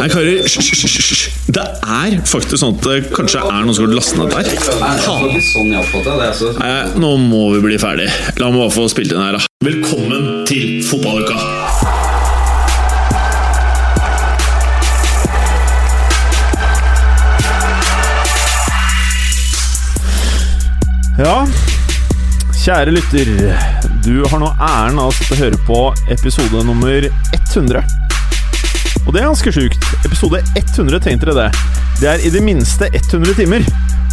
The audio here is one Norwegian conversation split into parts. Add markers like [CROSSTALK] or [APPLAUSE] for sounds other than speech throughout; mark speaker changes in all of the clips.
Speaker 1: Nei, karer, hysj. Det er faktisk sånn at det kanskje er noen som har lastet ned der.
Speaker 2: Sånn. Altså.
Speaker 1: Nei, nå må vi bli ferdig. La meg bare få spilt inn her, da. Velkommen til fotballuka!
Speaker 3: Ja, kjære lytter. Du har nå æren av å sitte og høre på episode nummer 100. Og det er ganske sjukt. Episode 100, tenk dere det. Det er i det minste 100 timer.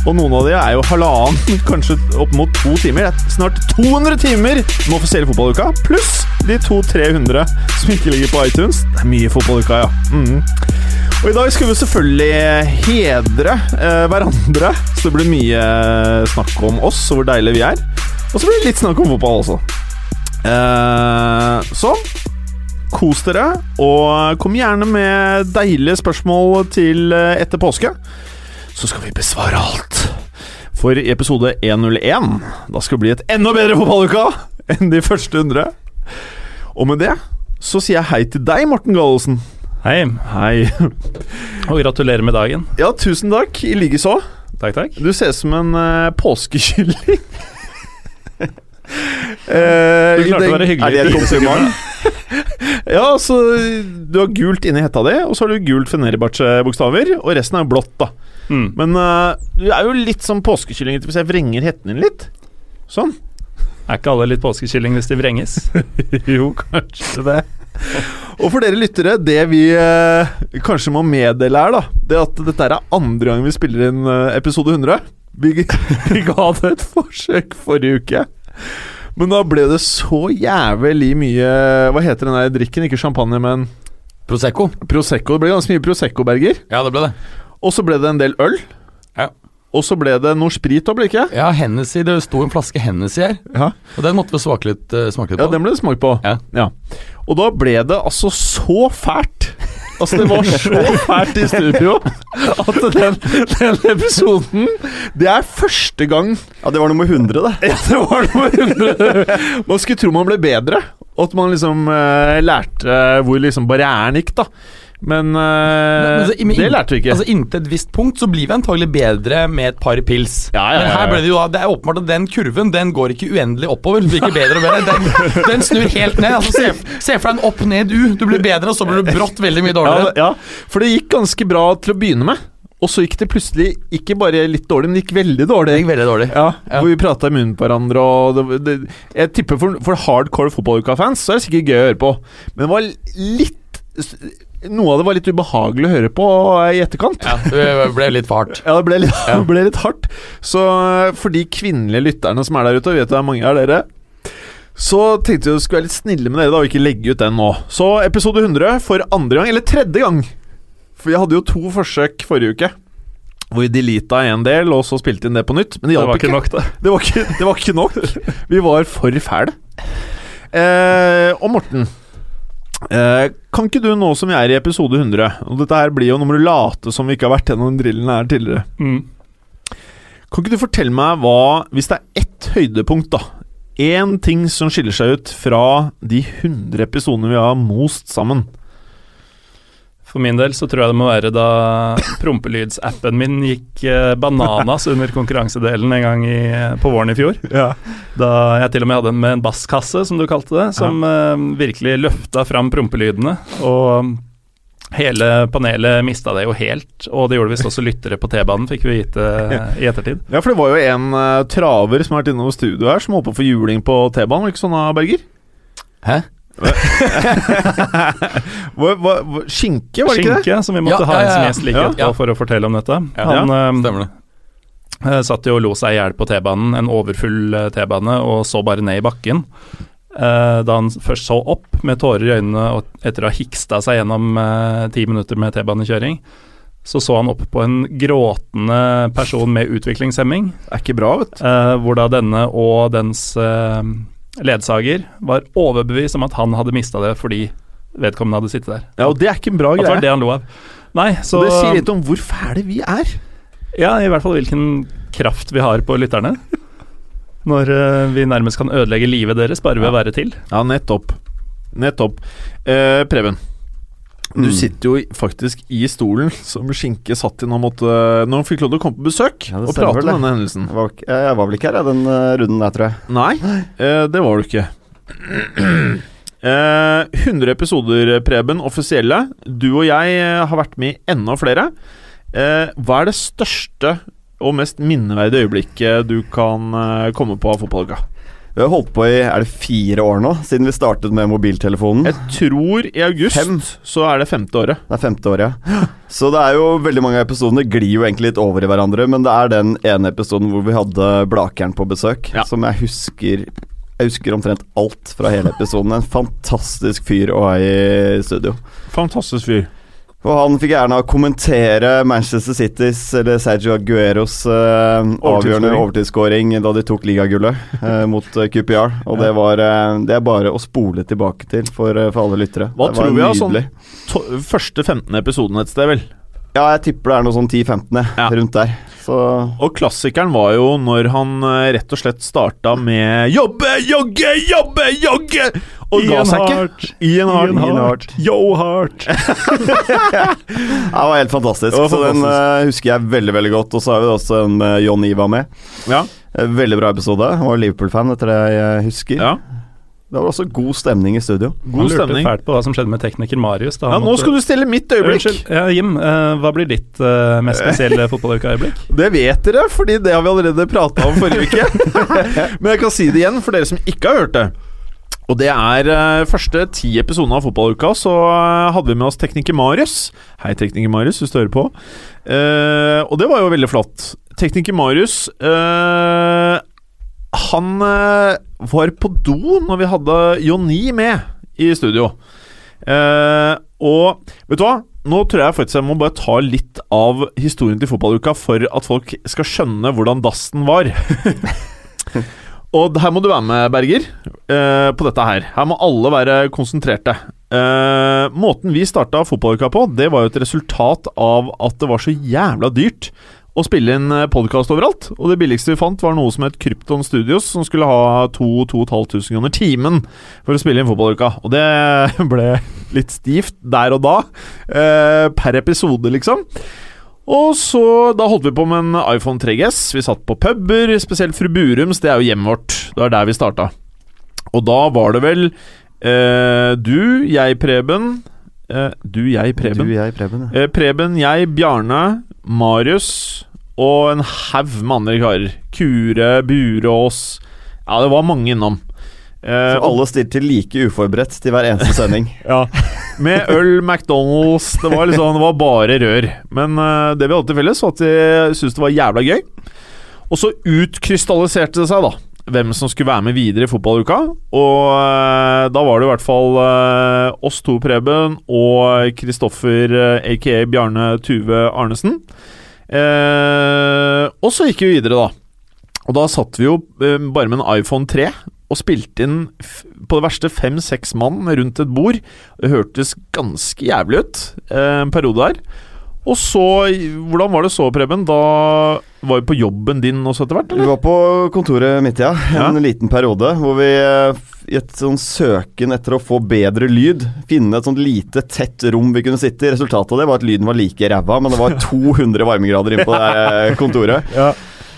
Speaker 3: Og noen av de er jo halvannen, [LAUGHS] kanskje opp mot to timer. Det er snart 200 timer med offisiell fotballuka, pluss de to-300 som ikke ligger på iTunes. Det er mye fotballuka, ja. Mm. Og i dag skal vi selvfølgelig hedre eh, hverandre, så det blir mye snakk om oss og hvor deilige vi er. Og så blir det litt snakk om fotball også. Eh, så kos dere, og kom gjerne med deilige spørsmål til eh, etter påske. Så skal vi besvare alt. For i episode 101 da skal det bli et enda bedre fotballuka enn de første 100. Og med det så sier jeg hei til deg, Morten Gallosen.
Speaker 4: Hei,
Speaker 3: Hei. [LAUGHS]
Speaker 4: og gratulerer med dagen.
Speaker 3: Ja, tusen takk. I likeså.
Speaker 4: Takk, takk.
Speaker 3: Du ser ut som en uh, påskekylling. Eh,
Speaker 4: Du klarte å være hyggelig.
Speaker 3: Er det et kompliment? [LAUGHS] ja, altså Du har gult inni hetta di, og så har du gult Fenerbahçe-bokstaver, og resten er jo blått, da.
Speaker 4: Mm.
Speaker 3: Men uh, du er jo litt som påskekylling hvis jeg vrenger hetten din litt. Sånn.
Speaker 4: Er ikke alle litt påskekylling hvis de vrenges? [LAUGHS]
Speaker 3: jo, kanskje det. [LAUGHS] Og for dere lyttere, det vi eh, kanskje må meddele her, da Det at dette er andre gang vi spiller inn eh, episode 100. Vi, vi ga det et forsøk forrige uke. Men da ble det så jævlig mye Hva heter den der drikken? Ikke champagne, men
Speaker 2: Prosecco.
Speaker 3: Prosecco. Det ble ganske mye Prosecco-berger.
Speaker 2: Ja, det ble det.
Speaker 3: Og så ble det en del øl.
Speaker 2: Ja.
Speaker 3: Og så ble det noe sprit òg, ble det ikke?
Speaker 2: Ja, Hennessy. Det sto en flaske Hennessy her,
Speaker 3: Ja.
Speaker 2: og den måtte vi smake litt, eh, smake litt
Speaker 3: Ja, den ble det smakt på.
Speaker 2: Ja.
Speaker 3: Og da ble det altså så fælt. Altså, det var så [LAUGHS] fælt i studio at den, den episoden Det er første gang
Speaker 5: Ja, det var nummer 100, det.
Speaker 3: Ja, det var noe hundre Man skulle tro man ble bedre, og at man liksom eh, lærte hvor liksom barrieren gikk, da. Men, uh,
Speaker 2: Men så- men
Speaker 3: det lærte vi ikke.
Speaker 2: Altså Inntil et visst punkt så blir vi antagelig bedre med et par pils.
Speaker 3: Ja, ja,
Speaker 2: Men
Speaker 3: ja,
Speaker 2: her ble det jo Det er åpenbart at den kurven Den går ikke uendelig oppover. Du blir ikke bedre og bedre. Den, [LAUGHS] den snur helt ned. Altså Se, se for deg en opp-ned-U. Du blir bedre, og så blir du brått veldig mye dårligere.
Speaker 3: ja, for det gikk ganske bra til å begynne med. Og så gikk det plutselig ikke bare litt dårlig, men det gikk veldig dårlig.
Speaker 2: Det gikk veldig dårlig.
Speaker 3: Ja,
Speaker 2: Ja.
Speaker 3: Hvor vi prata i munnen på hverandre. Og det, det, jeg tipper for, for hardcore fotballuka-fans så er det sikkert gøy å høre på. Men det var litt Noe av det var litt ubehagelig å høre på i etterkant.
Speaker 2: Ja, det ble litt for hardt. [LAUGHS]
Speaker 3: Ja, det ble litt,
Speaker 2: Ja. [LAUGHS]
Speaker 3: det ble litt hardt. Så eh, for de kvinnelige lytterne som er der ute, og vet det er mange av dere, så tenkte vi skulle være litt snille med dere da, og ikke legge ut den nå. Så episode 100 for andre gang, eller tredje gang. For vi hadde jo to forsøk forrige uke. Hvor vi deleta en del, og så spilte inn det på nytt. Men det hjalp
Speaker 4: ikke. nok, det. [LAUGHS]
Speaker 3: Det var ikke, det var ikke nok. Vi var for fæle. Eh, og Morten, eh, kan ikke du nå som vi er i episode 100 Og dette her blir jo Nå må du late som vi ikke har vært gjennom den drillen her tidligere.
Speaker 4: Mm.
Speaker 3: Kan ikke du fortelle meg hva Hvis det er ett høydepunkt, da Én ting som skiller seg ut fra de 100 episodene vi har most sammen.
Speaker 4: For min del så tror jeg det må være da prompelydsappen min gikk eh, bananas under konkurransedelen en gang i, på våren i fjor. Da jeg til og med hadde en med en basskasse, som du kalte det, som eh, virkelig løfta fram prompelydene. Og hele panelet mista det jo helt, og det gjorde visst også lyttere på T-banen, fikk vi vite eh, i ettertid.
Speaker 3: Ja, for det var jo en uh, traver som har vært innom studio her, som holdt på å få juling på T-banen. Var det Ikke sånn, da, Berger?
Speaker 2: Hæ?
Speaker 3: Hva, hva, hva, skinke, var det ikke det?
Speaker 4: Skinke, som vi måtte
Speaker 2: Ja,
Speaker 4: ha
Speaker 2: ja,
Speaker 4: en som gjest like
Speaker 3: Ja.
Speaker 4: etterpå for å fortelle om dette.
Speaker 2: Ja.
Speaker 4: Han eh,
Speaker 2: Stemmer det.
Speaker 4: Uh, Satt jo og lo seg i hjel på T-banen, en overfull eh, T-bane, og så bare ned i bakken. Eh, da han først så opp med tårer i øynene og etter å ha hiksta seg gjennom eh, ti minutter med T-banekjøring, så så han opp på en gråtende person med utviklingshemming,
Speaker 3: Det er ikke bra, vet du.
Speaker 4: eh, hvor da denne og dens eh, ledsager var overbevist om at han hadde mista det fordi vedkommende hadde sittet der.
Speaker 3: Ja, og det er ikke en bra
Speaker 4: At det var det han lo av. Nei, så
Speaker 3: det sier litt om hvor fæle vi er.
Speaker 4: Ja, i hvert fall hvilken kraft vi har på lytterne. Når uh, vi nærmest kan ødelegge livet deres bare ved å være til.
Speaker 3: Ja, nettopp. Nettopp. Uh, Preben, Du sitter jo faktisk i stolen som Skinke satt i når han, måtte, når han fikk lov til å komme på besøk
Speaker 5: Ja,
Speaker 3: og prate om denne hendelsen.
Speaker 5: Jeg var, jeg var vel ikke her, jeg, den eh, runden der, tror jeg.
Speaker 3: Nei, eh, det var du ikke. [CLEARS THROAT] Eh, 100 episoder, Preben, offisielle. Du og jeg eh, har vært med i enda flere. Eh, hva er det største og mest minneverdige øyeblikket du kan eh, komme på av fotballuka?
Speaker 5: Vi har holdt på i er det fire år nå, siden vi startet med mobiltelefonen.
Speaker 3: Jeg tror i august
Speaker 5: Fem.
Speaker 3: så er det femte året.
Speaker 5: Det er femte året, ja. Så det er jo veldig mange av episodene glir jo egentlig litt over i hverandre, men det er den ene episoden hvor vi hadde Blakeren på besøk,
Speaker 3: Ja.
Speaker 5: som jeg husker Jeg husker omtrent alt fra hele episoden. En fantastisk fyr å ha i studio.
Speaker 3: Fantastisk fyr.
Speaker 5: Og han fikk gjerne kommentere Manchester Citys, eller Sergio Agueros, eh, avgjørende overtidsskåring da de tok ligagullet eh, mot eh, QPR. Og det var eh, Det er bare å spole tilbake til for, eh, for alle lyttere.
Speaker 3: Hva
Speaker 5: det
Speaker 3: tror vi av sånn- første 15 episoden et sted, vel?
Speaker 5: Ja, jeg tipper det er noe sånn 10-15,
Speaker 3: Ja.
Speaker 5: rundt der. Så
Speaker 3: Og klassikeren var jo når han eh, rett og slett starta med 'jobbe, jogge, jobbe, jogge'! Og ga seg ikke. Ian Hart.
Speaker 5: Ian Hart.
Speaker 3: Yo Hart. [LAUGHS]
Speaker 5: Ja, det var helt fantastisk.
Speaker 3: Var fantastisk.
Speaker 5: Så den eh, husker jeg veldig veldig godt. Og så har vi også en med John Iva med.
Speaker 3: Ja.
Speaker 5: Eh, Veldig bra episode. Han var Liverpool-fan, etter det jeg husker.
Speaker 3: ja.
Speaker 5: Det var også god stemning i studio.
Speaker 3: God
Speaker 4: Han lurte
Speaker 3: stemning.
Speaker 4: fælt på hva som skjedde med tekniker Marius. Da
Speaker 3: Ja, nå
Speaker 4: måtte-
Speaker 3: skal du stille mitt øyeblikk.
Speaker 4: Unnskyld. Ja, Jim, uh, hva blir ditt uh, mest spesielle [LAUGHS] fotballukeøyeblikk?
Speaker 3: Det vet dere, fordi det har vi allerede prata om forrige uke. [LAUGHS] Men jeg kan si det igjen for dere som ikke har hørt det. Og det er uh, første ti episoder av Fotballuka, så uh, hadde vi med oss tekniker Marius. Hei, tekniker Marius, hvis du hører på. Eh, og det var jo veldig flott. Tekniker Marius eh, Han eh, var på do når vi hadde Joni med i studio. Uh, og vet du hva? Nå tror jeg faktisk jeg må bare ta litt av historien til fotballuka for at folk skal skjønne hvordan dassen var. [LAUGHS] og her må du være med, Berger, uh, på dette her. Her må alle være konsentrerte. Uh, måten vi starta fotballuka på, det var jo et resultat av at det var så jævla dyrt å spille inn podkast overalt. Og det billigste vi fant, var noe som het Krypton Studios, som skulle ha 2500 kroner timen for å spille inn fotballuka. Og det [LAUGHS] ble litt stivt der og da, eh, per episode, liksom. Og så Da holdt vi på med en iPhone 3GS. Vi satt på puber, spesielt Fru Burums. Det er jo hjemmet vårt. Det var der vi starta. Og da var det vel eh, du, jeg, Preben eh, Du, jeg, Preben.
Speaker 5: Du, jeg, Preben. ja.
Speaker 3: Eh, Preben, jeg, Bjarne, Marius og en haug med andre karer. Kure, Burås Ja, det var mange innom. Eh,
Speaker 5: Så alle stilte like uforberedt til hver eneste sending. [LAUGHS]
Speaker 3: ja. Med øl, McDonald's Det var liksom Det var bare rør. Men eh, det vi hadde til felles, var at de syntes det var jævla gøy. Og så utkrystalliserte det seg, da, hvem som skulle være med videre i fotballuka. Og eh, da var det i hvert fall eh, oss to, Preben, og Kristoffer, eh, aka Bjarne Tuve Arnesen. Eh, og så gikk vi videre, da. Og da satt vi jo eh, bare med en iPhone 3 og spilte inn på det verste fem-seks mann rundt et bord. Det hørtes ganske jævlig ut eh, en periode der. Og så Hvordan var det så, Preben? Da var vi på jobben din også etter hvert?
Speaker 5: Vi var på kontoret mitt, ja. En
Speaker 3: Ja.
Speaker 5: liten periode hvor vi eh, i et sånn søken etter å få bedre lyd, finne et sånt lite, tett rom vi kunne sitte i. Resultatet av det var at lyden var like ræva, men det var [LAUGHS] 200 varmegrader inne på det kontoret. ja.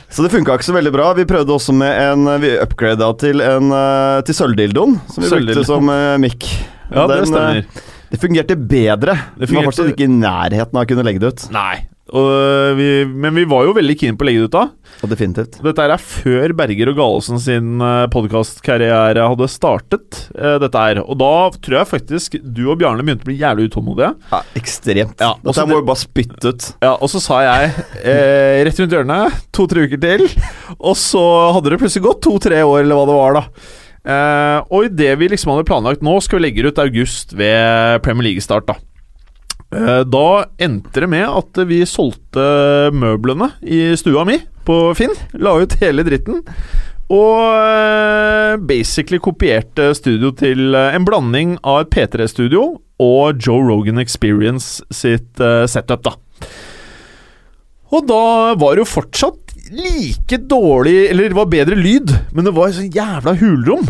Speaker 5: Så det funka ikke så veldig bra. Vi prøvde også med en Vi upgrada til en eh, Til sølvdildoen, som vi brukte som uh, mic.
Speaker 3: Ja, det stemmer.
Speaker 5: eh, Det fungerte bedre.
Speaker 3: Det fungerte...
Speaker 5: Det var fortsatt ikke i nærheten av å kunne legge det ut.
Speaker 3: Nei. Øh, vi, men vi var jo veldig keen på å legge det ut da.
Speaker 5: Og definitivt.
Speaker 3: Dette er før Berger og Galesen sin podkastkarriere hadde startet. eh, dette her Og da tror jeg faktisk du og Bjarne begynte å bli jævlig utålmodige.
Speaker 5: Ja, ekstremt.
Speaker 3: Ja, og
Speaker 5: Dette
Speaker 3: det-
Speaker 5: må vi bare spytte ut.
Speaker 3: Ja, Og så sa jeg eh, rett rundt hjørnet, to-tre uker til. Og så hadde det plutselig gått to-tre år, eller hva det var, da. Eh, og idet vi liksom hadde planlagt Nå skal vi legge ut august ved Premier League-start, da. Eh, Da endte det med at vi solgte møblene i stua mi på Finn. La ut hele dritten. Og eh, basically kopierte studio til eh, en blanding av et P3-studio og Joe Rogan Experience sitt setup, da. Og da var det jo fortsatt like dårlig Eller det var bedre lyd, men det var sånn jævla hulrom.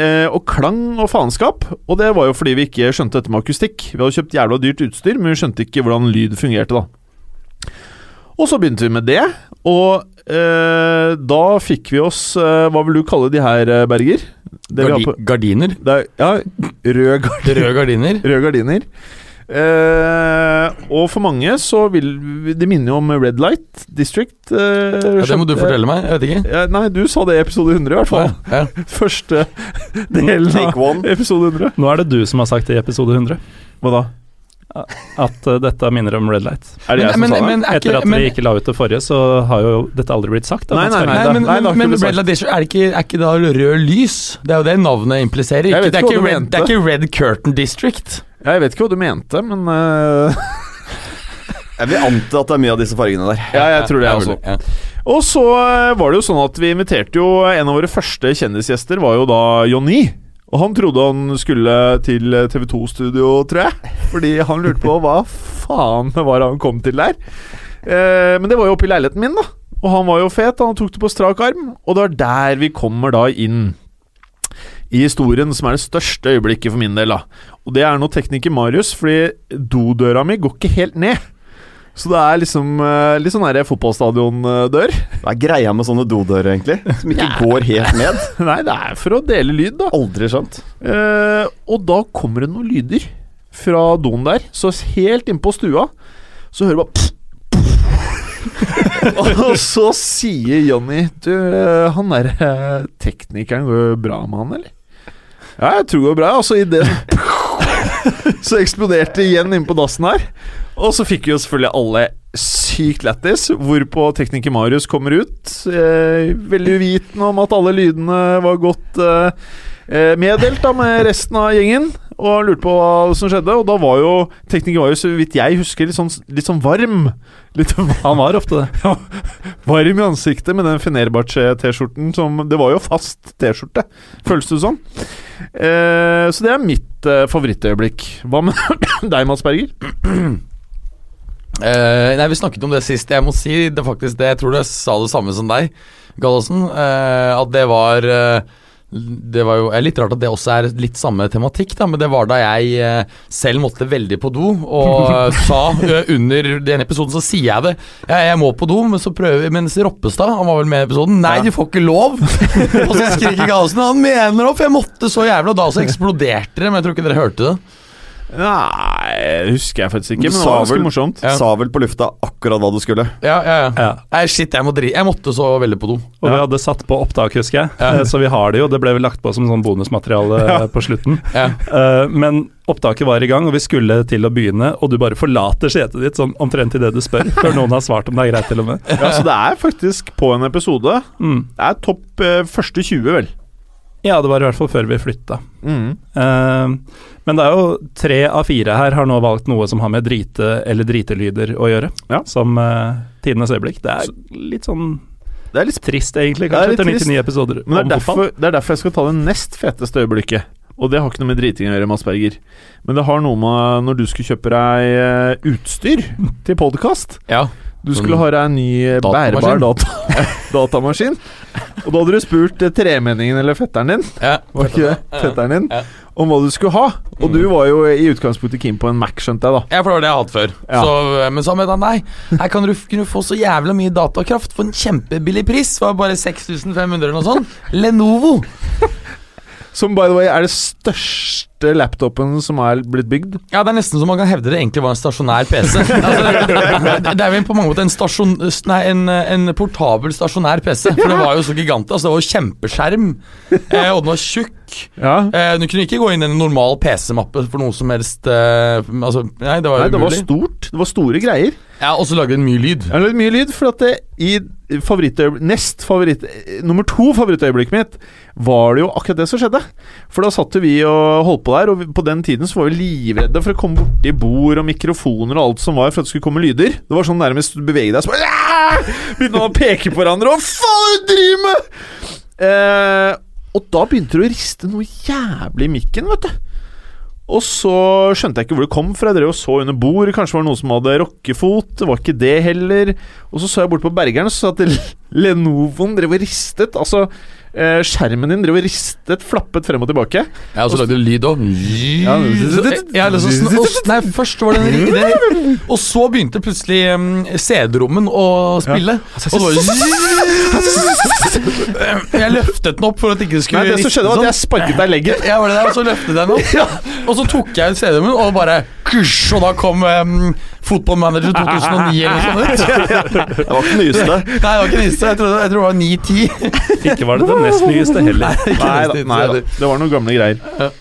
Speaker 3: Eh, og klang og faenskap. Og det var jo fordi vi ikke skjønte dette med akustikk. Vi hadde kjøpt jævla dyrt utstyr, men vi skjønte ikke hvordan lyd fungerte, da. Og så begynte vi med det, og eh, da fikk vi oss eh, Hva vil du kalle de her, eh, Berger? Det vi har
Speaker 2: Gardi
Speaker 3: på,
Speaker 2: gardiner.
Speaker 3: er, ja, rød, gardiner.
Speaker 2: Røde gardiner.
Speaker 3: røde gardiner. Eh, og for mange så vil Det minner jo om Red Light District. Eh,
Speaker 2: Ja, det må du fortelle meg. Jeg vet ikke.
Speaker 3: Ja, nei, du sa det i episode 100, i hvert fall.
Speaker 2: Ja. [LAUGHS]
Speaker 3: Første delen av episode 100.
Speaker 4: Nå er det du som har sagt det i episode 100,
Speaker 3: Hva da?
Speaker 4: at uh, dette minner om Red Light.
Speaker 3: Er det jeg som
Speaker 2: men,
Speaker 3: sa det?
Speaker 2: men, er
Speaker 4: Etter at
Speaker 2: men,
Speaker 4: vi ikke la ut det forrige, så har jo dette aldri blitt sagt. at
Speaker 3: Nei, nei,
Speaker 2: Nei, men,
Speaker 3: nei, da
Speaker 2: men, men. Red Light District, er, ikke, er ikke da rød lys? Det er jo det navnet impliserer. Ikke, det, er
Speaker 3: ikke
Speaker 2: red, det er ikke Red Curtain District.
Speaker 3: Jeg vet ikke hva du mente, men uh... [LAUGHS]
Speaker 5: Jeg vil anta at det er mye av disse fargene der.
Speaker 3: Ja, jeg tror det
Speaker 2: er
Speaker 3: også.
Speaker 2: ja.
Speaker 3: Og så eh, var det jo sånn at vi inviterte jo En av våre første kjendisgjester var jo da Jonny. Og han trodde han skulle til TV2-studio, tror jeg. Fordi han lurte på hva faen var han kom til der. Eh, men det var jo oppe i leiligheten min, da. Og han var jo fet, han tok det på strak arm. Og det er der vi kommer da inn i historien som er det største øyeblikket for min del. da Og det er nå tekniker Marius, fordi dodøra mi går ikke helt ned. Så det er liksom eh, litt sånn fotballstadiondør.
Speaker 5: Hva er greia med sånne dodører, egentlig? Som ikke går helt ned? [LAUGHS]
Speaker 3: Nei, det er for å dele lyd, da.
Speaker 5: Aldri skjønt.
Speaker 3: Eh, og da kommer det noen lyder fra doen der. Så helt innpå stua så hører du bare [LAUGHS] Og så sier Jonny Du, eh, han der eh, teknikeren, går det bra med han, eller? Ja, jeg tror det går bra. Og i det [LAUGHS] Så eksploderte det igjen inne på dassen her. Og så fikk jo selvfølgelig alle sykt lættis, hvorpå tekniker Marius kommer ut, eh, veldig uvitende om at alle lydene var godt eh, eh, meddelt da med resten av gjengen, og lurte på hva som skjedde. Og da var jo teknikken var jo, så vidt jeg husker, litt sånn, litt sånn varm. Litt [LAUGHS]
Speaker 4: Han var ofte det.
Speaker 3: ja, varm i ansiktet med den Fenerbahçe-T-skjorten som Det var jo fast T-skjorte, føles det som. Eh, så det er mitt eh, favorittøyeblikk. Hva med [CLEARS THROAT] deg, Mads Berger?
Speaker 2: Uh, [CLEARS THROAT] nei, Vi snakket om det sist. Jeg må si det faktisk det. Jeg tror det sa det samme som deg, Gallosen. Uh, at det var eh, Det var jo er litt rart at det også er litt samme tematikk, da, men det var da jeg eh, selv måtte veldig på do, og [LAUGHS] sa eh, under den episoden så sier jeg det. Ja, jeg må på do, men så prøver Mens Roppestad, han var vel med i episoden, nei, du får ikke lov! og så skriker Gallosen, han mener det, for jeg måtte så jævlig, og da så eksploderte det, men jeg tror ikke dere hørte det.
Speaker 3: Nei, det husker jeg faktisk ikke, men det var ganske
Speaker 5: vel-
Speaker 3: morsomt.
Speaker 2: Ja.
Speaker 5: Sa vel på lufta akkurat hva du skulle.
Speaker 2: Ja, ja, ja.
Speaker 4: Ja.
Speaker 2: Nei, shit, jeg må dri... Jeg måtte så veldig på do.
Speaker 4: Og vi hadde satt på opptak, husker jeg.
Speaker 2: Ja.
Speaker 4: Eh, Så vi har det jo. Det ble vel lagt på som sånn bonusmateriale eh, på slutten.
Speaker 2: Ja.
Speaker 4: Eh, Men opptaket var i gang, og vi skulle til å begynne, og du bare forlater setet ditt sånn omtrent idet du spør, før noen har svart om det er greit, til og med.
Speaker 3: Ja, Så det er faktisk på en episode.
Speaker 4: Mm.
Speaker 3: Det er topp eh, første 20, vel.
Speaker 4: Ja, det var i hvert fall før vi flytta.
Speaker 3: Mm.
Speaker 4: Uh, men det er jo tre av fire her har nå valgt noe som har med drite- eller dritelyder å gjøre,
Speaker 3: Ja.
Speaker 4: som uh, tidenes øyeblikk. Det er litt sånn
Speaker 3: Det er litt
Speaker 4: trist, egentlig, kanskje, etter
Speaker 3: trist.
Speaker 4: 99 episoder
Speaker 3: Men det er, derfor, det er derfor jeg skal ta det nest feteste øyeblikket. Og det har ikke noe med driting å gjøre, Mads Berger. Men det har noe med når du skulle kjøpe deg eh, utstyr til podkast.
Speaker 2: Ja.
Speaker 3: Du skulle ha deg en ny eh, bærbar data, [LAUGHS] datamaskin. Og da hadde du spurt eh, tremenningen eller fetteren din
Speaker 2: ja.
Speaker 3: Var ikke det? Fetteren din
Speaker 2: Ja.
Speaker 3: om hva du skulle ha. Og du var jo i utgangspunktet keen på en Mac, skjønte jeg, da.
Speaker 2: Ja, for det var det jeg hadde før.
Speaker 3: Ja.
Speaker 2: Så, men så sa han nei, her kan du, kunne du få så jævla mye datakraft for en kjempebillig pris. Det var bare 6500 eller noe sånt. Lenovo.
Speaker 3: Som by the way er det største laptopen som er blitt bygd.
Speaker 2: Ja, det er nesten så man kan hevde det egentlig var en stasjonær PC. [LAUGHS] Altså, det, er vel på mange måter en, stasjon, nei, en, en portabel stasjonær PC. For det var jo så gigantisk. Altså, det var jo kjempeskjerm, eh, og den var tjukk.
Speaker 3: Ja.
Speaker 2: Eh, du kunne ikke gå inn i en normal PC-mappe for noe som helst eh, Altså, nei, det var
Speaker 3: Nei, det var stort. Det var store greier.
Speaker 2: Ja, Og så lager den mye lyd.
Speaker 3: Jeg har lagd mye lyd, for at det, i Nest favoritt Nummer to favorittøyeblikket mitt var det jo akkurat det som skjedde. For da satt vi og holdt på der, og på den tiden så var vi livredde for å komme borti bord og mikrofoner og alt som var for at det skulle komme lyder. Det var sånn nærmest du beveger deg så bare Begynte å peke på hverandre. og faen du driver med?! Eh, og da begynte det å riste noe jævlig i mikken, vet du. Og så skjønte jeg ikke hvor det kom fra. Jeg drev og så under bord. Kanskje var det noen som hadde rockefot. Det var ikke det heller. Og så så jeg bort på Bergeren, så at [LAUGHS] Lenovoen drev og ristet. Altså eh, skjermen din drev ristet, flappet frem og tilbake.
Speaker 2: Jeg og så lagde du lyd òg.
Speaker 3: Ja,
Speaker 2: Ja, og [LAUGHS] Nei, først var det en det, Og så begynte plutselig um, CD-rommen å spille. Og så [LAUGHS] Jeg løftet den opp for at det ikke skulle
Speaker 3: Nei, det som skjedde, var at jeg sparket deg i leggen.
Speaker 2: Jeg var det der, og så løftet jeg den opp. [LAUGHS] Og så tok jeg ut CD-rommen, og bare Og da kom um, Football Manager 2009 eller noe sånt. [LAUGHS]
Speaker 5: Det var ikke nyeste.
Speaker 2: Nei, det var ikke nyeste. Jeg tror, jeg tror det var 9-10.
Speaker 4: Ikke var det det nest nyeste heller.
Speaker 3: Nei da, nei det, det var noen gamle greier.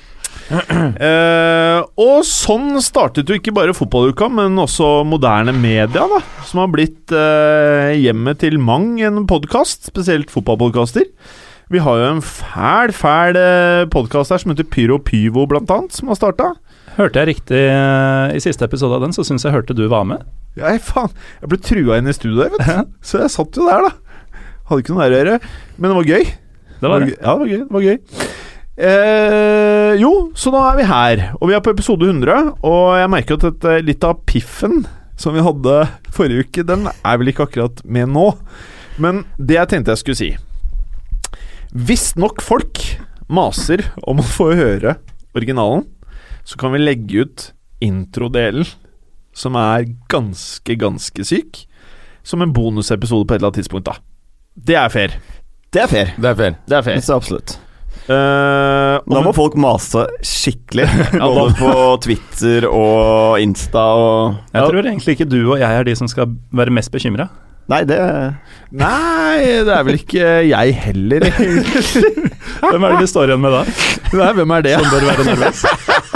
Speaker 3: Uh, og sånn startet jo ikke bare fotballuka, men også moderne media, da. Som har blitt uh, hjemmet til mang en podkast, spesielt fotballpodkaster. Vi har jo en fæl, fæl eh, podkast her som heter Pyro Pyvo, blant annet, som har starta.
Speaker 4: Hørte jeg riktig eh, i siste episode av den, så syns jeg hørte du var med.
Speaker 3: Ja, faen, jeg ble trua inn i studio der, vet du. Så jeg satt jo der, da. Hadde ikke noe der å gjøre. Men det var gøy.
Speaker 4: Det var det.
Speaker 3: Ja, det var gøy. Det var gøy. Eh, jo, så nå er vi her, og vi er på episode 100. Og jeg merker at dette, litt av piffen som vi hadde forrige uke, den er vel ikke akkurat med nå. Men det jeg tenkte jeg skulle si Hvis nok folk maser om å få høre originalen, så kan vi legge ut introdelen, som er ganske, ganske syk, som en bonusepisode på et eller annet tidspunkt, da. Det er fair.
Speaker 5: Det er fair.
Speaker 2: Det er fair.
Speaker 3: Det er fair.
Speaker 5: Det er absolutt.
Speaker 3: Uh,
Speaker 5: Da
Speaker 3: om-
Speaker 5: må folk mase skikkelig. [LAUGHS]
Speaker 3: Ja,
Speaker 5: Både på Twitter og Insta og
Speaker 4: Jeg
Speaker 3: Ja.
Speaker 4: tror egentlig ikke du og jeg er de som skal være mest bekymra.
Speaker 5: Nei, det
Speaker 3: Nei, det er vel ikke jeg heller, egentlig. [LAUGHS]
Speaker 4: Hvem er det vi står igjen med da?
Speaker 3: Nei, hvem er det?
Speaker 4: Som bør være nervøs? [LAUGHS]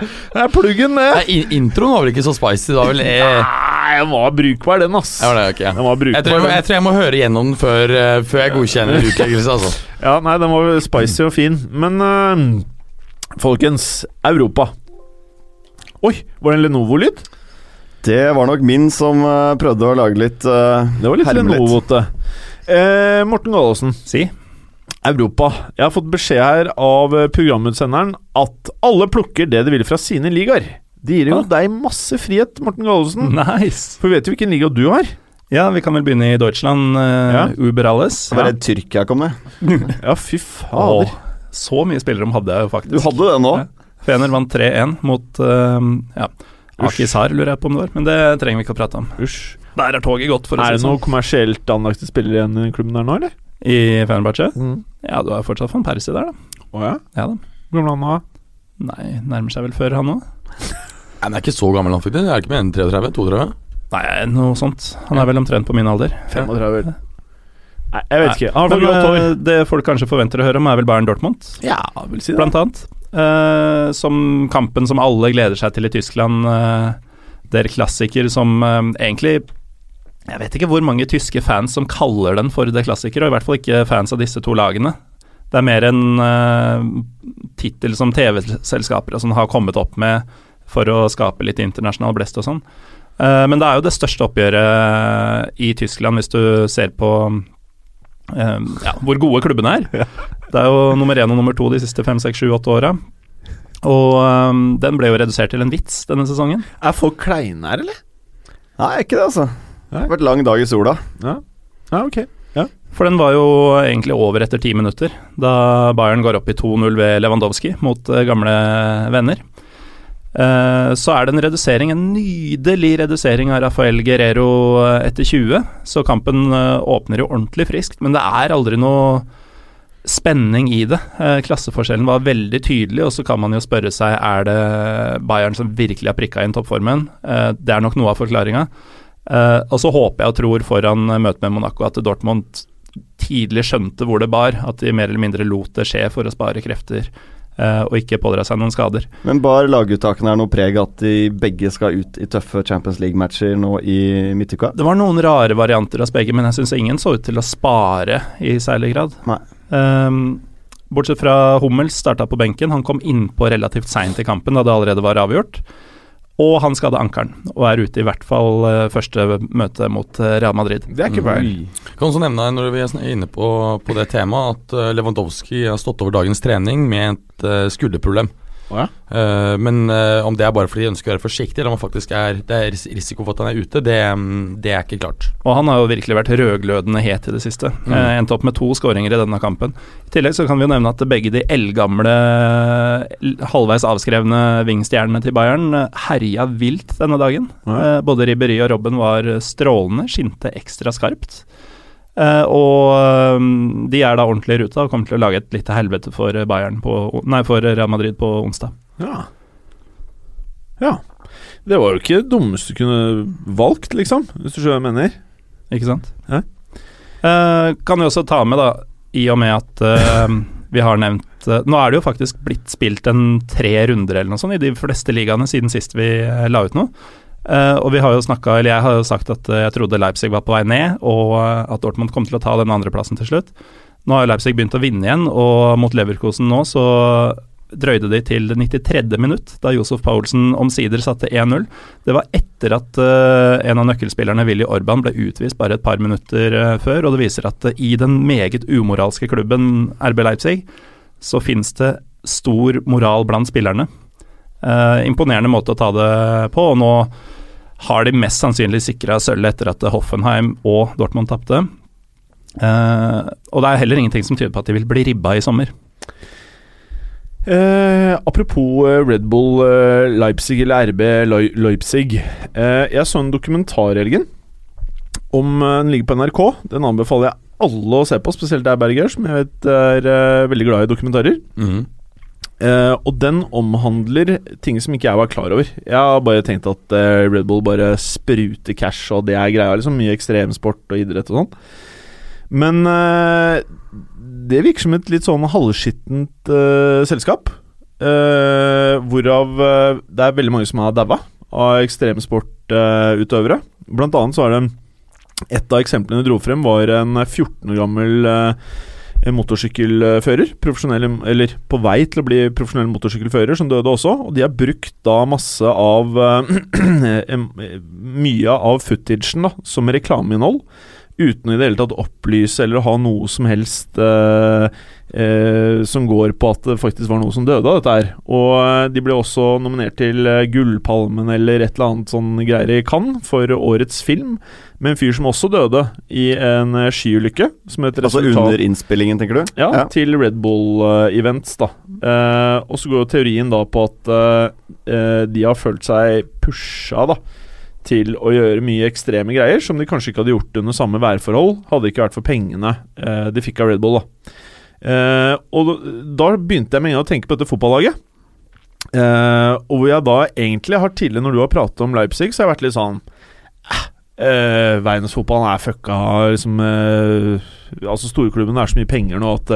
Speaker 3: Det er pluggen, det.
Speaker 2: Nei, in- Introen var vel ikke så spicy? da, vel Jeg,
Speaker 3: Nei, den var brukbar, den, ass.
Speaker 2: ja, var det, ok.
Speaker 3: Den var brukbar.
Speaker 2: jeg, tror jeg, må, jeg tror jeg må høre gjennom den før, eh, før jeg godkjenner [LAUGHS] utleggelse. Altså.
Speaker 3: Ja, nei, den var spicy og fin. Men eh, folkens, Europa. Oi, var det en Lenovo-lyd?
Speaker 5: Det var nok min som eh, prøvde å lage litt uh,
Speaker 3: Det var litt
Speaker 5: Herme.
Speaker 3: Lenovo-ete. Eh, Morten Galaasen,
Speaker 4: Si.
Speaker 3: Europa. Jeg har fått beskjed her av eh, programutsenderen at alle plukker det de vil fra sine ligaer. Det gir jo
Speaker 4: Ah.
Speaker 3: deg masse frihet, Morten Gallesen.
Speaker 4: Nice.
Speaker 3: For vet jo hvilken liga du har?
Speaker 4: Ja, vi kan vel begynne i Deutschland. Uh,
Speaker 3: Ja.
Speaker 4: Uber alles.
Speaker 5: Jeg var redd Tyrkia kom med. [LAUGHS]
Speaker 3: Ja, fy fader.
Speaker 4: Åh, så mye spillerom hadde jeg jo faktisk.
Speaker 5: Du hadde det nå?
Speaker 4: Ja. Fener vant 3-1 mot uh, ja, Akisar, lurer jeg på om det var. Men det trenger vi ikke å prate om.
Speaker 3: Usch.
Speaker 4: Der er toget gått, for å
Speaker 3: Er
Speaker 4: si
Speaker 3: det
Speaker 4: det
Speaker 3: noe
Speaker 4: sånn.
Speaker 3: kommersielt anlagte spillere igjen i klubben der nå, eller?
Speaker 4: I Fenerbahçe?
Speaker 3: Mm.
Speaker 4: Ja, du har fortsatt van Persie der, da.
Speaker 3: Å ja?
Speaker 4: Ja da.
Speaker 3: Hvor gammel er han nå?
Speaker 4: Nei, nærmer seg vel før han òg.
Speaker 2: Nei, men er ikke så gammel, han faktisk. Jeg er ikke mer enn 33? 32?
Speaker 4: Nei, noe sånt. Han er vel omtrent på min alder.
Speaker 3: 35. Nei, jeg vet ikke. Han har
Speaker 4: Men
Speaker 3: fått hår.
Speaker 4: det folk kanskje forventer å høre om, er vel Bayern Dortmund,
Speaker 3: Ja, vil si det.
Speaker 4: blant annet. Eh, som kampen som alle gleder seg til i Tyskland. Uh, der klassiker som eh, egentlig Jeg vet ikke hvor mange tyske fans som kaller den for det klassiker, og i hvert fall ikke fans av disse to lagene. Det er mer en uh, tittel som TV-selskaper sånn har kommet opp med for å skape litt internasjonal blest og sånn. Uh, men det er jo det største oppgjøret i Tyskland, hvis du ser på eh, ja, hvor gode klubbene er. Det er jo nummer én og nummer to de siste fem, seks, sju, åtte åra. Og um, den ble jo redusert til en vits denne sesongen.
Speaker 3: Er folk kleine her, eller?
Speaker 5: Nei, ikke det, altså. Det har vært lang dag i sola.
Speaker 3: Ja, ja ok.
Speaker 4: For den var jo egentlig over etter ti minutter, da Bayern går opp i 2-0 ved Lewandowski mot eh, gamle venner. Eh, så er det en redusering, en nydelig redusering av Rafael Guerrero eh, etter 20. Så kampen åpner jo ordentlig friskt, men det er aldri noe spenning i det. Klasseforskjellen var veldig tydelig, og så kan man jo spørre seg er det Bayern som virkelig har prikka inn toppformen. Eh, det er nok noe av forklaringa. Eh, og så håper jeg og tror foran møtet med Monaco at Dortmund tidlig skjønte hvor det bar, at de mer eller mindre lot det skje for å spare krefter eh, og ikke pådra seg noen skader.
Speaker 5: Men bar laguttakene er noe preg at de begge skal ut i tøffe Champions League-matcher nå i midtuka?
Speaker 4: Det var noen rare varianter av begge, men jeg syns ingen så ut til å spare i særlig grad. Ehm, bortsett fra Hummels starta på benken, han kom innpå relativt seint i kampen da det allerede var avgjort. Og han skadde ankelen, og er ute i hvert fall eh, første møte mot eh, Real Madrid.
Speaker 3: Det er ikke feil.
Speaker 2: Kan også nevne når vi er inne på, på det temaet, at eh, Lewandowski har stått over dagens trening med et skulderproblem.
Speaker 3: Å ja.
Speaker 2: uh, men uh, om det er bare fordi de ønsker å være forsiktige, eller om han faktisk er, det er risiko for at han er ute, det, mm, det er ikke klart.
Speaker 4: Og han har jo virkelig vært rødglødende het i det siste.
Speaker 2: Mm.
Speaker 4: Uh, endte opp med to skåringer i denne kampen. I tillegg så kan vi jo nevne at begge de eldgamle, halvveis avskrevne vingstjernene til Bayern eh, herja vilt denne dagen.
Speaker 3: Ja.
Speaker 4: Eh, både Ribberi og Robben var strålende, skinte ekstra skarpt. Eh, og um, de er da ordentlig i ruta og kommer til å lage et lite helvete for Bayern på, nei, for Real Madrid på onsdag.
Speaker 3: Ja. ja. Det var jo ikke det dummeste du kunne valgt, liksom, hvis du skjønner hva jeg mener.
Speaker 4: Ikke sant?
Speaker 3: Ja.
Speaker 4: Uh, kan vi også ta med, da, i og med at uh, vi har nevnt Nå er det jo faktisk blitt spilt en tre runder eller noe sånt i de fleste ligaene siden sist vi la ut noe. Eh, og vi har jo snakka, eller jeg har jo sagt at eh, jeg trodde Leipzig var på vei ned, og eh, at Dortmund kom til å ta den andreplassen til slutt. Nå har jo Leipzig begynt å vinne igjen, og mot Leverkosen nå så drøyde de til det 93. minutt, da Josef Paulsen omsider satte 1-0. Det var etter at uh, en av nøkkelspillerne, Willy Orban, ble utvist bare et par minutter uh, før, og det viser at uh, i den meget umoralske klubben RB Leipzig, så finnes det stor moral blant spillerne. Eh, imponerende måte å ta det på, og nå har de mest sannsynlig sikra sølvet etter at Hoffenheim og Dortmund tapte. Uh, og det er heller ingenting som tyder på at de vil bli ribba i sommer.
Speaker 3: Uh, apropos Red Bull uh, Leipzig eller RB Leu- Leipzig. Eh, jeg så en dokumentar i helgen om Den ligger på NRK. Den anbefaler jeg alle å se på, spesielt deg, Berger, som jeg vet er veldig glad i dokumentarer.
Speaker 2: Mhm.
Speaker 3: Eh, og den omhandler ting som ikke jeg var klar over. Jeg har bare tenkt at uh, Red Bull bare spruter cash, og det er greia. Liksom Mye ekstremsport og idrett og sånn. Men uh, det virker som et litt sånn halvskittent selskap. hvorav det er veldig mange som har daua av ekstremsportutøvere. Blant annet så er det Et av eksemplene du dro frem, var en 14 år gammel en motorsykkelfører, profesjonell, eller på vei til å bli profesjonell motorsykkelfører, som døde også. Og de har brukt da masse av [CLEARS THROAT] Mye av footagen da, som reklameinnhold, uten i det hele tatt opplyse eller ha noe som helst eh, eh, som går på at det faktisk var noe som døde av dette her. Og eh, de ble også nominert til eh, Gullpalmen eller et eller annet sånn greier i Cannes for årets film, med en fyr som også døde i en eh, skiulykke, som et
Speaker 5: Altså under innspillingen, tenker du?
Speaker 3: ja, til Red Bull-events, da. Eh, og så går jo teorien da på at de har følt seg pusha, da. Til å gjøre mye ekstreme greier som de kanskje ikke hadde gjort under samme værforhold, hadde det ikke vært for pengene eh, de fikk av Red Bull, da. Eh, og da- begynte jeg med en gang å tenke på dette fotballaget. Eh, og hvor jeg da egentlig har tidligere, når du har pratet om Leipzig, så har jeg vært litt sånn eh, eh, Verdensfotballen er fucka. Liksom, eh, altså Storklubben er så mye penger nå at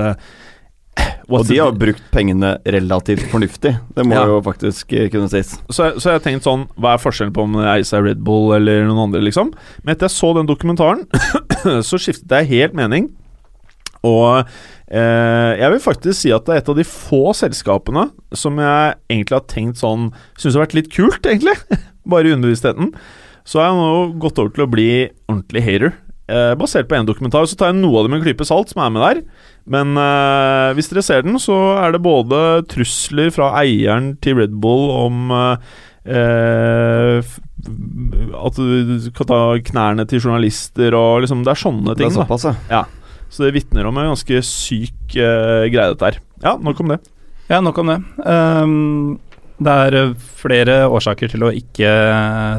Speaker 3: eh,
Speaker 5: Og de har brukt pengene relativt fornuftig. Det må
Speaker 3: Ja.
Speaker 5: jo faktisk eh, kunne sies.
Speaker 3: så, så jeg har tenkt sånn Hva er forskjellen på om det i seg Red Bull eller noen andre, liksom? Men etter jeg så den dokumentaren, [COUGHS] så skiftet jeg helt mening. Og eh, jeg vil faktisk si at det er et av de få selskapene som jeg egentlig har tenkt sånn Syns har vært litt kult, egentlig. [LAUGHS] Bare i underbevisstheten. Så har jeg nå gått over til å bli ordentlig hater. Eh, basert på én dokumentar. Så tar jeg noe av det med en klype salt som er med der. Men eh, hvis dere ser den, så er det både trusler fra eieren til Red Bull om eh, at du kan ta knærne til journalister og liksom Det er sånne ting.
Speaker 5: Det er
Speaker 3: da
Speaker 5: såpass, ja.
Speaker 3: Så det vitner om en ganske syk eh, greie, dette her. Ja, nok om det.
Speaker 4: Ja, nok om det. Ehm, det er eh, flere årsaker til å ikke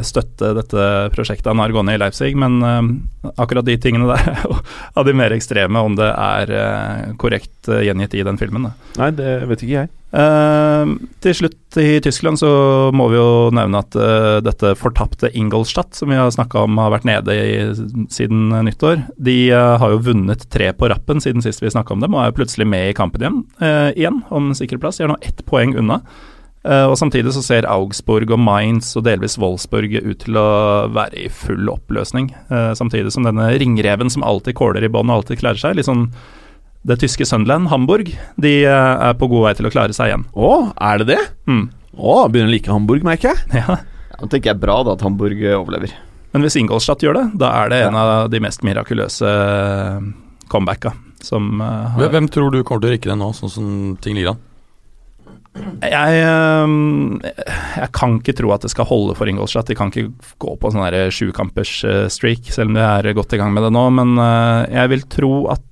Speaker 4: støtte dette prosjektet av Nargone i Leipzig, men ehm, akkurat de tingene der er jo [LAUGHS] av de mer ekstreme, om det er eh, korrekt eh, gjengitt i den filmen. Da.
Speaker 3: Nei, det vet ikke jeg.
Speaker 4: Til slutt i Tyskland så må vi jo nevne at eh, dette fortapte Ingolstadt, som vi har snakka om har vært nede i, siden nyttår, de eh, har jo vunnet tre på rappen siden sist vi snakka om dem, og er plutselig med i kampen igjen, eh, igjen om sikker plass. De er nå ett poeng unna. Eh, og Samtidig så ser Augsburg og Mainz og delvis Wolfsburg ut til å være i full oppløsning. eh, samtidig som denne ringreven som alltid kåler i bånn og alltid klarer seg, litt sånn det tyske Sunderland, Hamburg, de eh, er på god vei til å klare seg igjen.
Speaker 3: Å, er det det?
Speaker 4: Mm.
Speaker 3: Å, begynner å like Hamburg, merker jeg. [LAUGHS]
Speaker 4: Ja.
Speaker 5: Ja, Nå tenker jeg bra da at Hamburg overlever.
Speaker 4: Men hvis Ingolstadt gjør det, da er det en av de mest mirakuløse comebacka som har
Speaker 2: Hvem, hvem tror du kommer til å rykke det nå, sånn som ting ligger an?
Speaker 4: Jeg, jeg kan ikke tro at det skal holde for Ingolstadt. De kan ikke gå på sånn der sjukampers øh, streak, selv om de er godt i gang med det nå. Men øh, jeg vil tro at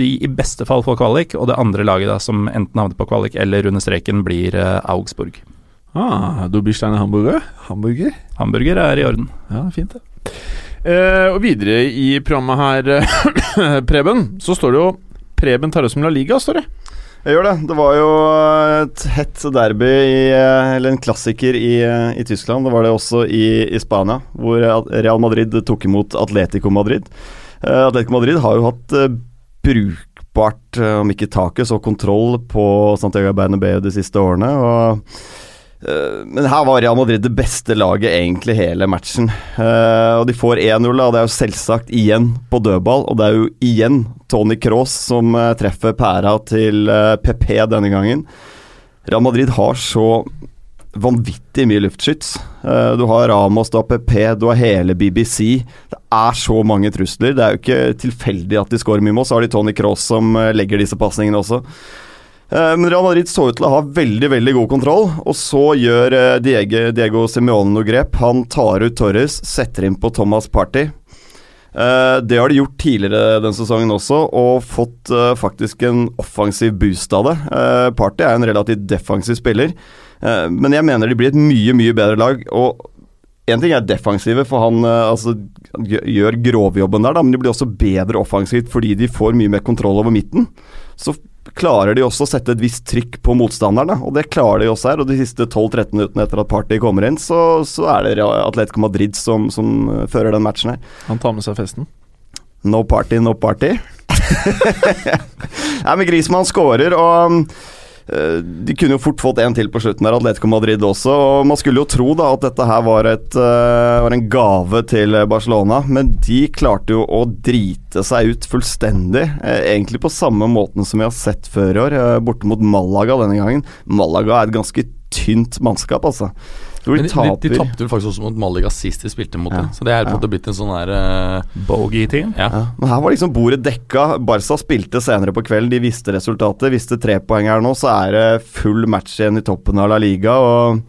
Speaker 4: de i beste fall får kvalik, og det andre laget da som enten havner på kvalik eller under streken, blir øh, Augsburg.
Speaker 3: Ah, du blir Steiner Hamburger? Hamburger?
Speaker 4: Hamburger er i orden.
Speaker 3: Ja, fint det. Eh, og videre i programmet her, eh, [COUGHS] Preben, så står det jo Preben tar oss som La Liga, står det.
Speaker 5: Jeg gjør det. Det var jo et hett derby, i, eh, eller en klassiker, i, eh, i Tyskland. Det var det også i, i Spania, hvor Real Madrid tok imot Atletico Madrid. Uh, Atletico Madrid har jo hatt uh, brukbart, om ikke taket, så kontroll på Santiago Bernabeu de siste årene. og men her var Real Madrid det beste laget egentlig hele matchen. og de får 1-0, og det er jo selvsagt igjen på dødball. Og det er jo igjen Tony Cross som treffer pæra til PP denne gangen. Real Madrid har så vanvittig mye luftskyts. Du har Ramos, du har PP, du har hele BBC. Det er så mange trusler. Det er jo ikke tilfeldig at de skårer mye mål. Så har de Tony Cross som legger disse pasningene også. Uh, men Real Madrid så ut til å ha veldig veldig god kontroll, og så gjør Diego, Diego Simeone noe grep. Han tar ut Torres, setter inn på Thomas Party. det har de gjort tidligere den sesongen også, og fått faktisk en offensiv boost av det. Party er en relativt defensiv spiller. Eh, men jeg mener de blir et mye, mye bedre lag. og Én ting er defensive, for han eh, altså, gjør grovjobben der, da, men de blir også bedre offensivt fordi de får mye mer kontroll over midten. Så klarer de også å sette et visst trykk på motstanderne, og det klarer de også her. Og de siste 12-13 minuttene etter at Party kommer inn, så, så er det Atletico Madrid som, som, eh, fører den matchen her.
Speaker 3: Han tar med seg festen?
Speaker 5: No party, no party. [LAUGHS] Nei, men Grismann skårer, og de kunne jo fort fått en til på slutten der, Atletico Madrid også. og Man skulle jo tro da at dette her var, et, uh, var en gave til Barcelona, men de klarte jo å drite seg ut fullstendig. Uh, egentlig på samme måten som vi har sett før i år, borte mot Malaga denne gangen. Malaga er et ganske tynt mannskap, altså.
Speaker 2: Men de, de, de tapte faktisk også mot Malaga sist de spilte mot ja. det. Så det er på en måte blitt en sånn der uh,
Speaker 4: Bogey-team.
Speaker 5: Ja. ja. Men her var liksom bordet dekka. Barca spilte senere på kvelden, de visste resultatet. Visste tre poeng her nå, så er det full match igjen i toppen av La Liga. Og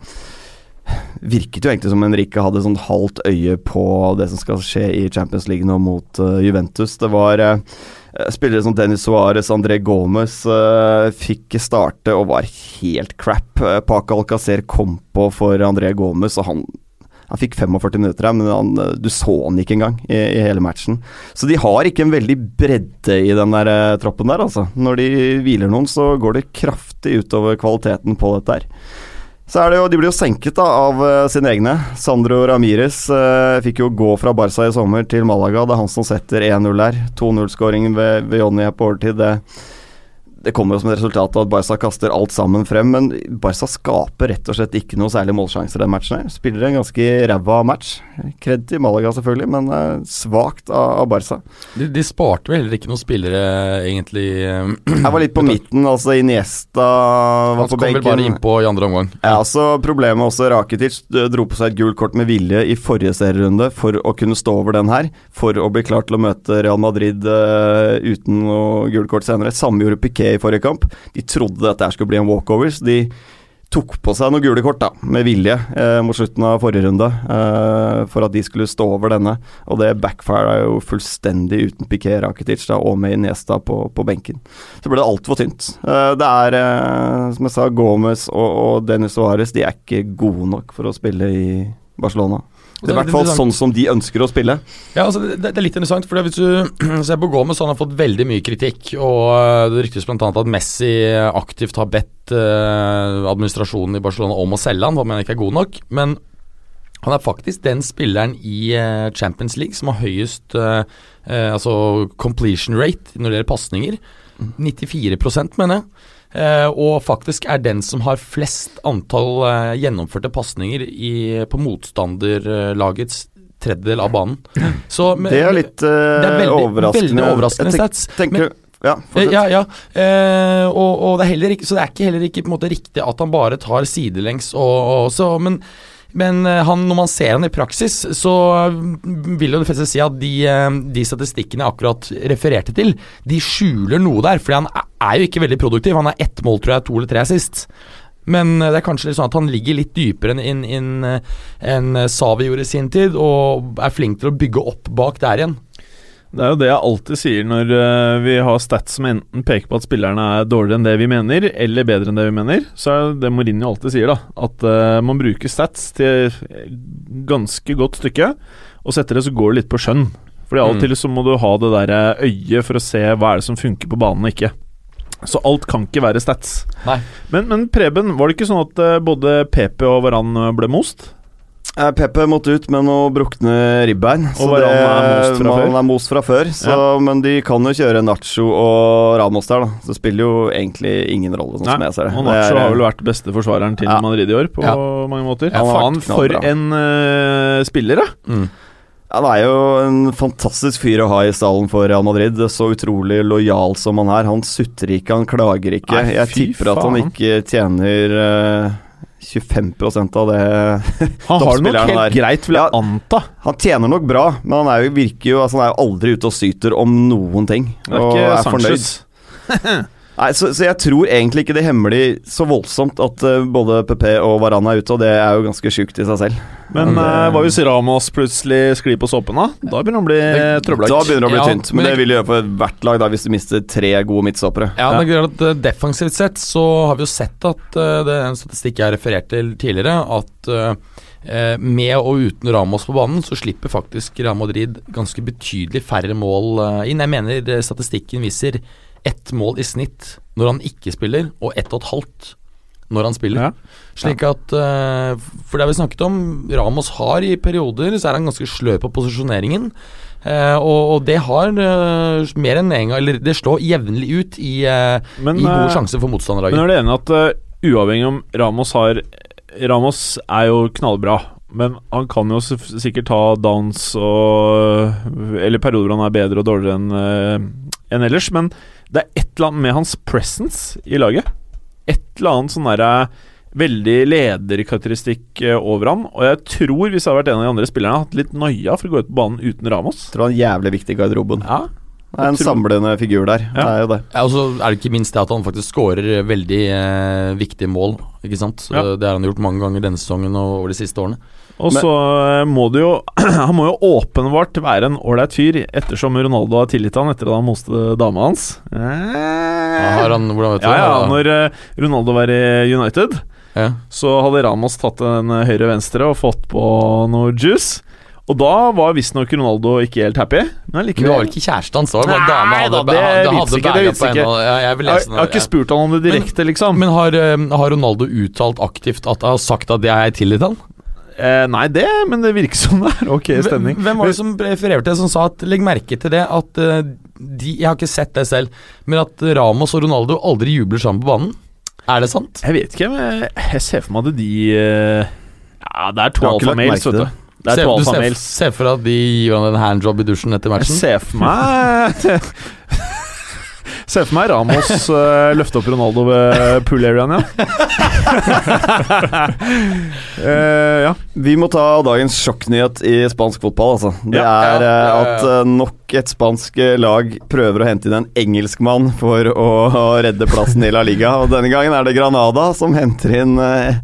Speaker 5: virket jo egentlig som Henrique hadde sånn halvt øye på det som skal skje i Champions League nå mot uh, Juventus. Det var uh, Eh, spillere som Dennis Suárez, André Gomez uh, fikk starte og var helt crap. Uh, Paca Alcacer kom på for André Gomez, og han, han fikk 45 minutter her, men han, du så han ikke engang i, i, hele matchen. Så de har ikke en veldig bredde i den der troppen der, altså. Når de hviler noen, så går det kraftig utover kvaliteten på dette her. Så er det jo, De blir jo senket da, av uh, sine egne. Sandro Ramires uh, fikk jo gå fra Barca i sommer til Malaga. Det er han som setter 1-0 der. 2-0-skåringen ved, ved Jonny på overtid. Det, det kommer jo som et resultat av at Barca kaster alt sammen frem, men Barca skaper rett og slett ikke noe særlig målsjanser den matchen. her. Spiller en ganske ræva match. Kred til Malaga, selvfølgelig, men uh, svakt av, av, Barca.
Speaker 2: De, de sparte vel heller ikke noen spillere, egentlig?
Speaker 5: Jeg var litt på [CLEARS THROAT] midten, altså Iniesta var
Speaker 2: på benken. Han kom vel bare innpå i andre omgang.
Speaker 5: Ja, så Problemet også, Rakitic dro på seg et gult kort med vilje i forrige serierunde for å kunne stå over den her, for å bli klar til å møte Real Madrid uh, uten noe gult kort senere. Samme gjorde Piquet i forrige kamp. De trodde dette skulle bli en walkover, så de tok på seg noen gule kort da, med vilje eh, mot slutten av forrige runde eh, for at de skulle stå over denne. Og det backfira jo fullstendig uten Piquet Rakitic da, og med Iniesta på, på benken. Så ble det altfor tynt. Eh, det er, eh, som jeg sa, Gomez og, og Dennis Suárez de er ikke gode nok for å spille i Barcelona. Det er i hvert fall sånn som de ønsker å spille.
Speaker 2: Ja, altså det, det er litt interessant, for hvis du [CLEARS THROAT] ser på Gomez, han har fått veldig mye kritikk. Og eh, det ryktes bl.a. at Messi aktivt har bedt eh, administrasjonen i Barcelona om å selge han, hva mener ikke er god nok. Men han er faktisk den spilleren i eh, Champions League som har høyest eh, altså completion rate når det gjelder pasninger. 94 mm. mener jeg. Uh, og faktisk er den som har flest antall uh, gjennomførte pasninger på motstanderlagets tredjedel av banen. [LAUGHS]
Speaker 5: Så, men, det er litt uh, det er veldig, overraskende.
Speaker 2: Veldig overraskende stats.
Speaker 5: Tenker, men, ja,
Speaker 2: ja, ja. Og, og, det er heller ikke, så det er ikke heller ikke måte riktig at han bare tar sidelengs og, og så, men men han, når man ser han i praksis, så vil jo de fleste si at de, de statistikkene jeg akkurat refererte til, de skjuler noe der. Fordi han er jo ikke veldig produktiv. Han er ett mål, tror jeg, to eller tre sist. Men eh, det er kanskje litt sånn at han ligger litt dypere enn en, en, en Savi gjorde i sin tid, og er flink til å bygge opp bak der igjen.
Speaker 3: Det er jo det jeg alltid sier når eh, vi har stats som enten peker på at spillerne er dårligere enn det vi mener, eller bedre enn det vi mener. Så er det Mourinho alltid sier, da. At uh, man bruker stats til ganske godt stykke, og setter det så går det litt på skjønn. Fordi av og
Speaker 2: Mm.
Speaker 3: til så må du ha det der eh, øyet for å se hva er det som funker på banen og ikke. Så alt kan ikke være stats. Men, men Preben, var det ikke sånn at både PP og Varan ble most?
Speaker 5: Eh, Pepe måtte ut med noe brukne ribbein.
Speaker 3: Og Varane er most fra
Speaker 5: man er most fra før. Så, Men de kan jo kjøre Nacho og Ramos der, da. Så det spiller jo egentlig ingen rolle, sånn som jeg ser det.
Speaker 3: Og
Speaker 5: Det
Speaker 3: Nacho
Speaker 5: er-
Speaker 3: har vel vært beste forsvareren til
Speaker 5: Ja.
Speaker 3: Madrid i år, på
Speaker 2: Ja.
Speaker 3: mange måter.
Speaker 2: Ja,
Speaker 3: Faen, for en uh, spiller, da!
Speaker 2: Mm.
Speaker 5: Han er jo en fantastisk fyr å ha i stallen for Real Madrid. Så utrolig lojal som han er. Han sutrer ikke, han klager ikke.
Speaker 3: Nei,
Speaker 5: jeg
Speaker 3: tipper
Speaker 5: tipper at han ikke tjener eh, 25 av det [LAUGHS]
Speaker 3: Han har det nok helt
Speaker 5: der.
Speaker 3: greit, vil jeg
Speaker 5: Ja.
Speaker 3: anta.
Speaker 5: Han tjener nok bra, men han er jo, virker jo altså Han er jo aldri ute og syter om noen ting.
Speaker 3: Det er
Speaker 5: og
Speaker 3: ikke
Speaker 5: er fornøyd. [LAUGHS] Nei, så, så jeg tror egentlig ikke det hemmer så voldsomt at uh, både PP og Varan er ute, og det er jo ganske sjukt i seg selv.
Speaker 3: Men
Speaker 2: Ja, det-
Speaker 3: eh, hva hvis Ramos plutselig sklir på såpen, da? Da begynner han å bli
Speaker 2: Det-
Speaker 3: trøblete.
Speaker 5: Da begynner det å bli
Speaker 2: Ja,
Speaker 5: tynt, men,
Speaker 2: men
Speaker 5: det vil det gjøre for hvert lag da, hvis du mister tre gode midtstoppere.
Speaker 2: Ja, det er at eh, Defensivt sett så har vi jo sett at eh, det er en statistikk jeg har referert til tidligere, at eh, eh, med og uten Ramos på banen, så slipper faktisk Real Madrid ganske betydelig færre mål eh, inn. Jeg mener eh, statistikken viser ett mål i snitt når han ikke spiller, og ett og et halvt når han spiller.
Speaker 3: Ja.
Speaker 2: Slik at uh, For det har vi snakket om, Ramos har i perioder så er han ganske sløv på posisjoneringen. Uh, og, og det har uh, mer enn en gang Eller det slår jevnlig ut i,
Speaker 3: Men,
Speaker 2: i gode sjanser for
Speaker 3: Men er det enig at uavhengig om Ramos har Ramos er jo knallbra, men han kan jo sikkert ta downs og Eller perioder hvor han er bedre og dårligere enn enn ellers. Men det er et eller annet med hans presence i laget. Et eller annet sånn derre Veldig lederkarakteristikk eh, over han. Og jeg tror, hvis jeg hadde vært en av de andre spillerne, hadde hatt litt noia for å gå ut på banen uten Ramos.
Speaker 5: Jeg tror han er jævlig viktig i garderoben.
Speaker 3: Ja,
Speaker 5: Det er en samlende figur der.
Speaker 3: Ja.
Speaker 5: Det er jo det.
Speaker 2: Ja, og så er det ikke minst det at han faktisk skårer veldig eh, viktige mål. Ikke sant?
Speaker 3: Ja.
Speaker 2: Eh, Det har han gjort mange ganger denne sesongen og over de siste årene.
Speaker 3: Og så eh, må det jo [CLEARS THROAT] Han må jo åpenbart være en ålreit fyr, ettersom Ronaldo har tilgitt han etter at han moste dama hans.
Speaker 2: Ja, han, hvordan vet du
Speaker 3: Ja, ja, når eh, Ronaldo var i United,
Speaker 2: Ja.
Speaker 3: så hadde Ramos tatt en eh, høyre-venstre og fått på noe juice. Og da var visstnok Ronaldo ikke helt happy, men
Speaker 2: Men det var vel ikke kjæresten hans? Det var bare dama
Speaker 3: Nei
Speaker 2: hadde,
Speaker 3: da, det
Speaker 2: hadde,
Speaker 3: vits ikke, det
Speaker 2: på henne. Ja, Jeg, jeg
Speaker 3: Jeg, har ikke spurt han om det direkte, liksom.
Speaker 2: Men har, eh, har Ronaldo uttalt aktivt at har sagt at jeg tilgitt han?
Speaker 3: eh, nei, det, men det virker som det er ok stemning.
Speaker 2: Hvem var det som refererte til som sa at legg merke til det at eh, de Jeg har ikke sett det selv, men at Ramos og Ronaldo aldri jubler sammen på banen. Er det sant?
Speaker 3: Jeg vet ikke, men jeg ser for meg at de eh, Ja, det er to alfamails, vet du. Det er
Speaker 2: Se- du ser, ser for deg at de gir han en handjob i dusjen etter
Speaker 3: Jeg
Speaker 2: matchen?
Speaker 3: ser for meg [LAUGHS] Ser for meg Ramos uh, [LAUGHS] løfte opp Ronaldo ved pool areaen, ja. uh, [LAUGHS] ja.
Speaker 5: Vi må ta dagens sjokknyhet i spansk fotball, altså. Det
Speaker 3: Ja.
Speaker 5: er
Speaker 2: Ja,
Speaker 5: eh, at nok et spansk lag prøver å hente inn en engelskmann for å, å redde plassen i La Liga. Og denne gangen er det Granada som henter inn eh,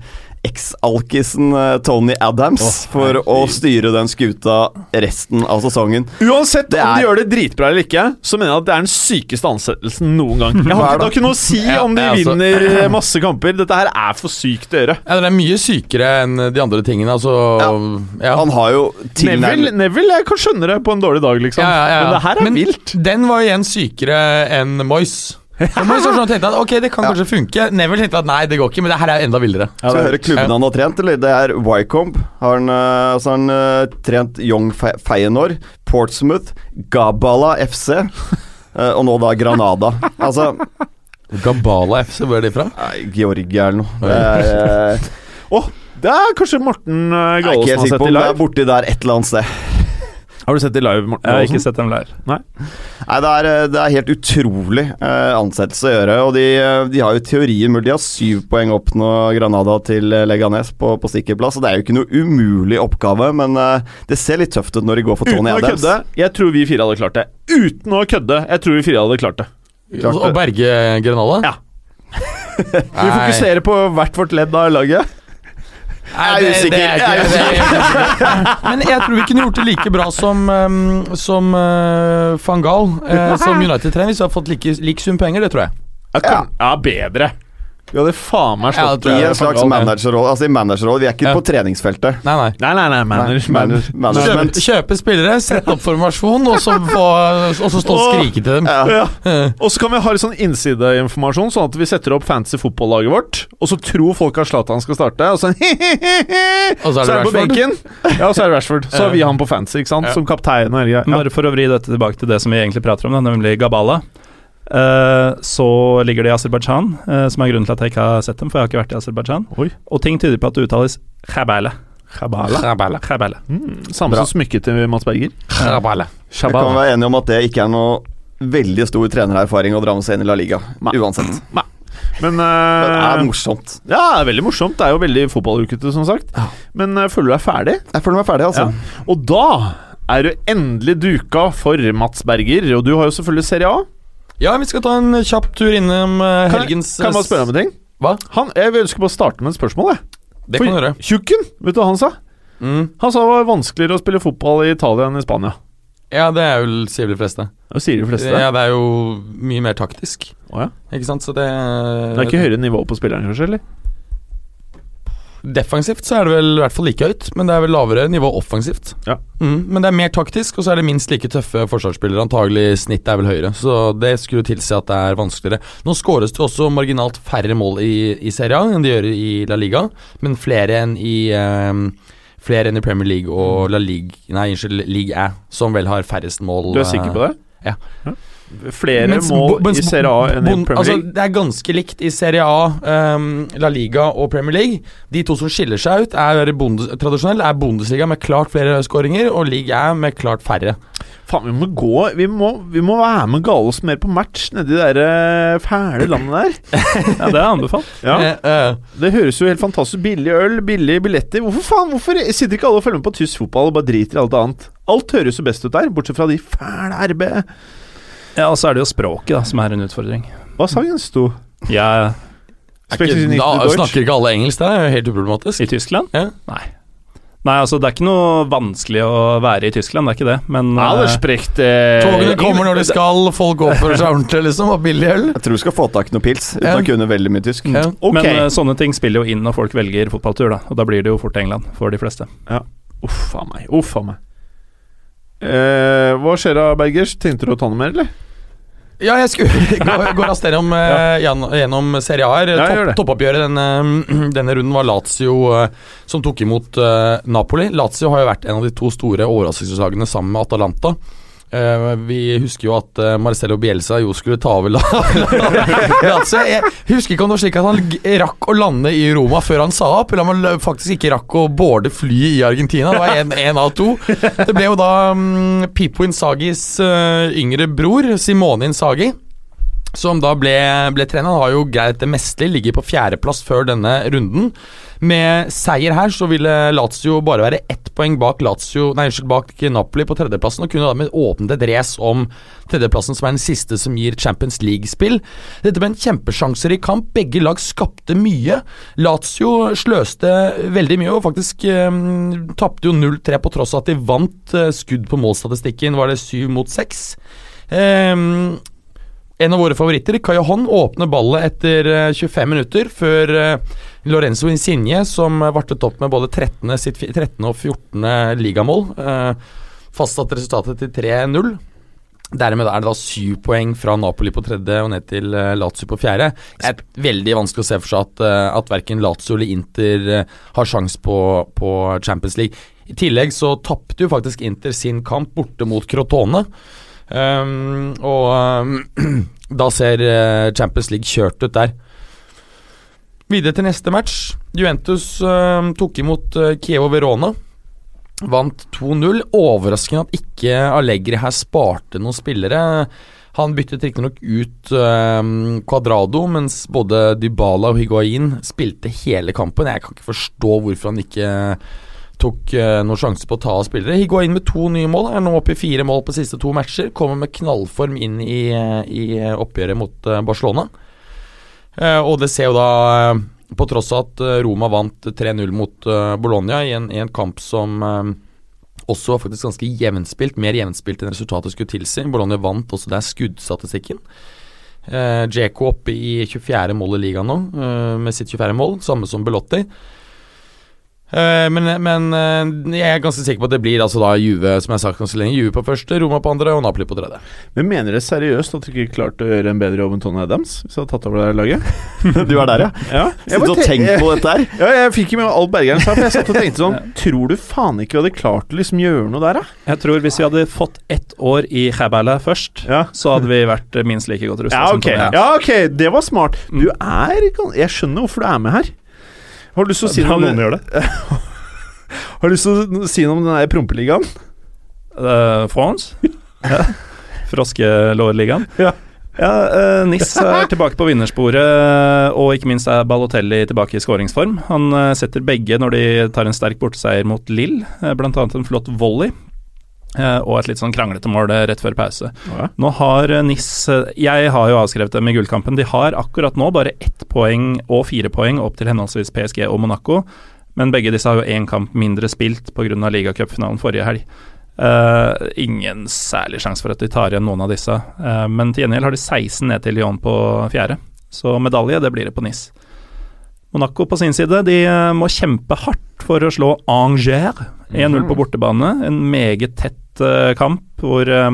Speaker 5: eks-alkisen eh, Tony Adams for å styre den skuta resten av sesongen.
Speaker 3: Uansett om de gjør det dritbra eller ikke, så mener jeg at det er den sykeste ansettelsen noen gang. Jeg [LAUGHS] har, ikke noe å si om de vinner eh, masse kamper. Dette her er for sykt å gjøre.
Speaker 2: Ja, det er mye sykere enn de andre tingene. Altså, ja.
Speaker 5: Han har jo
Speaker 3: Neville,
Speaker 5: tilnærmet
Speaker 3: Neville, jeg kan skjønne det på en dårlig dag, liksom.
Speaker 2: Ja, ja, ja.
Speaker 3: Men det her er
Speaker 2: Men
Speaker 3: vilt.
Speaker 2: Den var igjen sykere enn Moyes. Moyes sånn, tenkte at ok, det kan kanskje funke. Neville tenkte at nei, det går ikke, men det her er enda villere.
Speaker 3: Ja,
Speaker 5: Skal vi høre klubben han har trent, eller? Det er Wycombe. Har han, eh, altså han uh, trent Young Fe Feyenoord, Portsmouth, Gabala FC, uh, og nå da Granada. Altså
Speaker 2: Gabala FC, hvor er de fra?
Speaker 5: nei, Georgia eller noe. Det er, eh, [LAUGHS]
Speaker 3: Åh, det er kanskje Morten Gallosen har sett
Speaker 5: på
Speaker 3: i
Speaker 5: det
Speaker 3: live.
Speaker 5: borti der et eller annet sted.
Speaker 3: Har du sett de live, Morten
Speaker 4: Jeg har ikke sett dem live.
Speaker 5: Nei, det er, det er helt utrolig eh, ansettelse å gjøre. Og de, eh, de har jo teorien mulig De har syv poeng opp nå, Granada til eh, Leganes på, på stikkerplass. Og det er jo ikke noe umulig oppgave, men det ser litt tøft ut når de går for
Speaker 3: Uten å kødde, jeg tror vi fire hadde klart det. Uten å kødde, jeg tror vi fire hadde klart det.
Speaker 5: Klart
Speaker 2: Og
Speaker 5: det.
Speaker 2: berge Granada?
Speaker 3: Ja. [LAUGHS] Vi fokuserer på hvert vårt ledd av laget.
Speaker 5: Jeg er usikker.
Speaker 2: ikke-
Speaker 5: Jeg [LAUGHS] er
Speaker 2: det- Men jeg tror vi kunne gjort det like bra som, um, som uh, van Gaal, uh, som United-trener, hvis vi hadde fått like, lik sum penger. Det tror jeg.
Speaker 3: Ja, ja bedre. Vi hadde faen meg slått
Speaker 2: det
Speaker 5: I en slags managerrolle. Altså i managerrolle, vi er ikke
Speaker 2: Ja.
Speaker 5: på treningsfeltet.
Speaker 2: Nei, nei.
Speaker 3: Nei, nei, nei, manage,
Speaker 5: Nei,
Speaker 3: manage.
Speaker 2: Kjøpe, kjøpe spillere, sette opp formasjon, og så, få, og så stå og skrike til dem.
Speaker 5: Ja.
Speaker 3: Ja. Og så kan vi ha litt sånn innsideinformasjon, sånn at vi setter opp fancy fotballaget vårt, og så tror folk at Zlatan skal starte, og så [LAUGHS]
Speaker 2: Og så er det
Speaker 3: Så er det på
Speaker 2: Rashford.
Speaker 3: benken. Ja, og så er det Rashford. Så har vi han på fancy, ikke sant?
Speaker 2: Ja.
Speaker 3: Som kaptein.
Speaker 4: Bare for å vri dette tilbake til det som vi egentlig prater om, nemlig Gabala. Eh, så ligger det i Aserbajdsjan, eh, som er grunnen til at jeg ikke har sett dem, for jeg har ikke vært i Aserbajdsjan. Og ting tyder på at det uttales Khabale.
Speaker 3: Khabala.
Speaker 2: Khabala.
Speaker 3: Mm, samme
Speaker 5: Bra.
Speaker 3: som smykket til Mats Berger.
Speaker 2: Khabala.
Speaker 5: Vi kan være enige om at det ikke er noe veldig stor trenererfaring å dra med seg inn i La Liga.
Speaker 3: Ma.
Speaker 5: Uansett.
Speaker 3: Men,
Speaker 5: Men det er
Speaker 3: eh,
Speaker 5: morsomt.
Speaker 3: Ja, det er veldig morsomt. Det er jo veldig fotballukete, som sagt. Men uh, føler du deg ferdig?
Speaker 5: Jeg føler meg ferdig, altså.
Speaker 3: Ja. Og da er du endelig duka for Mats Berger, og du har jo selvfølgelig Serie A.
Speaker 2: Ja, vi skal ta en kjapp tur innom uh,
Speaker 3: Kan,
Speaker 2: helgens
Speaker 3: kan jeg bare spørre om en ting?
Speaker 2: Hva?
Speaker 3: Han, jeg vil ønske bare å starte med et spørsmål. Jeg.
Speaker 2: Det kan du gjøre.
Speaker 3: Tjukken, vet du hva han sa?
Speaker 2: Mm.
Speaker 3: Han sa det var vanskeligere å spille fotball i Italia enn i Spania.
Speaker 2: Ja, det er vel, sier vel de fleste.
Speaker 3: Det sier de fleste.
Speaker 2: Ja, det er jo mye mer taktisk,
Speaker 3: Å ja.
Speaker 2: ikke sant, så det
Speaker 3: Det er ikke høyere nivå på spilleren, kanskje? eller?
Speaker 2: Defensivt så er det vel i hvert fall like høyt, men det er vel lavere nivå offensivt.
Speaker 3: Ja.
Speaker 2: Mm, men det er mer taktisk, og så er det minst like tøffe forsvarsspillere. Antagelig snittet er vel høyere, så det skulle tilsi at det er vanskeligere. Nå skåres det også marginalt færre mål i, i Serie enn det gjør i La Liga, men flere enn i um, Flere enn i Premier League og La Ligue Nei, unnskyld, League A, som vel har færrest mål.
Speaker 3: Du er sikker på det?
Speaker 2: Ja.
Speaker 3: Flere
Speaker 2: Mens
Speaker 3: mål
Speaker 2: mens
Speaker 3: i Serie A enn i Premier League?
Speaker 2: altså, det er ganske likt i Serie A, um, La Liga og Premier League. De to som skiller seg ut, er bondes, tradisjonell er Bundesliga med klart flere skåringer, og Liga med klart færre.
Speaker 3: Faen, vi må gå Vi må, vi må være med Galås mer på match nedi det der eh, fæle landet der. [LAUGHS]
Speaker 4: Ja, det er anbefalt.
Speaker 3: Ja,
Speaker 2: Eh, eh,
Speaker 3: Det høres jo helt fantastisk Billig øl, billige billetter. Hvorfor faen, hvorfor sitter ikke alle og følger med på tysk fotball og bare driter i alt annet? Alt høres jo best ut der, bortsett fra de fæle RB.
Speaker 4: Ja, og så er det jo språket da, som er en utfordring.
Speaker 3: Hva sa Jens
Speaker 4: Jeg
Speaker 2: er
Speaker 3: ja
Speaker 2: ikke, da, snakker ikke alle engelsk der? Det er helt uproblematisk.
Speaker 4: I Tyskland?
Speaker 2: Ja.
Speaker 4: Nei. Nei, altså det er ikke noe vanskelig å være i Tyskland, det er ikke det, men
Speaker 3: Alle
Speaker 4: eh,
Speaker 3: eh,
Speaker 2: Togene kommer når de skal, folk oppfører seg ordentlig, liksom, og billig øl.
Speaker 5: Jeg tror du skal få tak i noe pils uten
Speaker 2: Ja.
Speaker 5: å kunne veldig mye tysk.
Speaker 2: Ja.
Speaker 3: Okay.
Speaker 4: Men uh, sånne ting spiller jo inn når folk velger fotballtur, da. Og da blir det jo fort England for de fleste.
Speaker 3: Uff a meg. Uff a meg. Eh, hva skjer da, Bergers? Tenkte du å ta noe mer, eller?
Speaker 2: Ja, jeg skulle [LAUGHS] gå, gå raskt gjennom, eh, gjennom, gjennom Serie A her. Topp, toppoppgjøret denne, [CLEARS THROAT] denne runden var Lazio eh, som tok imot eh, Napoli. Lazio har jo vært en av de to store overraskelseslagene sammen med Atalanta. Eh, vi husker jo at Marcello Marcelo Bielsa jo skulle ta over Lazio. [LAUGHS] Jeg husker ikke om det var slik at han rakk å lande i Roma før han sa opp, eller om han faktisk ikke rakk å boarde flyet i Argentina. Det var en, av to. Det ble jo da um, Pipo Insagis uh, yngre bror, Simone Insagi, som da ble, ble trener. Har jo greit det meste, ligger på fjerdeplass før denne runden. Med seier her så ville Lazio bare være ett poeng bak Lazio Nei, bak Napoli på tredjeplassen, og kunne da med åpnet et race om tredjeplassen, som er den siste som gir Champions League-spill. Dette ble en kjempesjanser i kamp. Begge lag skapte mye. Lazio sløste veldig mye, og faktisk eh, tapte jo 0-3 på tross av at de vant eh, skudd på målstatistikken. Var det 7 mot 6? Um, en av våre favoritter, Kajohon, åpner ballet etter eh, 25 minutter før eh, Lorenzo Insigne, som eh, vartet opp med både 13. sitt 13. og 14. ligamål, eh, fastsatte resultatet til 3-0. Dermed er det da syv poeng fra Napoli på tredje og ned til eh, Lazio på fjerde. Det er veldig vanskelig å se for seg at, at verken Lazio eller Inter eh, har sjans på, på Champions League. I tillegg så tapte jo faktisk Inter sin kamp borte mot Crotone. Um, og um, [CLEARS THROAT] da ser eh, Champions League kjørt ut der. Videre til neste match. Juventus um, tok imot uh, Kievo Verona. Vant 2-0. Overraskende at ikke Allegri her sparte noen spillere. Han byttet riktignok ut um, Cuadrado, mens både Dybala og Higuain spilte hele kampen. Jeg kan ikke forstå hvorfor han ikke tok eh, noen sjanser på å ta av spillere. Higuain med to nye mål, er nå oppe i fire mål på siste to matcher. Kommer med knallform inn i, i eh, oppgjøret mot eh, Barcelona. Eh, og det ser jo da eh, På tross av at Roma vant 3-0 mot Bologna i en, i en kamp som eh, også var faktisk ganske jevnspilt, mer jevnspilt enn resultatet skulle tilsi. Bologna vant også der skuddstatistikken. Djeko oppe i 24. mål i ligaen nå, med sitt 24. mål, samme som Belotti. Eh, men, men eh, jeg er ganske sikker på at det blir altså da Juve som jeg har sagt ganske lenge. Juve på første, Roma på andre og Napoli på tredje.
Speaker 3: Men mener dere seriøst at du ikke klarte å gjøre en bedre jobb enn Tony Adams? Hvis jeg hadde tatt over det laget? [LAUGHS]
Speaker 5: Du er der, ja.
Speaker 3: Ja,
Speaker 5: Sitter og tenker på dette her.
Speaker 3: Ja, jeg fikk ikke med alt Bergeren sa, for jeg satt og tenkte sånn [LAUGHS] Tror du faen ikke vi hadde klart å liksom gjøre noe der, da?
Speaker 4: Jeg tror hvis vi hadde fått ett år i Jabala først,
Speaker 3: Ja.
Speaker 4: så hadde vi vært eh, minst like godt rusta
Speaker 3: Ja,
Speaker 4: som
Speaker 3: ok,
Speaker 4: Tony.
Speaker 3: ja, ok, det var smart. Du er Jeg skjønner hvorfor du er med her. Har du lyst til å si noe om
Speaker 4: noen gjør det. [LAUGHS]
Speaker 3: Har du lyst til å si noe om den der prompeligaen?
Speaker 4: Uh, France? Ja. [LAUGHS] Froskelårligaen?
Speaker 3: Ja.
Speaker 4: Ja, uh, Nis er tilbake på vinnersporet, og ikke minst er Balotelli tilbake i skåringsform. Han uh, setter begge når de tar en sterk borteseier mot Lill, uh, bl.a. en flott volley. Eh, og et litt sånn kranglete mål eh, rett før pause.
Speaker 3: Ja.
Speaker 4: Nå har eh, NIS Jeg har jo avskrevet dem i gullkampen. De har akkurat nå bare ett poeng og fire poeng opp til henholdsvis PSG og Monaco. Men begge disse har jo én kamp mindre spilt pga. ligacupfinalen forrige helg. Uh, ingen særlig sjanse for at de tar igjen noen av disse. uh, men til gjengjeld har de 16 ned til Lyon på fjerde. Så medalje, det blir det på NIS. Monaco på sin side de må kjempe hardt for å slå Angers 1-0 på bortebane. En meget tett kamp hvor eh,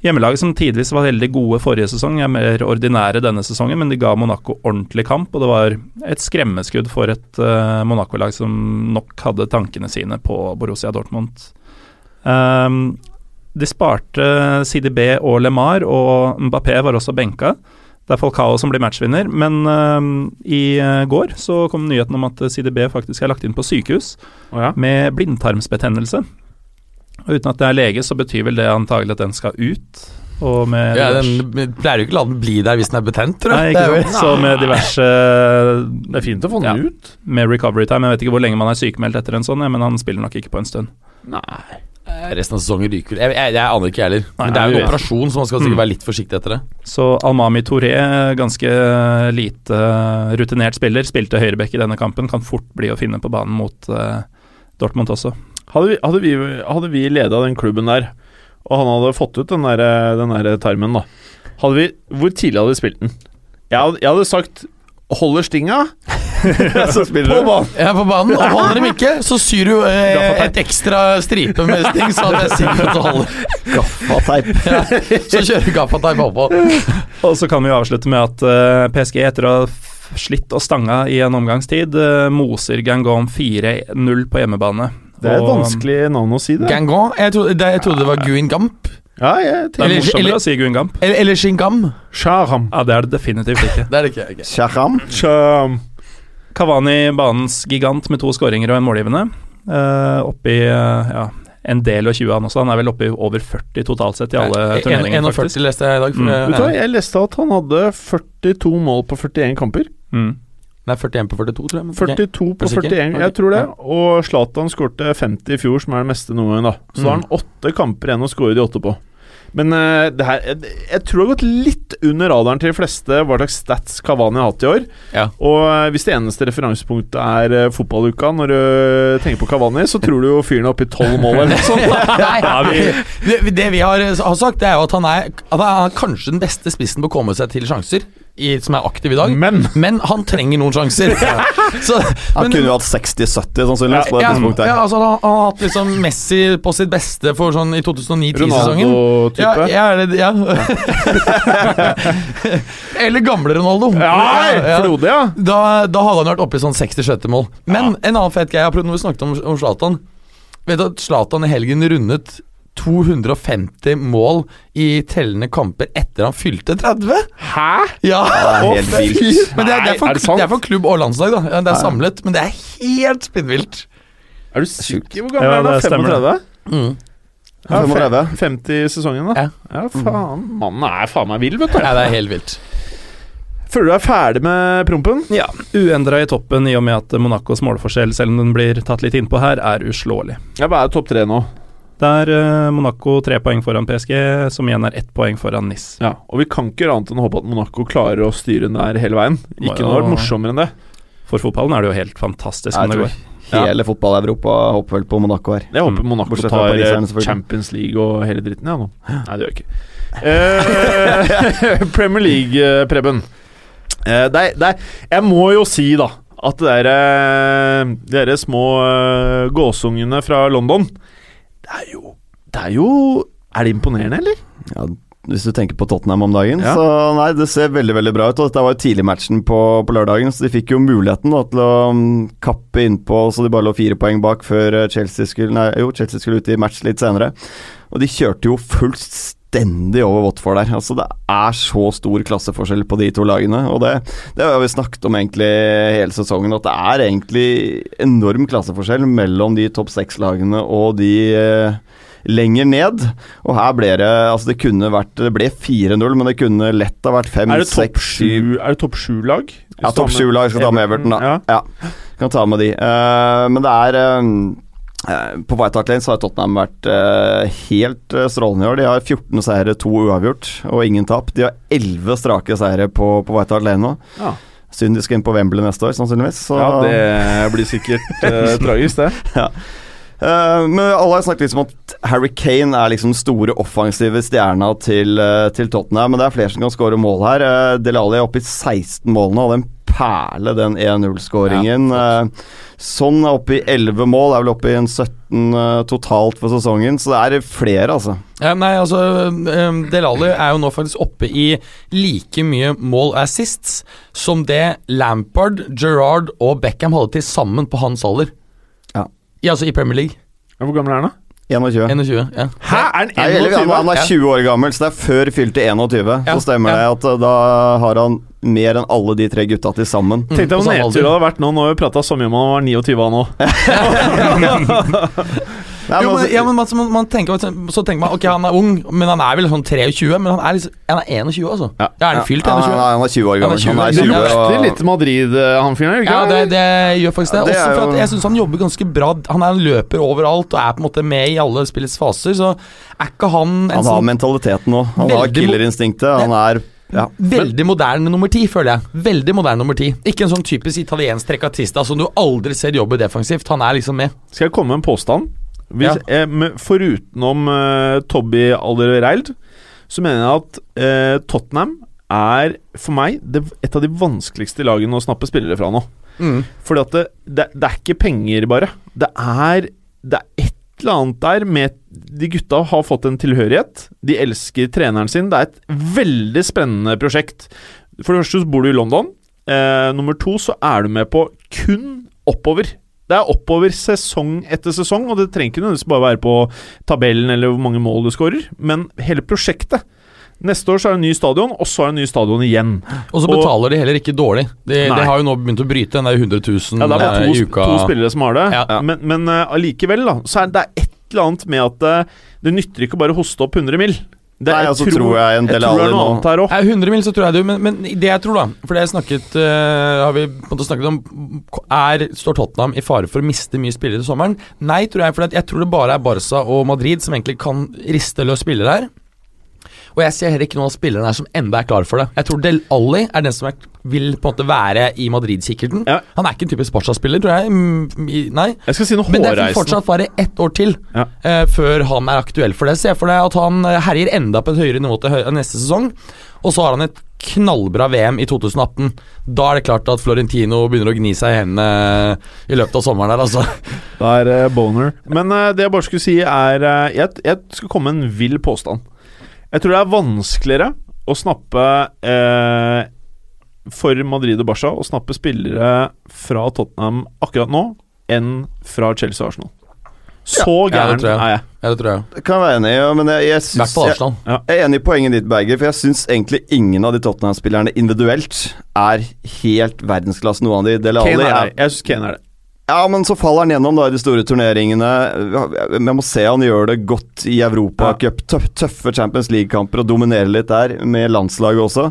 Speaker 4: Hjemmelaget som tidvis var veldig gode forrige sesong, er mer ordinære denne sesongen, men de ga Monaco ordentlig kamp, og det var et skremmeskudd for et uh, Monaco-lag som nok hadde tankene sine på Borussia Dortmund. Um, de sparte CDB og LeMar, og Mbappé var også benka. Det er Falcao som blir matchvinner, men uh, i eh, går så kom nyheten om at CDB faktisk er lagt inn på sykehus
Speaker 3: oh ja.
Speaker 4: med blindtarmsbetennelse. Og uten at det er lege, så betyr vel det antagelig at den skal ut. Og med
Speaker 2: Ja, den pleier jo ikke å la den bli der hvis den er betent, tror
Speaker 4: Nei,
Speaker 2: jeg.
Speaker 4: ikke
Speaker 2: Det er
Speaker 4: sant. Så med diverse
Speaker 3: Det er fint å få den
Speaker 4: Ja.
Speaker 3: ut.
Speaker 4: Med recovery time. Jeg vet ikke hvor lenge man er sykemeldt etter en sånn, men han spiller nok ikke på en stund.
Speaker 3: Nei.
Speaker 2: Eh, Resten av sesongen ryker Jeg, jeg, jeg aner ikke, jeg heller. Men det er jo en operasjon, så man skal sikkert
Speaker 4: Mm.
Speaker 2: være litt forsiktig etter det.
Speaker 4: Så Almami Touré, ganske lite rutinert spiller, spilte høyreback i denne kampen. Kan fort bli å finne på banen mot uh, Dortmund også.
Speaker 3: Hadde vi, hadde vi, hadde vi leda den klubben der, og han hadde fått ut den der, den der tarmen, da hadde vi, Hvor tidlig hadde vi spilt den? Jeg hadde, jeg hadde sagt Holder stinga, [LAUGHS]
Speaker 5: Så spiller
Speaker 3: på
Speaker 5: du.
Speaker 3: banen!
Speaker 2: Er på banen, og holder dem ikke, så syr du eh, et ekstra stripe med sting, så det er sikkert at det holder.
Speaker 5: Gaffateip. [LAUGHS]
Speaker 2: Ja, så kjører du gaffateip oppå. [LAUGHS]
Speaker 4: Og så kan vi jo avslutte med at uh, PSG, etter å ha slitt og stanga i en omgangstid, uh, moser Gangon 4-0 på hjemmebane.
Speaker 3: Det er et vanskelig navn å si, det.
Speaker 2: Gangon? Jeg trodde, det, jeg trodde det var Guin Gamp.
Speaker 3: Ja, jeg
Speaker 4: Det er
Speaker 2: Eller-
Speaker 4: morsommere
Speaker 2: eller-
Speaker 4: å si Guingamp.
Speaker 2: Eller, eller Shingam.
Speaker 3: Shaham.
Speaker 4: Ja, det er det definitivt ikke. [LAUGHS]
Speaker 2: Det er det ikke. okay.
Speaker 5: Shaham.
Speaker 4: Kavani, banens gigant med to skåringer og en målgivende. Uh, oppi uh, ja, en del og 20 han også. Han er vel oppe i over 40 totalt sett i alle turneringer,
Speaker 2: 41
Speaker 4: faktisk.
Speaker 2: leste jeg i dag. For
Speaker 4: Mm.
Speaker 3: Jeg, ja. jeg leste at han hadde 42 mål på 41 kamper.
Speaker 4: Mm.
Speaker 2: Nei, 41 på 42, tror jeg. men ok.
Speaker 3: 42 på
Speaker 2: Er du
Speaker 3: 41, jeg tror det. Og Zlatan skårte 50 i fjor, som er det meste noen gang, da. Så da har han åtte kamper igjen å skåre de åtte på. Men uh, det her jeg, jeg tror det har gått litt under radaren til de fleste hva slags stats Kavani har hatt i år.
Speaker 2: Ja.
Speaker 3: Og uh, hvis det eneste referansepunktet er uh, fotballuka når du tenker på Kavani, så tror du jo fyren er oppe i tolv mål eller noe sånt. [LAUGHS]
Speaker 2: Nei, det, det vi har, har sagt, det er jo at han er, at han er kanskje den beste spissen på å komme seg til sjanser, i, som er aktiv i dag.
Speaker 3: Men
Speaker 2: Men han trenger noen sjanser. [LAUGHS] Så,
Speaker 5: Han
Speaker 2: men-
Speaker 5: kunne jo hatt 60-70 sannsynligvis på
Speaker 2: ja, ja, altså, han, har hatt liksom Messi på sitt beste for sånn i 2009-10-sesongen.
Speaker 3: Ronaldo-type.
Speaker 2: ja, ja. [LAUGHS] Eller gamle Ronaldo.
Speaker 3: Ja, Frode, ja.
Speaker 2: Da, da hadde han vært oppe i sånn 60-70 mål. Men en annen fet greie når vi snakket om, om Zlatan Vet du at Zlatan i helgen rundet 250 mål i tellende kamper etter han fylte 30?
Speaker 3: Hæ?
Speaker 2: Ja!
Speaker 5: Det er helt vilt.
Speaker 2: Men det er, det, er for,
Speaker 3: Nei, er det
Speaker 2: det er for klubb og landslag, da. Ja, Det er samlet, men det er helt spinnvilt.
Speaker 3: Er du sikker? Hvor gammel
Speaker 4: Ja,
Speaker 3: er han?
Speaker 4: det stemmer
Speaker 3: 35?
Speaker 2: Mm.
Speaker 3: Ja,
Speaker 5: 35.
Speaker 3: 50 i sesongen, da.
Speaker 2: Ja.
Speaker 3: Ja, faen. Mannen er faen meg vill, vet du.
Speaker 2: Ja, det er helt vilt.
Speaker 3: Føler du deg ferdig med prompen?
Speaker 4: Ja, uendra i toppen i og med at Monacos målforskjell, selv om den blir tatt litt innpå her, er uslåelig.
Speaker 3: Ja, Hva er topp tre nå?
Speaker 4: Det er eh, Monaco tre poeng foran PSG, som igjen er ett poeng foran NIS.
Speaker 3: Ja, Og vi kan ikke gjøre annet enn å håpe at Monaco klarer å styre den der hele veien. Ikke
Speaker 4: noe
Speaker 3: noe morsommere enn det.
Speaker 4: For fotballen er det jo helt fantastisk
Speaker 5: Jeg
Speaker 4: om det
Speaker 5: tror
Speaker 4: går.
Speaker 5: hele fotball-Europa håper vel på Monaco her.
Speaker 3: Jeg håper
Speaker 4: Mm.
Speaker 3: Monaco
Speaker 5: Bortsett
Speaker 3: tar
Speaker 5: pariserne,
Speaker 3: eh. Champions League og hele dritten, ja nå. Nei, det gjør jeg ikke. [LAUGHS] Eh, [LAUGHS] Premier League, Preben. Eh, det det jeg må jo si, da, at dere, der, eh, de der små gåsungene fra London Det er jo Det er jo Er det imponerende, eller?
Speaker 5: Ja, hvis du tenker på Tottenham om dagen,
Speaker 3: Ja.
Speaker 5: så nei, det ser veldig veldig bra ut. Og dette var jo tidligmatchen på, på lørdagen, så de fikk jo muligheten da, til å um, kappe innpå, så de bare lå fire poeng bak før eh, Chelsea skulle Nei, jo, Chelsea skulle ut i match litt senere. Og de kjørte jo fullstendig over Watford der. Altså, det er så stor klasseforskjell på de to lagene. Og det, det har vi snakket om egentlig hele sesongen, at det er egentlig enorm klasseforskjell mellom de topp seks-lagene og de eh, lenger ned. Og her ble det Altså, det kunne vært Det ble 4-0, men det kunne lett ha vært 5,
Speaker 3: Er det topp
Speaker 5: 6, 7
Speaker 3: det topp sju-lag?
Speaker 5: Ja, topp 7-lag skal ta med Everton, da.
Speaker 3: Ja.
Speaker 5: Ja, kan ta med de. Uh, men det er eh, På White Hart Lane så har Tottenham vært eh, helt eh, strålende i år. De har 14 seire, to uavgjort og ingen tap. De har 11 strake seire på, på White Hart Lane nå.
Speaker 3: Ja.
Speaker 5: Synd de skal inn på Wembley neste år, sannsynligvis. Så,
Speaker 3: ja, det blir sikkert uh, [LAUGHS] tragisk, det.
Speaker 5: Eh, men alle har snakket litt om at Harry Kane er liksom store offensive stjerna til, eh, til Tottenham, men det er flere som kan skåre mål her. Uh, Delali er oppe i 16 mål nå, og den perle, den 1-0-skåringen. Ja, sånn er oppe i 11 mål, er vel oppe i en 17 eh, totalt for sesongen, så det er flere, altså.
Speaker 2: Ja, nei, altså um, Delali er jo nå faktisk oppe i like mye mål assists som det Lampard, Gerrard og Beckham hadde til sammen på hans alder.
Speaker 5: Ja.
Speaker 2: Altså i Premier League.
Speaker 3: Hvor gammel er han, da?
Speaker 5: 21.
Speaker 2: 21. ja.
Speaker 3: Hæ, er han
Speaker 5: Nei, eller,
Speaker 3: 21?
Speaker 5: han, han er 20 år gammel, så det er før fylte 21.
Speaker 2: Ja,
Speaker 5: Så stemmer
Speaker 2: ja.
Speaker 5: det at uh, da har han mer enn alle de tre gutta til sammen.
Speaker 3: Tenk deg hvor nedtur det hadde vært nå. Nå har vi prata så mye om han var 29 han nå. [LAUGHS] [LAUGHS] [LAUGHS]
Speaker 5: Nei,
Speaker 2: Jo,
Speaker 5: men altså-
Speaker 2: ja, men man, man, man tenker, så tenker man ok, han er ung, men han er vel sånn 23, men han er, liksom, han er 21, altså.
Speaker 3: Ja.
Speaker 2: Ja, er han fylt 21?
Speaker 5: han, han er 20 år
Speaker 2: Han er
Speaker 5: gammel.
Speaker 2: 20
Speaker 5: Han er
Speaker 2: 20,
Speaker 3: Det
Speaker 5: 20
Speaker 2: gammel.
Speaker 5: og-
Speaker 3: lukter litt Madrid, eh, han fyren,
Speaker 2: Ja, det, det gjør faktisk det.
Speaker 5: Ja, det
Speaker 2: Også for at jeg syns han jobber ganske bra. Han er en løper overalt og er på en måte med i alle spillets faser, så er ikke han en
Speaker 5: Han har
Speaker 2: sånn
Speaker 5: mentaliteten nå. Han har killerinstinktet. Han er ja.
Speaker 2: veldig moderne nummer ti, føler jeg. Veldig moderne nummer ti. Ikke en sånn typisk italiensk trekkatista som du aldri ser jobbe defensivt. Han er liksom med.
Speaker 3: Skal jeg komme med en påstand? Hvis, eh, med, forutenom eh, Tobby Alderweireld, så mener jeg at eh, Tottenham er for meg det, et av de vanskeligste lagene å snappe spillere fra nå. Fordi at det, det, det er ikke penger, bare. Det er, det er et eller annet der med De gutta har fått en tilhørighet. De elsker treneren sin. Det er et veldig spennende prosjekt. For det første så bor du i London. Eh, nummer to så er du med på kun oppover. Det er oppover sesong etter sesong, og det trenger ikke nødvendigvis bare være på tabellen eller hvor mange mål du skårer, men hele prosjektet. Neste år så er det en ny stadion, og så er det en ny stadion igjen.
Speaker 2: Og så
Speaker 3: Og-
Speaker 2: betaler de heller ikke dårlig. De, de har jo nå begynt å bryte den der 100 000
Speaker 3: Ja, det er bare
Speaker 2: eh,
Speaker 3: to,
Speaker 2: uka.
Speaker 3: to spillere som har det,
Speaker 2: Ja.
Speaker 3: men, men eh, allikevel, da, så er det et eller annet med at eh, det nytter ikke å bare hoste opp 100 mill. Det,
Speaker 5: Nei, altså, tror jeg en del
Speaker 3: tror
Speaker 5: av det nå-
Speaker 3: her òg.
Speaker 2: 100 mil så tror jeg det, men, men det jeg tror, da For det jeg snakket uh, har vi på en måte snakket om er, Står Tottenham i fare for å miste mye spillere til sommeren? Nei, tror jeg. For jeg tror det bare er Barca og Madrid som egentlig kan riste løs spillere her. Og jeg ser heller ikke noen av spillerne her som enda er klar for det. Jeg tror Del Alli er den som er, vil på en måte være i Madrid-kikkerten.
Speaker 3: Ja.
Speaker 2: Han er ikke en typisk Barca-spiller, tror jeg. Mm, Nei.
Speaker 3: Jeg skal si noe
Speaker 2: Men det vil fortsatt være ett år til
Speaker 3: Ja.
Speaker 2: uh, før han er aktuell for det. Se for deg at han eh, herjer enda på et høyere nivå til høy neste sesong, og så har han et knallbra VM i 2018. Da er det klart at Florentino begynner å gni seg i hendene eh, i løpet av sommeren der, altså.
Speaker 3: Det er boner. Men uh, det jeg bare skulle si, er uh, jeg, jeg skal komme med en vill påstand. Jeg tror det er vanskeligere å snappe eh, for Madrid og Barca å snappe spillere fra Tottenham akkurat nå enn fra Chelsea og Arsenal. Så
Speaker 2: Ja,
Speaker 3: gæren
Speaker 2: tror
Speaker 3: er jeg.
Speaker 2: Ja, det tror jeg.
Speaker 5: Det kan være enig i, ja, men jeg, jeg,
Speaker 2: fall
Speaker 5: jeg, jeg er enig i poenget ditt, Berger. For jeg syns egentlig ingen av de Tottenham-spillerne individuelt er helt verdensklasse. Noen av de Dele Alli
Speaker 3: Kane er
Speaker 5: er.
Speaker 3: Jeg syns Kane er det.
Speaker 5: Ja, men så faller han gjennom da i de store turneringene. Jeg må se han gjør det godt i Europacup. Tøff, tøffe Champions League-kamper og dominerer litt der, med landslaget også.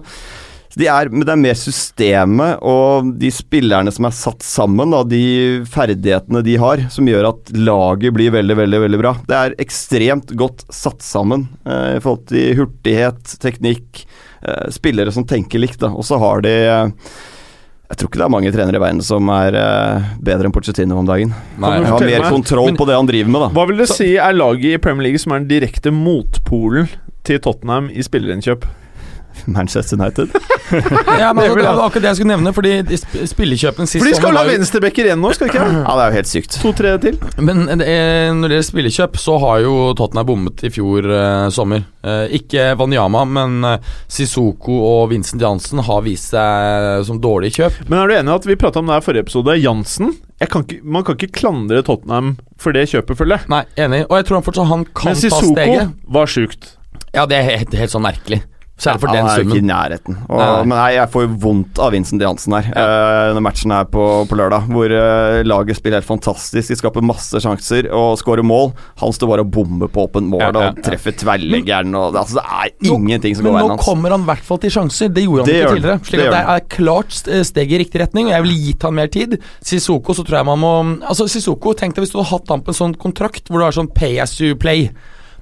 Speaker 5: de er, men det er mer systemet og de spillerne som er satt sammen, da, de ferdighetene de har, som gjør at laget blir veldig, veldig veldig bra. Det er ekstremt godt satt sammen eh, i forhold til hurtighet, teknikk, eh, spillere som tenker likt. Og så har de eh, jeg tror ikke det er mange trenere i verden som er eh, bedre enn Pochettino om dagen.
Speaker 2: Nei,
Speaker 5: Han har mer
Speaker 3: meg-
Speaker 5: kontroll
Speaker 3: men-
Speaker 5: på det han driver med, da.
Speaker 3: Hva vil det si er laget i Premier League som er den direkte motpolen til Tottenham i spillerinnkjøp? [LAUGHS]
Speaker 5: Manchester United. [LAUGHS]
Speaker 2: Ja, men altså, det var akkurat det jeg skulle nevne, fordi spillekjøpen sist
Speaker 3: For de skal ha venstrebacker igjen nå, skal de ikke? [CLEARS THROAT]
Speaker 5: Ja, det er jo helt sykt.
Speaker 3: To-tre til.
Speaker 2: Men eh, når det gjelder spillekjøp, så har jo Tottenham bommet i fjor eh, sommer. Eh, ikke Wanyama, men eh, Sissoko og Vincent Jansen har vist seg som dårlige kjøp.
Speaker 3: Men er du enig i at vi prata om det her i forrige episode? Jansen jeg kan ikke, Man kan ikke klandre Tottenham for det kjøpet, føler jeg.
Speaker 2: Nei, enig. Og jeg tror han fortsatt han kan
Speaker 3: Men
Speaker 2: ta
Speaker 3: Sissoko
Speaker 2: steget.
Speaker 3: var sjukt.
Speaker 2: Ja, det er helt, helt sånn merkelig. Særlig for
Speaker 5: Ja,
Speaker 2: den
Speaker 5: han er jo ikke i nærheten. Og,
Speaker 2: Nei.
Speaker 5: Men nei, jeg får jo vondt av Vincent Jansen her. eh, når matchen er på, på lørdag, hvor uh, laget spiller helt fantastisk. De skaper masse sjanser og skårer mål. Han står bare og bomber på åpent mål
Speaker 2: Ja, ja,
Speaker 5: og treffer tverrleggeren. Altså, det er ingenting som går
Speaker 2: Men nå kommer han i hvert fall til sjanser. Det gjorde han
Speaker 5: Det
Speaker 2: ikke tidligere. Slik
Speaker 5: Det
Speaker 2: at det er klart steg i riktig retning, og jeg ville gitt han mer tid. Sissoko så tror jeg man må Altså Sissoko, tenk deg hvis du hadde hatt ham på en sånn kontrakt hvor du har sånn pay as you play.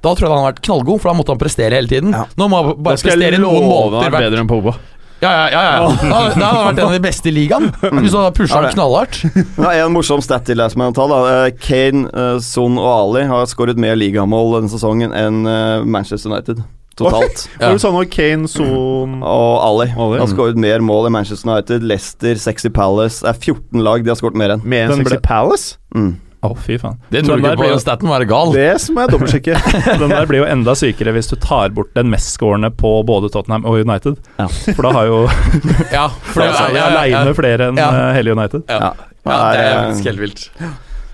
Speaker 2: Da tror jeg han hadde vært knallgod, for da måtte han prestere hele tiden.
Speaker 5: Ja.
Speaker 2: Nå må han bare prestere noen måneder hvert.
Speaker 3: bedre enn Pogba.
Speaker 2: Ja, ja, ja, ja. Da, da hadde han vært en av de beste i ligaen. Hvis du hadde pusha
Speaker 5: Ja,
Speaker 2: han
Speaker 5: det.
Speaker 2: knallhardt. [LAUGHS]
Speaker 5: Ja, en morsom stat til deg som jeg må ta. da Eh, Kane, eh, Son og Ali har skåret mer ligamål denne sesongen enn eh, Manchester United totalt.
Speaker 2: Ja.
Speaker 3: Når du sa nå Kane, Son
Speaker 5: Og Ali
Speaker 3: Ali.
Speaker 5: har skåret mer mål enn Manchester United. Leicester, Sexy Palace Det er 14 lag de har skåret mer enn.
Speaker 3: Mer
Speaker 4: enn
Speaker 3: Sexy Palace?
Speaker 5: Mm.
Speaker 4: Å, fy faen.
Speaker 2: Det tror du ikke
Speaker 4: blir
Speaker 2: på
Speaker 4: jo-
Speaker 2: staten være gal.
Speaker 3: Det må jeg dobbeltsjekke. [LAUGHS]
Speaker 4: Den der blir jo enda sykere hvis du tar bort den mestskårende på både Tottenham og United.
Speaker 5: Ja.
Speaker 4: For da har jo [LAUGHS]
Speaker 2: Ja, for det
Speaker 4: er
Speaker 2: ja,
Speaker 4: aleine flere enn
Speaker 2: Ja.
Speaker 4: eh, hele United.
Speaker 2: Ja.
Speaker 5: Ja.
Speaker 2: Ja, det er faktisk helt vilt.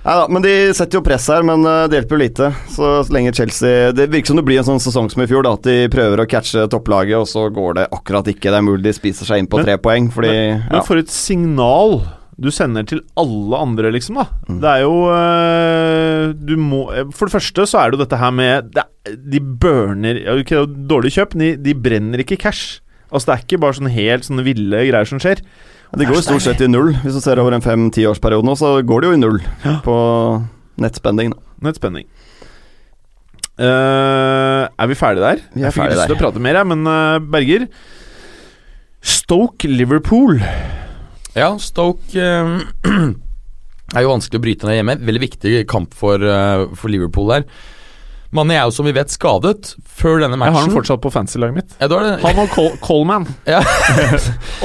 Speaker 5: Nei da, men de setter jo press her, men eh, det hjelper jo lite. Så, så lenge Chelsea Det virker som det blir en sånn sesong som i fjor, da, at de prøver å catche topplaget, og så går det akkurat ikke. Det er mulig de spiser seg inn på
Speaker 3: Men-
Speaker 5: tre poeng, fordi
Speaker 3: Men
Speaker 5: ja.
Speaker 3: for et signal du sender til alle andre, liksom. da
Speaker 5: Mm.
Speaker 3: Det er jo øh, Du må eh, For det første så er det jo dette her med det, De burner ja, ok, det er jo Dårlig kjøp, de, de brenner ikke cash. Altså Det er ikke bare sånn helt sånne ville greier som skjer.
Speaker 5: Det går jo stort sett i null. Hvis du ser over en fem-tiårsperiode nå, så går det jo i null på nettspending. Da.
Speaker 3: Nettspenning. Eh, er vi ferdige der?
Speaker 5: Vi er
Speaker 3: jeg fikk
Speaker 5: ferdige
Speaker 3: lyst til å prate mer, jeg, men uh, Berger Stoke Liverpool.
Speaker 2: Ja, Stoke eh, [CLEARS THROAT] er jo vanskelig å bryte ned hjemme. Veldig viktig kamp for, eh, for Liverpool der. Mané er jo som vi vet skadet før denne matchen.
Speaker 3: Jeg har
Speaker 2: matchen.
Speaker 3: den fortsatt på fancy-laget mitt.
Speaker 2: Ja, det.
Speaker 3: Han og Col Coleman. [LAUGHS]
Speaker 2: Ja.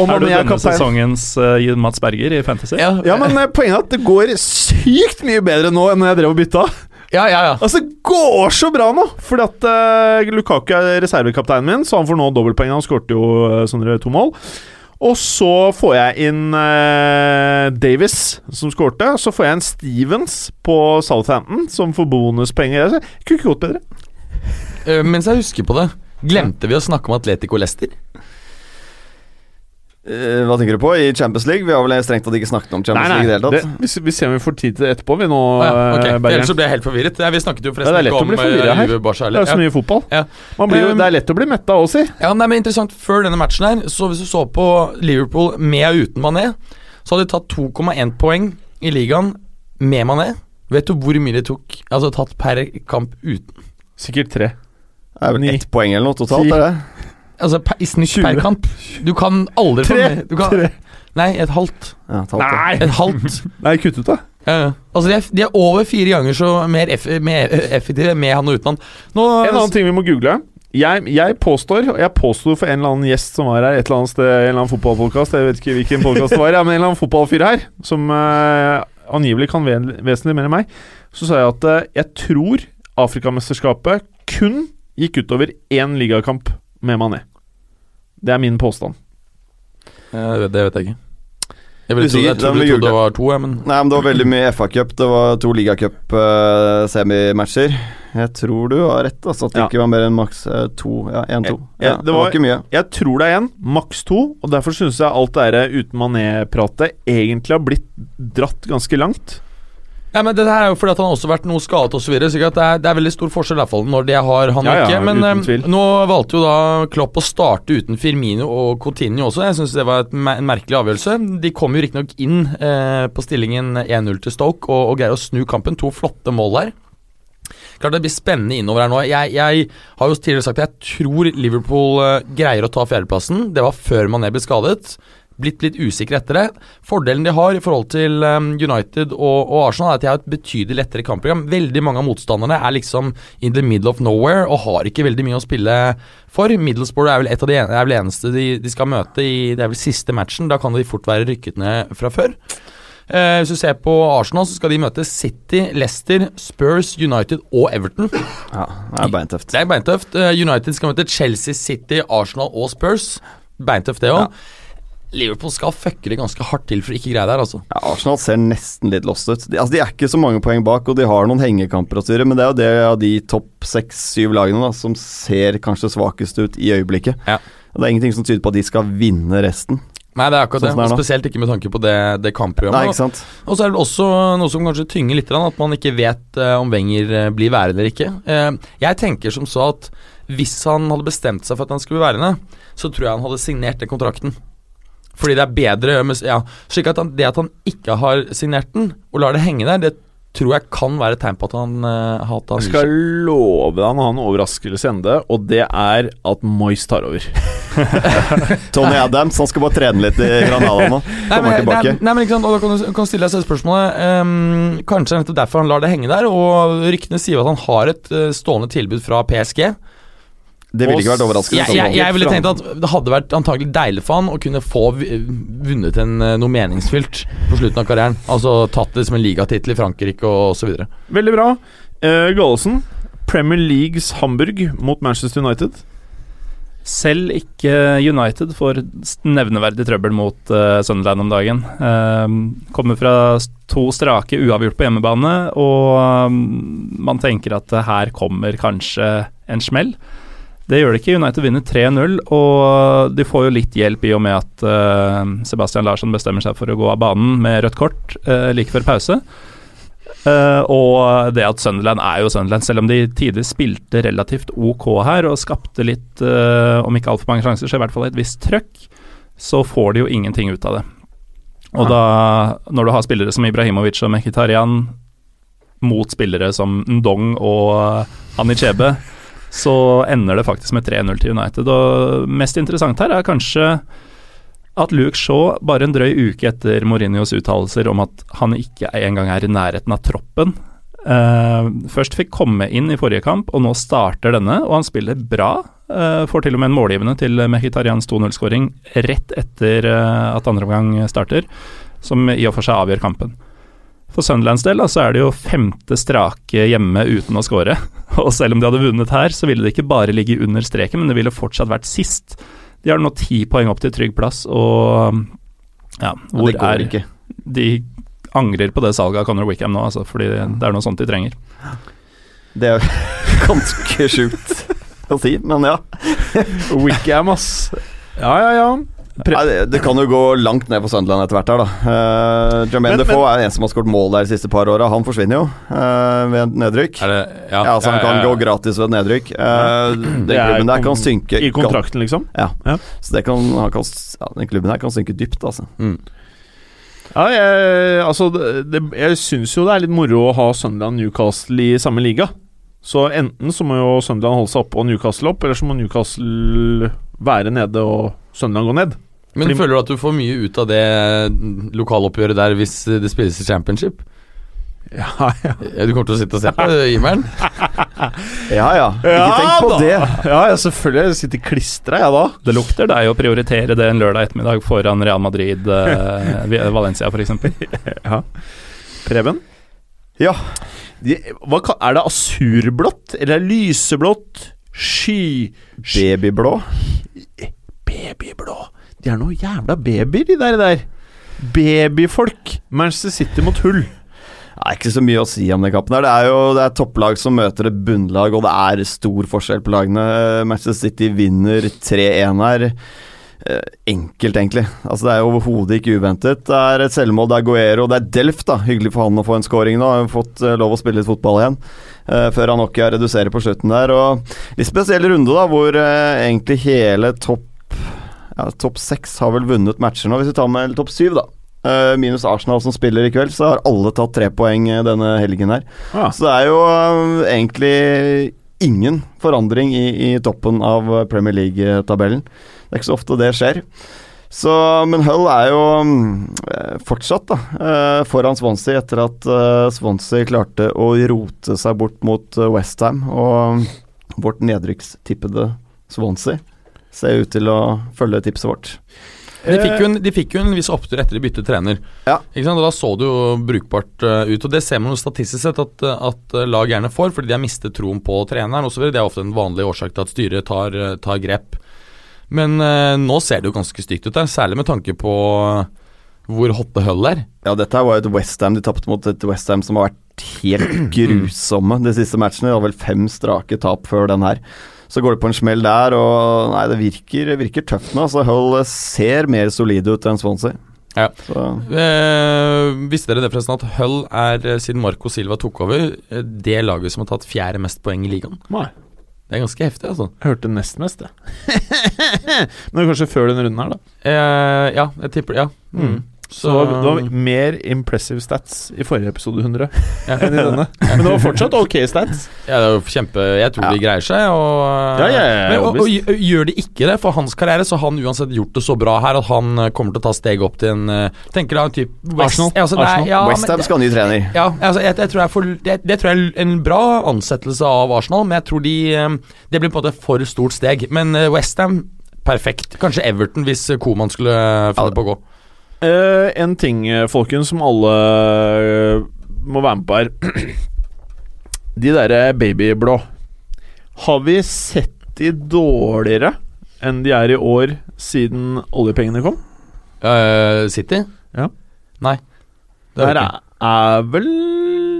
Speaker 3: Og
Speaker 4: Er du denne
Speaker 3: kaptein.
Speaker 4: sesongens uh, Mats Berger i Fantasy?
Speaker 2: Ja,
Speaker 3: Ja, men eh, poenget er at det går sykt mye bedre nå enn når jeg drev og bytta.
Speaker 2: ja, ja, ja.
Speaker 3: Altså, det går så bra nå! Fordi at uh, Lukaku er reservekapteinen min, så han får nå dobbeltpoeng. Han skårte jo uh, sånne to mål. Og så får jeg inn eh, Davis, som skårte. Så får jeg en Stevens på Southampton, som får bonuspenger. Kunne ikke gått bedre.
Speaker 2: Uh, mens jeg husker på det, glemte vi å snakke om Atletico Leicester?
Speaker 5: Eh, hva tenker du på? I Champions League? Vi har vel strengt tatt ikke snakket om Champions League i det hele
Speaker 3: det,
Speaker 5: tatt.
Speaker 3: vi, vi ser om vi får tid til det etterpå, vi nå,
Speaker 2: ja, ok.
Speaker 3: eh.
Speaker 2: Ellers så ble jeg helt forvirret. Ja, vi snakket jo
Speaker 3: Ja,
Speaker 2: forresten
Speaker 3: lett
Speaker 2: ikke
Speaker 3: å
Speaker 2: om eh. Juve Barca
Speaker 3: Det er
Speaker 2: jo
Speaker 3: så
Speaker 2: Ja.
Speaker 3: mye fotball.
Speaker 2: Ja.
Speaker 3: Man blir jo, det er lett å bli metta òg, si.
Speaker 2: Ja, nei, men interessant Før denne matchen her Så hvis du så på Liverpool med og uten Mané Så hadde de tatt 2,1 poeng I ligaen med Mané Vet du hvor mye de tok Altså tatt per kamp uten
Speaker 3: Sikkert tre.
Speaker 5: Det er vel ett poeng eller noe totalt?
Speaker 3: Ti.
Speaker 5: Er det?
Speaker 2: Altså per, i snitt
Speaker 3: 20.
Speaker 2: per kamp Du kan aldri få mer du kan,
Speaker 3: Tre.
Speaker 2: Nei, et halvt
Speaker 5: Ja, et halvt, ja.
Speaker 3: Nei!
Speaker 2: Et halvt [LAUGHS]
Speaker 3: Nei, kutt ut, da.
Speaker 2: ja, ja. Altså de er, de er over fire ganger så mer, eff, mer effektive Med han og uten han Nå,
Speaker 3: En annen ting vi må google. Jeg, jeg påstår, og jeg påsto for en eller annen gjest som var her, et eller annet sted, en eller annen fotballpodkast, jeg vet ikke hvilken podkast det var, ja, men en eller annen fotballfyr her, som uh, angivelig kan ve vesentlig mer enn meg, så sa jeg at uh, jeg tror Afrikamesterskapet kun gikk utover én ligakamp med Mané. Det er min påstand.
Speaker 2: Ja, det, vet, jeg ikke Jeg, ville tro, jeg trodde det var to jeg, men
Speaker 5: Nei, men det var veldig mye FA-cup. Det var to ligacup-semimatcher. jeg tror du har rett, altså. At det
Speaker 3: Ja.
Speaker 5: ikke var mer enn maks eh, to. Ja, én-to.
Speaker 3: Ja,
Speaker 5: Ja,
Speaker 3: det
Speaker 5: det var
Speaker 3: var-
Speaker 5: ikke mye.
Speaker 3: Jeg tror det er én, maks to, og derfor syns jeg alt det der uten Mané-pratet egentlig har blitt dratt ganske langt.
Speaker 2: Ja, men det her er jo fordi at han har også vært noe skadet osv. Så, videre, så det, er, det er veldig stor forskjell i hvert fall når de har han
Speaker 3: Ja, ja,
Speaker 2: ikke. Men eh, nå valgte jo da Klopp å starte uten Firmino og Coutinho også. Jeg syns det var et, en merkelig avgjørelse. De kom jo riktignok inn eh, på stillingen 1-0 til Stoke og, og greier å snu kampen. To flotte mål der. Klart det blir spennende innover her nå. Jeg, jeg har jo tidligere sagt at jeg tror Liverpool eh, greier å ta fjerdeplassen. Det var før Mané ble skadet. Blitt litt usikker etter det. Fordelen de har i forhold til um, United og, og Arsenal, er at de har et betydelig lettere kampprogram. Veldig mange av motstanderne er liksom in the middle of nowhere og har ikke veldig mye å spille for. Middlesbrough er vel et av de en, vel eneste de, de skal møte i Det er vel siste matchen. Da kan de fort være rykket ned fra før. Eh, hvis du ser på Arsenal, så skal de møte City, Leicester, Spurs, United og Everton.
Speaker 5: Ja, det er beintøft.
Speaker 2: Det er beintøft. Eh, United skal møte Chelsea, City, Arsenal og Spurs. Beintøft, det òg. Liverpool skal fucke det ganske hardt til for å ikke greie det her, altså.
Speaker 5: Ja, Arsenal ser nesten litt lost ut. De, altså, de er ikke så mange poeng bak, og de har noen hengekamper å styre, men det er jo det av de topp seks-syv lagene da, som ser kanskje svakest ut i øyeblikket.
Speaker 2: Ja.
Speaker 5: Og Det er ingenting som tyder på at de skal vinne resten.
Speaker 2: Nei, det er akkurat
Speaker 5: Sånn det er.
Speaker 2: Spesielt ikke med tanke på det, det
Speaker 5: Nei, ikke sant?
Speaker 2: Og så er det også noe som kanskje tynger litt, at man ikke vet eh, om Wenger eh, blir værende eller ikke. Eh, jeg tenker som så at hvis han hadde bestemt seg for at han skulle bli værende, så tror jeg han hadde signert den kontrakten. Fordi det er bedre ja, Slik at han, det at han ikke har signert den, og lar det henge der, det tror jeg kan være et tegn på at han, uh, hater han
Speaker 3: Jeg skal love deg han har en overraskelse ende, og det er at Moyes tar over. [LAUGHS]
Speaker 5: Tony Adams han skal bare trene litt i Granada nå.
Speaker 2: Nei, men, nei, nei, men ikke sant, og da kan du kan stille deg selv spørsmålet Um, Kanskje nettopp derfor han lar det henge der, og ryktene sier at han har et uh, stående tilbud fra PSG.
Speaker 5: Det ville ikke vært overraskende.
Speaker 2: Jeg, jeg, jeg ville tenkt at det hadde vært antagelig deilig for han å kunne få vunnet en, eh, noe meningsfylt på slutten av karrieren. Altså tatt det som en ligatittel i Frankrike og så videre.
Speaker 3: Veldig bra. Uh, Gallosen, Premier Leagues Hamburg mot Manchester United.
Speaker 4: Selv ikke United får nevneverdig trøbbel mot uh, Sunderland om dagen. Uh, kommer fra to strake uavgjort på hjemmebane, og um, man tenker at uh, her kommer kanskje en smell. Det gjør det ikke. United vinner 3-0, og de får jo litt hjelp i og med at uh, Sebastian Larsson bestemmer seg for å gå av banen med rødt kort uh, like før pause. Uh, og det at Sunderland er jo Sunderland, selv om de tidligere spilte relativt ok her og skapte litt, om ikke altfor mange sjanser, så i hvert fall et visst trøkk, så får de jo ingenting ut av det. Og da, når du har spillere som Ibrahimovic og Mkhitarian mot spillere som Ndong og Anichebe, så ender det faktisk med 3-0 til United. Og mest interessant her er kanskje at Luke Shaw, bare en drøy uke etter Mourinhos uttalelser om at han ikke engang er i nærheten av troppen, Uh, først fikk komme inn i forrige kamp, og nå starter denne, og han spiller bra. Uh, får til og med en målgivende til Mehitarians 2-0-skåring rett etter uh, at andre omgang starter, som i og for seg avgjør kampen. For Sunderlands del da, så er det jo femte strake hjemme uten å skåre. [LAUGHS] Og selv om de hadde vunnet her, så ville det ikke bare ligge under streken, men det ville fortsatt vært sist. De har nå ti poeng opp til trygg plass, og ja, hvor
Speaker 5: ja,
Speaker 4: er
Speaker 5: ikke.
Speaker 4: De angrer på det salget av Conor Wickham nå, altså, fordi det er noe sånt de trenger.
Speaker 5: Det er [LAUGHS] ganske sjukt å si, men ja.
Speaker 3: Wickham, ass. Ja, ja, ja. Pre
Speaker 5: Nei, det, det kan jo gå langt ned for Sunderland etter hvert her, da. Uh, Jermaine
Speaker 3: Men-
Speaker 5: Defoe er en som har skåret mål der de siste par åra. Han forsvinner jo uh, ved nedrykk.
Speaker 2: Er det, ja,
Speaker 5: Ja, så Han kan
Speaker 2: ja, ja.
Speaker 5: gå gratis ved nedrykk. Uh, den
Speaker 3: Det
Speaker 5: klubben der kan synke
Speaker 3: I kontrakten, liksom.
Speaker 5: Ja.
Speaker 3: Ja.
Speaker 5: Så det kan, han kan, ja, den klubben her kan synke dypt, altså.
Speaker 2: Mm.
Speaker 3: Ja, jeg, altså det, det, Jeg syns jo det er litt moro å ha Sunderland Newcastle i samme liga. Så enten så må jo Sunderland holde seg oppe og Newcastle opp, eller så må Newcastle være nede og Sunderland gå ned.
Speaker 2: Men
Speaker 3: Fordi-
Speaker 2: føler du at du får mye ut av det lokaloppgjøret der hvis det spilles i championship?
Speaker 3: Ja, ja.
Speaker 2: Du kommer til å sitte og se på det, Imeren? [LAUGHS]
Speaker 5: Ja ja, ikke tenk på det.
Speaker 3: Ja, ja, selvfølgelig. Jeg sitter klistra, jeg da.
Speaker 4: Det lukter deg å prioritere det en lørdag ettermiddag foran Real Madrid, eh, [LAUGHS] Valencia f.eks.
Speaker 3: Ja. Preben?
Speaker 5: Ja.
Speaker 3: De, hva, er det asurblått, eller er det lyseblått? Sky...
Speaker 5: Babyblå.
Speaker 3: Babyblå. De er noe jævla babyer, de der. der. Babyfolk. Manchester City mot Hull.
Speaker 5: Det er ikke så mye å si om den kampen. her Det er jo det er topplag som møter et bunnlag, og det er stor forskjell på lagene. Manchester City vinner 3-1 her. eh, enkelt, egentlig. Altså Det er overhodet ikke uventet. Det er et selvmål, det er Guero, det er Delft. da Hyggelig for han å få en scoring nå. Har fått eh, lov å spille litt fotball igjen. Før før Nokia reduserer på slutten der. Og Litt spesiell runde, da, hvor eh, egentlig hele topp ja, Topp seks har vel vunnet matcher nå, hvis vi tar med topp syv, da. Eh, minus Arsenal som spiller i kveld, så har alle tatt tre poeng eh, denne helgen her.
Speaker 3: Ah.
Speaker 5: Så det er jo eh, egentlig ingen forandring i, i toppen av Premier League-tabellen. Det er ikke så ofte det skjer. Så, men Hull er jo fortsatt da, foran Swansea etter at Swansea klarte å rote seg bort mot Westham. Og vårt nedrykkstippede Swansea ser ut til å følge tipset vårt.
Speaker 2: De fikk, jo en, de fikk jo en viss opptur etter de byttet trener.
Speaker 5: Ja.
Speaker 2: Ikke sant? Og Da så det jo brukbart eh, ut. og Det ser man jo statistisk sett at, eh, at eh, lag gjerne får, fordi de har mistet troen på treneren osv. Det er ofte en vanlig årsak til at styret tar, eh, tar grep. Men eh, nå ser det jo ganske stygt ut der, særlig med tanke på eh, hvor hotte Hull er.
Speaker 5: Ja, dette var jo et Westham de tapte mot et Westham som har vært helt [CLEARS THROAT] grusomme de siste matchene. De har vel fem strake tap før den her. Så går det på en smell der, og nei, det virker, virker tøft nå. Så Hull ser mer solide ut enn Swansea.
Speaker 2: Ja.
Speaker 5: Så,
Speaker 2: Eh, visste dere det forresten at Hull er, eh, siden Marco Silva tok over, eh, det laget som har tatt fjerde mest poeng i ligaen?
Speaker 3: Nei.
Speaker 2: Det er ganske heftig, altså.
Speaker 3: Jeg hørte nest mest, jeg. [LAUGHS] Men kanskje før denne runden her, da.
Speaker 2: Eh, ja, jeg tipper det. Ja. Mm.
Speaker 3: Så var, det var mer impressive stats i forrige episode 100 [LAUGHS]
Speaker 2: ja.
Speaker 3: enn i denne. Men det var fortsatt ok stats.
Speaker 2: Ja, det var kjempe Jeg tror
Speaker 3: Ja.
Speaker 2: de greier seg. Og,
Speaker 3: Ja, ja, ja,
Speaker 2: men, og, og, gjør- de ikke det for hans karriere, så har han uansett gjort det så bra her at han eh, kommer til å ta steget opp til en eh, Tenker da en type West,
Speaker 3: Arsenal.
Speaker 2: Altså,
Speaker 3: Arsenal.
Speaker 2: Ja,
Speaker 5: Westham skal ha ny trener.
Speaker 2: Ja, altså, jeg, jeg tror jeg for, det, det tror jeg er en bra ansettelse av Arsenal, men jeg tror de eh, Det blir på en måte for stort steg. Men Westham perfekt. Kanskje Everton hvis Koman skulle finne på å gå.
Speaker 3: Eh, en ting, eh, folkens, som alle uh, må være med på her. [CLEARS THROAT] De derre babyblå. Har vi sett de dårligere enn de er i år siden oljepengene kom?
Speaker 2: Uh, City?
Speaker 3: Ja.
Speaker 2: Nei. Det er
Speaker 3: er, er vel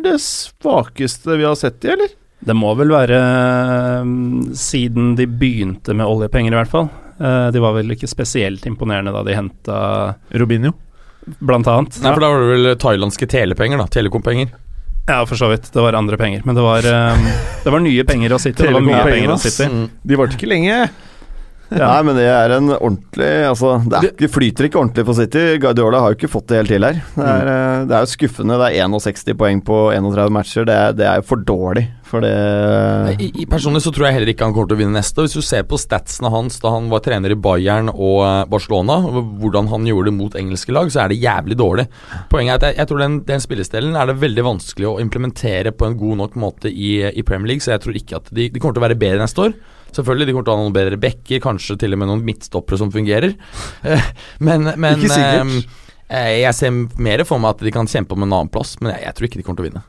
Speaker 3: det svakeste vi har sett de, eller?
Speaker 4: Det må vel være um, siden de begynte med oljepenger, i hvert fall. Eh, de var vel ikke spesielt imponerende da de henta
Speaker 3: Robinho.
Speaker 4: blant annet.
Speaker 2: Nei, for da var det vel thailandske telepenger, da. Telekompenger.
Speaker 4: Ja, for så vidt. Det var andre penger. Men det var, eh, det var nye penger å sitte. Det var mye
Speaker 3: Telekom-penger,
Speaker 4: å sitte.
Speaker 2: Mm.
Speaker 3: De varte ikke lenge. [LAUGHS]
Speaker 5: Nei, men det er en ordentlig Altså, det er ikke, flyter ikke ordentlig for City. Guardiola har jo ikke fått det helt til her. Det er, mm. det er jo skuffende. Det er 61 poeng på 31 matcher. Det er, det er jo for dårlig for det
Speaker 2: I, i, personlig så tror jeg heller ikke han kommer til å vinne neste. Hvis du ser på statsene hans da han var trener i Bayern og eh, Barcelona, og hvordan han gjorde det mot engelske lag, så er det jævlig dårlig. Poenget er at jeg, jeg tror den, den spillestilen er det veldig vanskelig å implementere på en god nok måte i, i Premier League, så jeg tror ikke at de, de kommer til å være bedre neste år. Selvfølgelig, de kommer til å ha noen bedre backer, kanskje til og med noen midtstoppere som fungerer. Eh, men men
Speaker 3: Ikke sikkert.
Speaker 2: eh, jeg ser mer for meg at de kan kjempe om en annen plass, men jeg, jeg tror ikke de kommer til å vinne.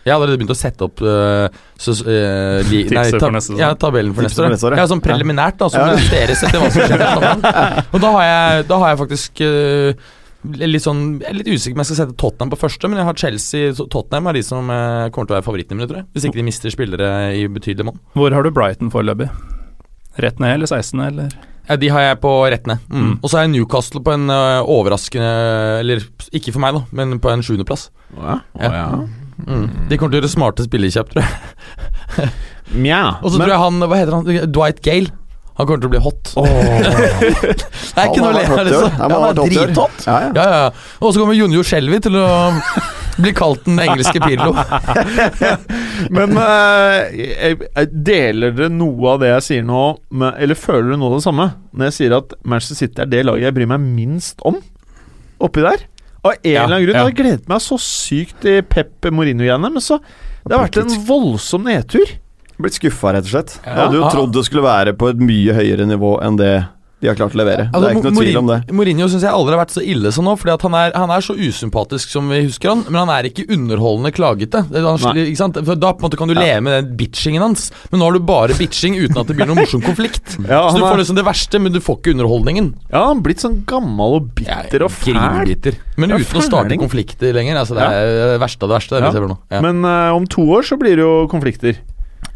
Speaker 2: Jeg har allerede begynt å sette opp uh, så, uh, li, nei,
Speaker 4: Tipset
Speaker 2: ta,
Speaker 4: for neste
Speaker 2: ja, tabellen for neste
Speaker 5: for neste år, ja.
Speaker 2: sånn preliminært, da, som
Speaker 5: Ja.
Speaker 2: hva som skjer. [LAUGHS] Og da har jeg, da har jeg faktisk øh, litt sånn Jeg er litt usikker på om jeg skal sette Tottenham på første, men jeg har Chelsea Tottenham er de som øh, kommer til å være favorittene mine, tror jeg. Hvis ikke de mister spillere i betydelig monn.
Speaker 4: Hvor har du Brighton foreløpig? Rett ned eller 16., eller?
Speaker 2: Ja, de har jeg på rett ned. Mm.
Speaker 4: Mm.
Speaker 2: Og så har jeg Newcastle på en øh, overraskende Eller ikke for meg, da, men på en sjuendeplass.
Speaker 3: Oh, ja. Oh,
Speaker 2: Ja.
Speaker 3: ja.
Speaker 2: Mm. De kommer til å gjøre smarte spillekjøp, tror jeg.
Speaker 3: Mja. [LAUGHS]
Speaker 2: Og så tror jeg han Hva heter han? Dwight Gale. Han kommer til å bli hot. [LAUGHS] det er ikke noe å le av, liksom.
Speaker 5: Han
Speaker 2: er
Speaker 5: hot
Speaker 2: drithot.
Speaker 5: Ja, ja.
Speaker 2: Ja. Og så kommer Junjo Skjelvi til å bli kalt den engelske Pirlo. [LAUGHS]
Speaker 3: Men uh, deler dere noe av det jeg sier nå, med, eller føler dere noe av det samme? Når jeg sier at Manchester City er det laget jeg bryr meg minst om oppi der? Av en eller annen grunn.
Speaker 2: ja.
Speaker 3: Jeg gledet meg så sykt i Pep Mourinho-greiene, men så Det har vært en voldsom nedtur.
Speaker 5: Blitt skuffa, rett og slett. Jeg
Speaker 2: Ja.
Speaker 5: hadde jo trodd det skulle være på et mye høyere nivå enn det de har klart å levere. det er ikke noe tvil om det.
Speaker 2: Altså, Mourinho syns jeg aldri har vært så ille som nå. Fordi han er, han er så usympatisk som vi husker han, men han er ikke underholdende klagete. Han, da måte kan du leve med den bitchingen hans, men nå har du bare bitching uten at det blir noen morsom konflikt. [LAUGHS]
Speaker 3: Ja,
Speaker 2: Så du får liksom det verste, men du får ikke underholdningen.
Speaker 3: ja, han har blitt sånn gammel og bitter og fæl.
Speaker 2: Men
Speaker 3: Ja,
Speaker 2: uten å starte konflikter lenger. Altså, det er det verste av det verste. Det
Speaker 3: Ja.
Speaker 2: Ja.
Speaker 3: Men uh, om to år så blir det jo konflikter.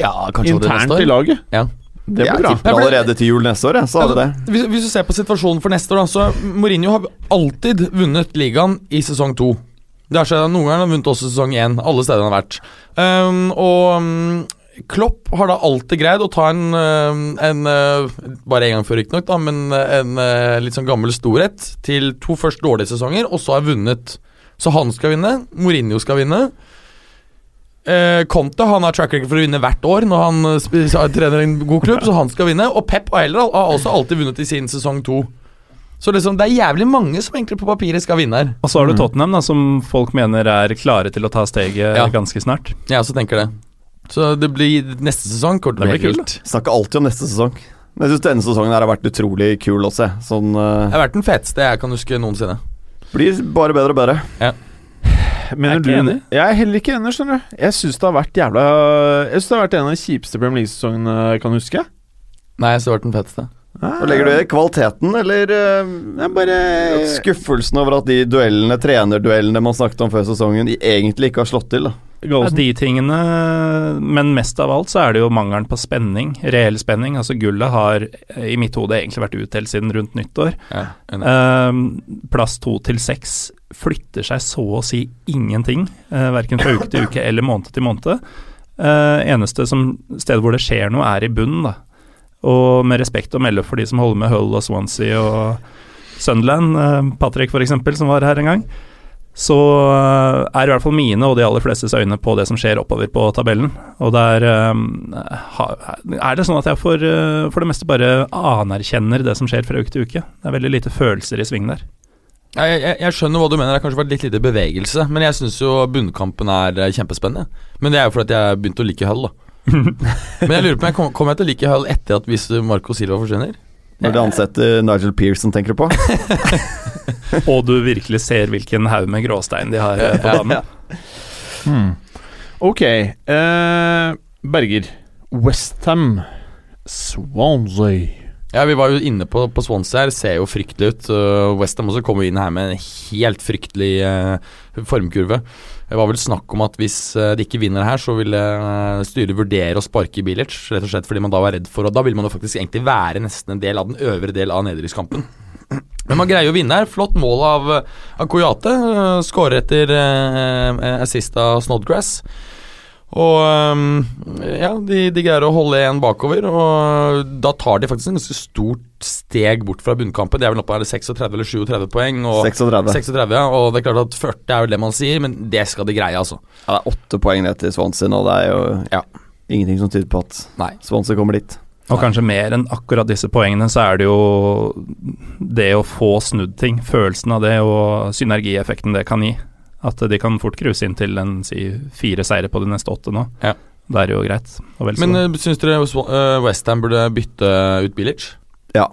Speaker 2: Ja, kanskje det
Speaker 3: Internt
Speaker 2: neste år.
Speaker 3: i laget.
Speaker 2: Ja.
Speaker 3: Det blir bra.
Speaker 5: tipper allerede til jul neste år, jeg, så har det.
Speaker 2: Hvis, hvis du ser på situasjonen for neste år, da, så Mourinho har alltid vunnet ligaen i sesong to. Det har skjedd Noen ganger har han vunnet også sesong én, alle steder han har vært. Um, og um, Klopp har da alltid greid å ta en, um, en uh, Bare en gang før, riktignok, da, men en uh, litt sånn gammel storhet til to først dårlige sesonger, og så har vunnet. Så han skal vinne, Mourinho skal vinne. Eh, Conte han har track record for å vinne hvert år når han eh, trener en god klubb, så han skal vinne. Og Pep har heller har også alltid vunnet i sin sesong to. Så liksom, det er jævlig mange som egentlig på papiret skal vinne her.
Speaker 4: Og så har du Tottenham, da, som folk mener er klare til å ta steget
Speaker 2: Ja.
Speaker 4: ganske snart.
Speaker 2: Ja, så tenker det. Så det blir neste sesong kommer
Speaker 4: Det blir
Speaker 2: kult.
Speaker 5: Snakker alltid om neste sesong. Men jeg syns denne sesongen her har vært utrolig kul også. se. Sånn
Speaker 2: Det
Speaker 5: eh,
Speaker 2: har vært den feteste jeg kan huske noensinne.
Speaker 5: Blir bare bedre og bedre.
Speaker 3: Mener
Speaker 4: Jeg er
Speaker 3: du
Speaker 4: ikke enig.
Speaker 3: Jeg er heller ikke enig, skjønner du. Jeg syns det har vært jævla Jeg synes det har vært en av de kjipeste Premier League-sesongene jeg kan huske.
Speaker 2: Nei, jeg syns det har vært den feteste.
Speaker 5: Og Legger du i kvaliteten, eller
Speaker 3: uh, bare
Speaker 5: skuffelsen over at de duellene, trenerduellene man snakket om før sesongen, i- egentlig ikke har slått til? da
Speaker 3: Gallosen.
Speaker 4: de tingene, men mest av alt så er det jo mangelen på spenning. Reell spenning. Altså Gullet har eh, i mitt hode egentlig vært utdelt siden rundt nyttår.
Speaker 2: Ja.
Speaker 4: Ehm, plass to til seks flytter seg så å si ingenting, uh, verken fra uke til uke eller måned til måned. Uh, eneste som, stedet hvor det skjer noe, er i bunnen, da. Og med respekt å melde for de som holder med Hull og Swansea og Sunderland, uh, Patrick f.eks., som var her en gang, så eh, er i hvert fall mine og de aller flestes øyne på det som skjer oppover på tabellen. Og der eh, er det sånn at jeg for, eh, for det meste bare anerkjenner det som skjer fra uke til uke. Det er veldig lite følelser i sving der.
Speaker 2: Jeg, jeg, jeg skjønner hva du mener, det har kanskje vært litt lite bevegelse. Men jeg syns jo bunnkampen er kjempespennende. Men det er jo fordi jeg begynte å like Hull, da. [LAUGHS] men jeg lurer på om jeg kom- kommer jeg til å like Hull etter at hvis Marco Silva forsvinner?
Speaker 5: Når de ansetter Nigel Pearson, tenker du på? [LAUGHS]
Speaker 4: Og du virkelig ser hvilken haug med gråstein de har på på
Speaker 2: Ja,
Speaker 4: banen.
Speaker 3: Hmm. Ok. eh, Berger. Westham. Swansea.
Speaker 2: Ja, Vi var jo inne på, på Swansea her, ser jo fryktelig ut. Uh, Westham også kommer inn her med en helt fryktelig uh, formkurve. Det var vel snakk om at hvis eh, de ikke vinner her, så ville uh, styret vurdere å sparke Bilic. Rett og slett fordi man da var redd for Og da ville man jo faktisk egentlig være nesten en del av den øvre del av nedrykkskampen. [CLEARS THROAT] Men man greier å vinne her. Flott mål av, av Koyate. Uh, Skårer etter assist av Snodgrass. Og ja, de, de greier å holde en bakover, og da tar de faktisk en ganske stort steg bort fra bunnkampen. De er vel oppe er 36 eller 37 poeng. Og
Speaker 5: 36.
Speaker 2: 36, ja, og det er klart at 40 er jo det man sier, men det skal de greie, altså.
Speaker 5: Ja, det er åtte poeng ned til Swansea nå. Det er jo
Speaker 2: Ja.
Speaker 5: ingenting som tyder på at
Speaker 2: Nei.
Speaker 5: Swansea kommer dit.
Speaker 4: Og kanskje mer enn akkurat disse poengene, så er det jo det å få snudd ting. Følelsen av det og synergieffekten det kan gi. At de kan fort cruise inn til en si fire seire på de neste åtte nå.
Speaker 2: Ja.
Speaker 4: Det er jo greit. Og vel så.
Speaker 2: Men uh, syns dere uh, Westham burde bytte ut Bilic?
Speaker 5: Ja.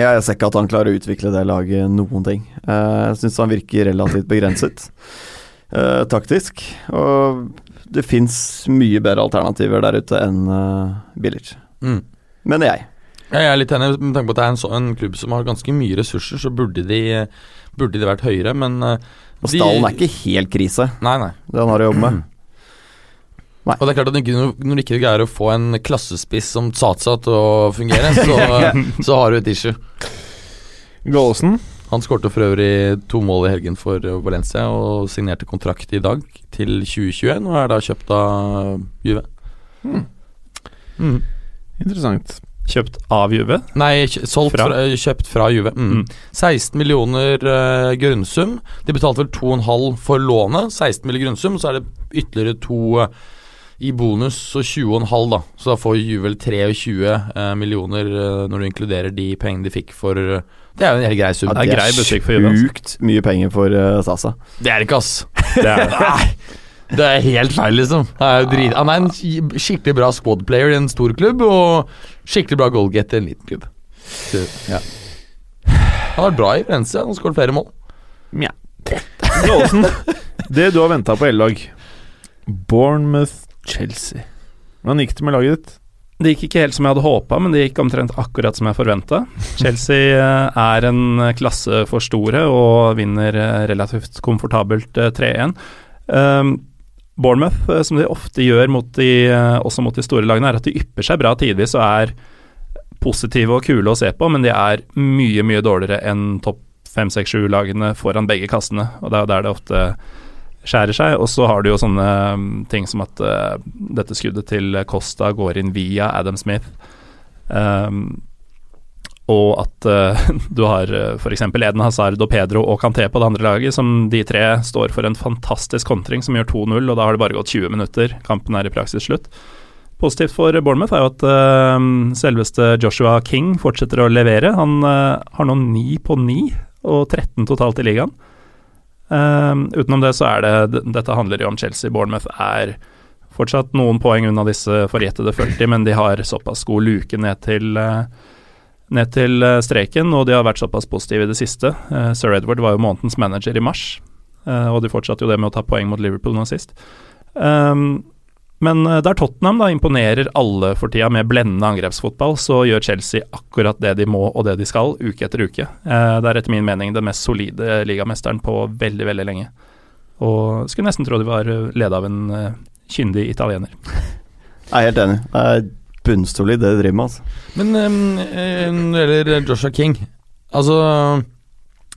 Speaker 5: Jeg ser ikke at han klarer å utvikle det laget noen ting. Eh, Jeg syns han virker relativt begrenset [LAUGHS] eh, taktisk. Og det fins mye bedre alternativer der ute enn uh, Bilic.
Speaker 2: Mm.
Speaker 5: Mener jeg.
Speaker 2: Jeg er litt enig med tanke på at det er en, så, en klubb som har ganske mye ressurser, så burde de, burde de vært høyere, men uh,
Speaker 5: Og
Speaker 2: de-
Speaker 5: stallen er ikke helt krise,
Speaker 2: Nei, nei.
Speaker 5: det han har å jobbe med. [CLEARS THROAT]
Speaker 2: Og det er klart at Når du ikke greier å få en klassespiss som Tsatsa til å fungere, så, [LAUGHS] så har du et issue.
Speaker 3: Gallosen.
Speaker 2: Han skårte for øvrig to mål i helgen for Valencia og signerte kontrakt i dag til 2021 og er da kjøpt av Juve.
Speaker 3: Hmm.
Speaker 2: Mm.
Speaker 3: Interessant.
Speaker 4: Kjøpt av Juve.
Speaker 2: Nei, solgt
Speaker 4: Fra?
Speaker 2: fra? kjøpt fra Juve. Mm.
Speaker 4: Mm.
Speaker 2: 16 millioner uh, grunnsum. De betalte vel 2,5 for lånet. 16 millioner grunnsum, så er det ytterligere to uh, i bonus, så 20,5 da. Så da får Juvel vel 23 eh, millioner eh, når du inkluderer de pengene de fikk for uh, Det er jo en helt grei sum.
Speaker 4: det er grei butikk altså.
Speaker 5: Mye penger for uh, Sasa.
Speaker 2: Det er det ikke, ass.
Speaker 4: Det er det. [LAUGHS]
Speaker 2: Nei, det er helt feil, liksom. Han er, jo drit, han er en skikkelig bra squad player i en stor klubb, og skikkelig bra goalgetter i en liten klubb. Så, ja. Han har vært bra i Valencia, han har skåret flere mål.
Speaker 3: Gallosen. [LAUGHS] det du har venta på hele dag. Bournemouth-Chelsea. Hvordan gikk det med laget ditt?
Speaker 4: Det gikk ikke helt som jeg hadde håpa, men det gikk omtrent akkurat som jeg forventa. Chelsea eh, er en klasse for store og vinner eh, relativt komfortabelt eh, 3-1. Um, Bournemouth, eh, som de ofte gjør mot de, eh, også mot de store lagene, er at de ypper seg bra tidvis og er positive og kule å se på, men de er mye, mye dårligere enn topp fem, seks, sju lagene foran begge kassene. Og det er jo der det ofte skjærer seg. Og så har du jo sånne mm, ting som at uh, dette skuddet til Costa går inn via Adam Smith. Um, og at uh, [LAUGHS] du har uh, f.eks. Eden Hazard og Pedro og Canté på det andre laget, som de tre står for en fantastisk kontring som gjør 2-0, og da har det bare gått 20 minutter. Kampen er i praksis slutt. Positivt for Bournemouth er jo at uh, selveste Joshua King fortsetter å levere. Han uh, har nå ni på ni og 13 totalt i ligaen. Uh, utenom det så er det Dette handler jo om Chelsea. Bournemouth er fortsatt noen poeng unna disse forjettede 40, men de har såpass god luke ned til, ned til streken, og de har vært såpass positive i det siste. Sir Edward var jo månedens manager i mars, og de fortsatte jo det med å ta poeng mot Liverpool nå sist. Um, men eh, der Tottenham da imponerer alle for tida med blendende angrepsfotball, så gjør Chelsea akkurat det de må og det de skal, uke etter uke. Eh, det er etter min mening den mest solide ligamesteren på veldig, veldig lenge. Og skulle nesten tro de var eh, leda av en kyndig italiener.
Speaker 5: Jeg er helt enig. Det er bunnsolid det de driver med, altså.
Speaker 2: Men når det gjelder Joshua King Altså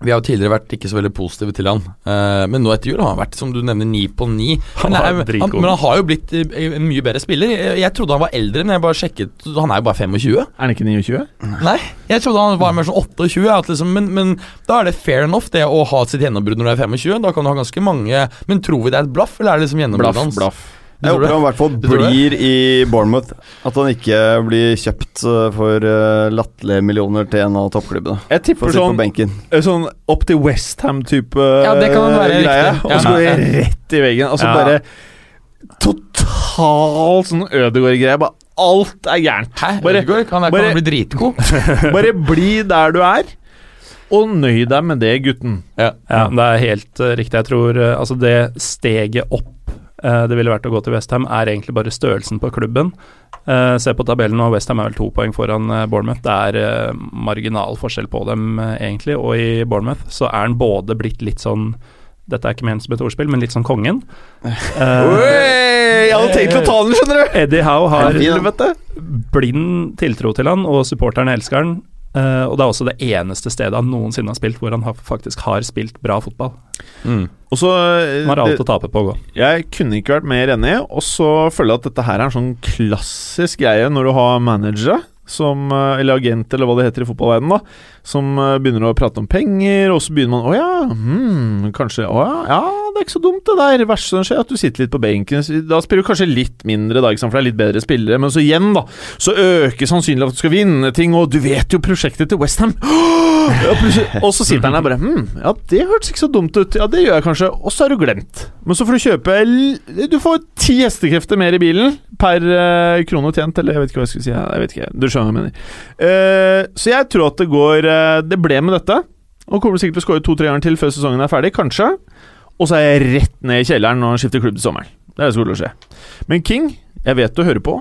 Speaker 2: vi har jo tidligere vært ikke så veldig positive til han, uh, men nå etter jul har han vært, som du nevner, ni på ni. Men, han, men han har jo blitt eh, en mye bedre spiller. Jeg, jeg, trodde han var eldre, men jeg bare sjekket Han er jo bare 25.
Speaker 3: Er han ikke 29?
Speaker 2: Nei, jeg trodde han var mer sånn 28. Liksom, men, men, da er det fair enough det å ha sitt gjennombrudd når du er 25. Da kan du ha ganske mange Men tror vi det er et blaff, eller er det liksom gjennombruddet hans?
Speaker 5: Blaff. Jeg håper han i hvert fall blir i Bournemouth. At han ikke blir kjøpt eh, for uh, latterlige millioner til en av toppklubbene.
Speaker 3: Jeg tipper sånn, eh, sånn opp til Westham-type
Speaker 2: ja, greie,
Speaker 3: og så går det rett i veggen. Altså ja. bare totalt sånn Ødegaard-greie. Bare alt er gærent.
Speaker 2: Hæ? Bare, Ødegaard kan, bare, kan bli dritgod. [LAUGHS]
Speaker 3: bare bli der du er. Og nøy deg med det, gutten.
Speaker 4: Ja, ja det er helt uh, riktig. Jeg tror uh, altså det steget opp Eh, det ville vært å gå til Westham, er egentlig bare størrelsen på klubben. Uh, se på tabellen, nå, Westham er vel to poeng foran uh, Bournemouth. Det er marginal forskjell på dem, egentlig. Og i Bournemouth så er han både blitt litt sånn dette er ikke ment som et ordspill, men litt sånn kongen. [LAUGHS]
Speaker 3: jeg hadde tenkt å ta den, skjønner du!
Speaker 4: Eddie Howe har blind tiltro til han, og supporterne elsker han. Uh, og det er også det eneste stedet han noensinne har spilt hvor han har, faktisk har spilt bra fotball.
Speaker 3: Mm. Også,
Speaker 4: Han har alt det, å tape på å gå.
Speaker 3: Jeg kunne ikke vært mer enig, og så føler jeg at dette her er en sånn klassisk greie når du har managere som, eh, eller agent, eller hva det heter i fotballverdenen, da, som eh, begynner å prate om penger, og så begynner man Å ja, hmm, kanskje Å ja, ja, det er ikke så dumt, det der. Verste som skjer, at du sitter litt på benken. Da spiller du kanskje litt mindre, da, for det er litt bedre spillere, men så igjen, da, så øker sannsynligheten at du skal vinne ting, og du vet jo prosjektet til Westham. [GASPS] Og så sitter han der bare Hm, ja, det hørtes ikke så dumt ut. Ja, det gjør jeg kanskje. Og så har du glemt. Men så får du kjøpe Du får ti hestekrefter mer i bilen per uh, krone tjent, eller jeg vet ikke hva jeg skulle si. Jeg vet ikke, Du skjønner hva jeg mener. Uh, så jeg tror at det går uh, Det ble med dette. Og kommer sikkert til å skåre to-tre ganger til før sesongen er ferdig, kanskje. Og så er jeg rett ned i kjelleren han skifter klubb til sommeren. Det er det som kommer til å skje. Men King, jeg vet du hører på.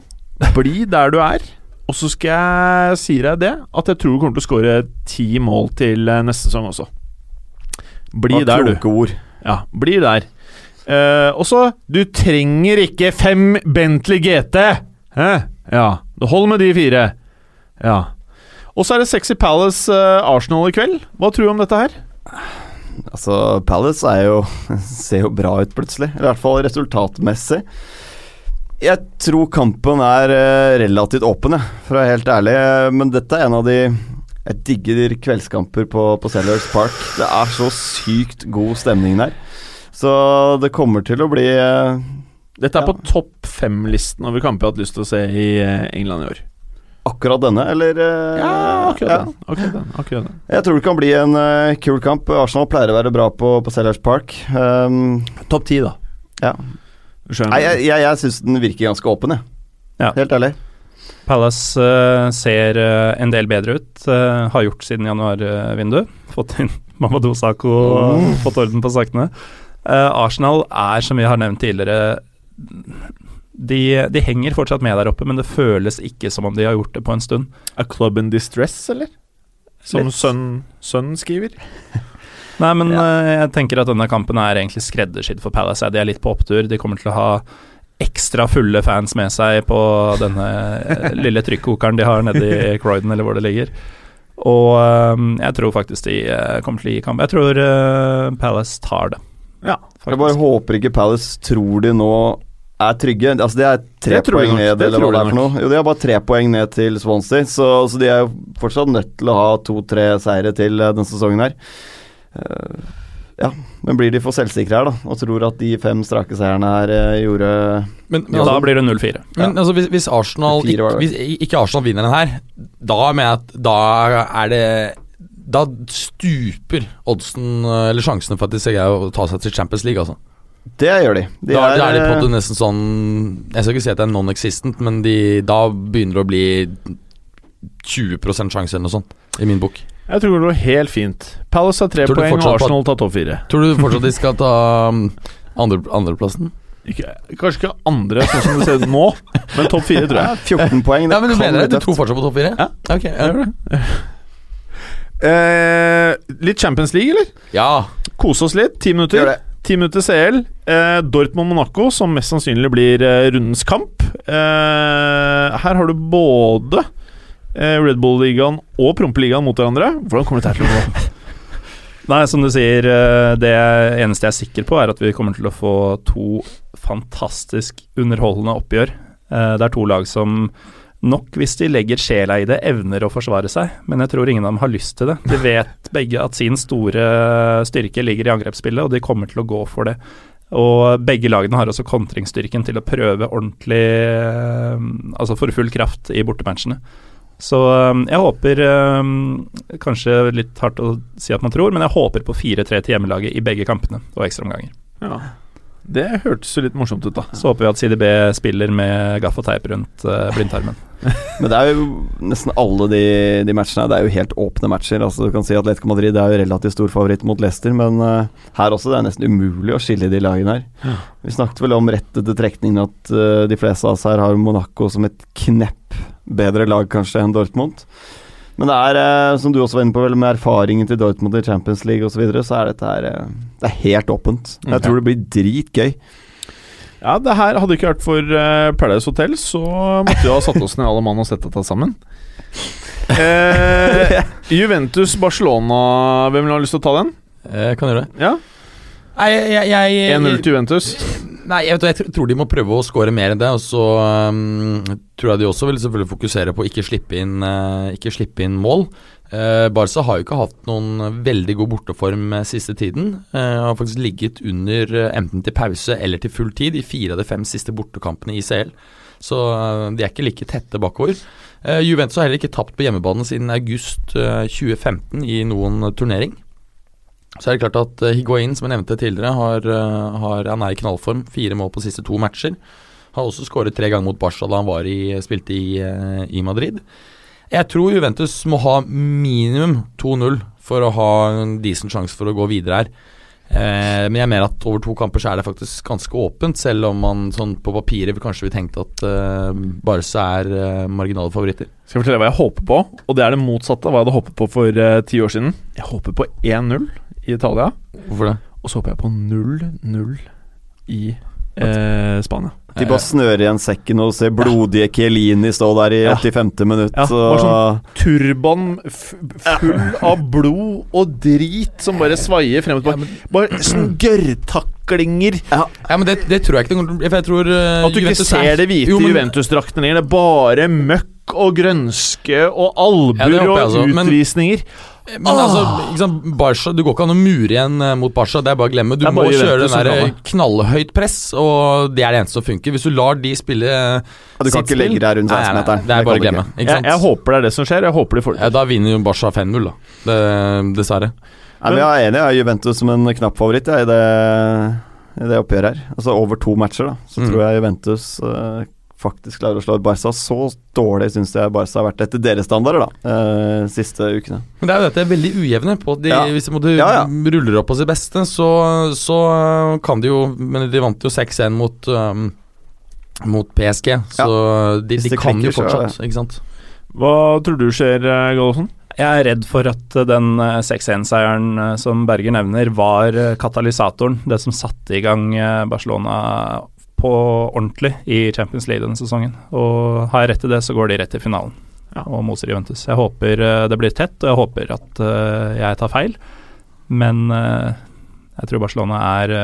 Speaker 3: Bli der du er. Og så skal jeg si deg det, at jeg tror du kommer til å skåre ti mål til neste sesong også. Bli der, du.
Speaker 5: Ord.
Speaker 3: Ja, bli der. Uh, og så Du trenger ikke fem Bentley GT! Hæ? Ja. Det holder med de fire. Ja. Og så er det Sexy Palace uh, Arsenal i kveld. Hva tror du om dette her?
Speaker 5: Altså, Palace er jo [LAUGHS] ser jo bra ut, plutselig. I hvert fall resultatmessig. Jeg tror kampen er uh, relativt åpen, for å være helt ærlig. Men dette er en av de Jeg digger kveldskamper på, på Sellers Park. Det er så sykt god stemning der. Så det kommer til å bli uh,
Speaker 3: Dette er ja. på topp fem-listen over kamper jeg har hatt lyst til å se i uh, England i år.
Speaker 5: Akkurat denne, eller?
Speaker 3: Uh, ja, akkurat, ja. Den, akkurat, den, akkurat, den,
Speaker 5: Jeg tror det kan bli en kul kamp. Arsenal pleier å være bra på, på Sellers Park. Um,
Speaker 3: topp ti, da.
Speaker 5: Ja. Nei, jeg jeg, jeg syns den virker ganske åpen, jeg. Ja. Helt ærlig.
Speaker 4: Palace uh, ser uh, en del bedre ut. Uh, har gjort siden januarvinduet. [LAUGHS] Fått inn Mamadou Sakho og mm. fått orden på sakene. Uh, Arsenal er, som vi har nevnt tidligere de, de, henger fortsatt med der oppe, men det føles ikke som om de har gjort det på en stund.
Speaker 3: A club in distress, eller? Som sønnen skriver? [LAUGHS]
Speaker 4: Nei, men eh, jeg tenker at denne kampen er egentlig skreddersydd for Palace. De er litt på opptur. De kommer til å ha ekstra fulle fans med seg på denne eh, lille trykkokeren de har nede i Croydon, eller hvor det ligger. Og eh, jeg tror faktisk de uh, kommer til å gi kamp. Jeg tror Palace tar det.
Speaker 3: Ja.
Speaker 5: Jeg bare håper ikke Palace tror de nå er trygge. Altså Det er tre
Speaker 3: Det
Speaker 5: poeng ned,
Speaker 3: Det
Speaker 5: eller hva det er for noe. Jo, de har bare tre poeng ned til Swansea, så, så de er jo fortsatt nødt til å ha to-tre seire til eh, denne sesongen her. Uh, ja, men blir de for selvsikre her, da, og tror at de fem strake seierne her eh, gjorde
Speaker 2: Men, men,
Speaker 4: da
Speaker 2: altså,
Speaker 4: blir det 0-4.
Speaker 2: men altså, hvis, hvis Arsenal ikke, hvis ikke Arsenal vinner den her, da mener jeg at da er det Da stuper oddsen, eh, eller sjansene for at de skal greie å ta seg til Champions League, altså.
Speaker 5: Det gjør de. de
Speaker 2: da, da er de på en
Speaker 5: eh,
Speaker 2: måte nesten sånn Jeg skal ikke si at det er non-existent, men de, da begynner det å bli 20 sjanse eller noe sånt, i min bok.
Speaker 3: Jeg tror det går helt fint. Palace har tre poeng, og Arsenal tar topp fire.
Speaker 2: Tror du fortsatt de [LAUGHS] skal ta um, andre, andreplassen?
Speaker 3: Ikke, kanskje ikke andre, sånn som det ser ut nå, men topp fire, tror jeg.
Speaker 5: 14 [LAUGHS] poeng. Det
Speaker 2: Ja, men du
Speaker 5: kan
Speaker 2: mener det? Du tror fortsatt på topp fire?
Speaker 3: Ja.
Speaker 2: Ok, jeg gjør det.
Speaker 3: Eh, litt Champions League, eller?
Speaker 2: Ja.
Speaker 3: Kose oss litt. Ti minutter.
Speaker 5: Gjør det.
Speaker 3: Ti minutter CL. Eh, Dortmund-Monaco, som mest sannsynlig blir eh, rundens kamp. Eh, her har du både eh, Red Bull-ligaen og Prompeligaen mot hverandre. Hvordan kommer dette til å gå? [LAUGHS]
Speaker 4: Nei, som du sier, eh, det eneste jeg er sikker på, er at vi kommer til å få to fantastisk underholdende oppgjør. Eh, Det er to lag som nok, hvis de legger sjela i det, evner å forsvare seg, men jeg tror ingen av dem har lyst til det. De vet begge at sin store styrke ligger i angrepsspillet, og de kommer til å gå for det. Og begge lagene har også kontringsstyrken til å prøve ordentlig eh, Altså for full kraft i bortematchene. Så um, jeg håper Kanskje litt hardt å si at man tror, men jeg håper på 4-3 til hjemmelaget i begge kampene og ekstraomganger.
Speaker 3: Ja. Det hørtes jo litt morsomt ut, da.
Speaker 4: Så håper vi at CDB spiller med gaff og teip rundt uh, blindtarmen. [LAUGHS]
Speaker 5: Men det er jo nesten alle de, de matchene her, Det er jo helt åpne matcher. Altså Du kan si at Atletico Madrid er jo relativt stor favoritt mot Leicester, men uh, her også det er nesten umulig å skille de lagene her. Vi snakket vel om rett etter trekningen at uh, de fleste av oss her har Monaco som et knepp bedre lag kanskje enn Dortmund. Men det er, eh, som du også var inne på, vel, med erfaringen til Dortmund i Champions League osv., så, videre, så er dette her eh, Det er helt åpent.
Speaker 3: Mm.
Speaker 5: Jeg tror det blir dritgøy.
Speaker 3: Ja, det her hadde ikke vært for uh, Paradise Hotel, så måtte vi ha satt oss ned alle mann og sett dette sammen. Eh, [LAUGHS] Juventus-Barcelona, hvem vil ha lyst til å ta den?
Speaker 2: Jeg kan gjøre det.
Speaker 3: Ja,
Speaker 2: Nei, jeg, jeg, jeg
Speaker 3: 1-0 til Juventus.
Speaker 2: Nei, jeg, vet, jeg tror de må prøve å score mer enn det. Og så um, tror jeg de også vil selvfølgelig fokusere på å ikke slippe inn, uh, ikke slippe inn mål. Uh, Barca har jo ikke hatt noen veldig god borteform eh, siste tiden. Uh, har faktisk ligget under enten til pause eller til full tid i fire av de fem siste bortekampene i CL. Så de er ikke like tette bakover. Juventus har heller ikke tapt på hjemmebane siden august eh, 2015 i noen turnering. Så er det klart at uh, Higuain, som jeg nevnte tidligere, har, eh, har, han er i knallform. Fire mål på siste to matcher. Har også skåret tre ganger mot Barca da han var i, spilte i, eh, i Madrid. Jeg tror Juventus må ha minimum 2-0 for å ha en decent sjanse for å gå videre her. Eh, men jeg mener at over to kamper så er det faktisk ganske åpent, selv om man sånn på papiret kanskje vil tenke at eh, Barca er eh, marginale favoritter.
Speaker 3: Skal jeg fortelle hva jeg håper på? Og det er det motsatte av hva jeg hadde håpet på for eh, ti år siden. Jeg håper på 1-0 i Italia,
Speaker 2: Hvorfor det?
Speaker 3: og så håper jeg på 0-0 i eh, Spania.
Speaker 5: De bare snører igjen sekken og ser blodige Chiellini stå der i
Speaker 3: Ja.
Speaker 5: 85. minutt.
Speaker 3: Ja, Og... sånn Turban f full av blod og drit som bare svaier frem og tilbake. Bare sånn gørrtaklinger.
Speaker 2: Ja, men det, det tror jeg ikke. For jeg tror uh,
Speaker 3: At du ikke
Speaker 2: Juventus er-
Speaker 3: ser det hvite
Speaker 2: men-
Speaker 3: Juventus-drakten lenger. Det er bare møkk og grønske og albuer
Speaker 2: Ja,
Speaker 3: og
Speaker 2: altså,
Speaker 3: utvisninger.
Speaker 2: Men altså, liksom, Barca, Du går ikke an å mure igjen eh, mot Barca, det er bare å glemme. Du må kjøre den der eh,
Speaker 3: det.
Speaker 2: knallhøyt press, og det er det eneste som funker. Hvis du lar de spille
Speaker 5: Ja, du kan ikke legge deg rundt
Speaker 2: Nei, nei, nei,
Speaker 5: 16-meteren.
Speaker 2: Det er bare å glemme.
Speaker 5: ikke.
Speaker 2: Ikke
Speaker 3: Jeg,
Speaker 2: sant?
Speaker 3: jeg håper det er det som skjer. Jeg håper de får
Speaker 2: ja, da vinner jo Barca 5-0, da. Det, dessverre.
Speaker 5: Nei, men jeg er enig, jeg har Juventus som en knapp favoritt jeg, i, det, i det oppgjøret her. Altså Over to matcher, da, så
Speaker 2: Mm.
Speaker 5: tror jeg Juventus eh, faktisk klarer å slå Barca. Så dårlig syns jeg Barca har vært etter deres standarder, da, eh, siste ukene.
Speaker 2: Men det er jo dette veldig ujevne. På de,
Speaker 5: Ja.
Speaker 2: Hvis de
Speaker 5: Ja, ja.
Speaker 2: ruller opp på sitt beste, så, så kan de jo Men de vant jo 6-1 mot um, mot PSG, så de, de kan jo
Speaker 5: klikker,
Speaker 2: fortsatt, ikke sant.
Speaker 3: Hva tror du skjer, eh, Gallosen?
Speaker 4: Jeg er redd for at eh, den eh, 6-1-seieren eh, som Berger nevner, var eh, katalysatoren. Det som satte i gang eh, Barcelona på ordentlig i Champions League denne sesongen. Og har jeg rett i det, så går de rett til finalen
Speaker 3: Ja.
Speaker 4: og moser Juventus. Jeg håper eh, det blir tett, og jeg håper at eh, jeg tar feil. Men eh, jeg tror Barcelona er,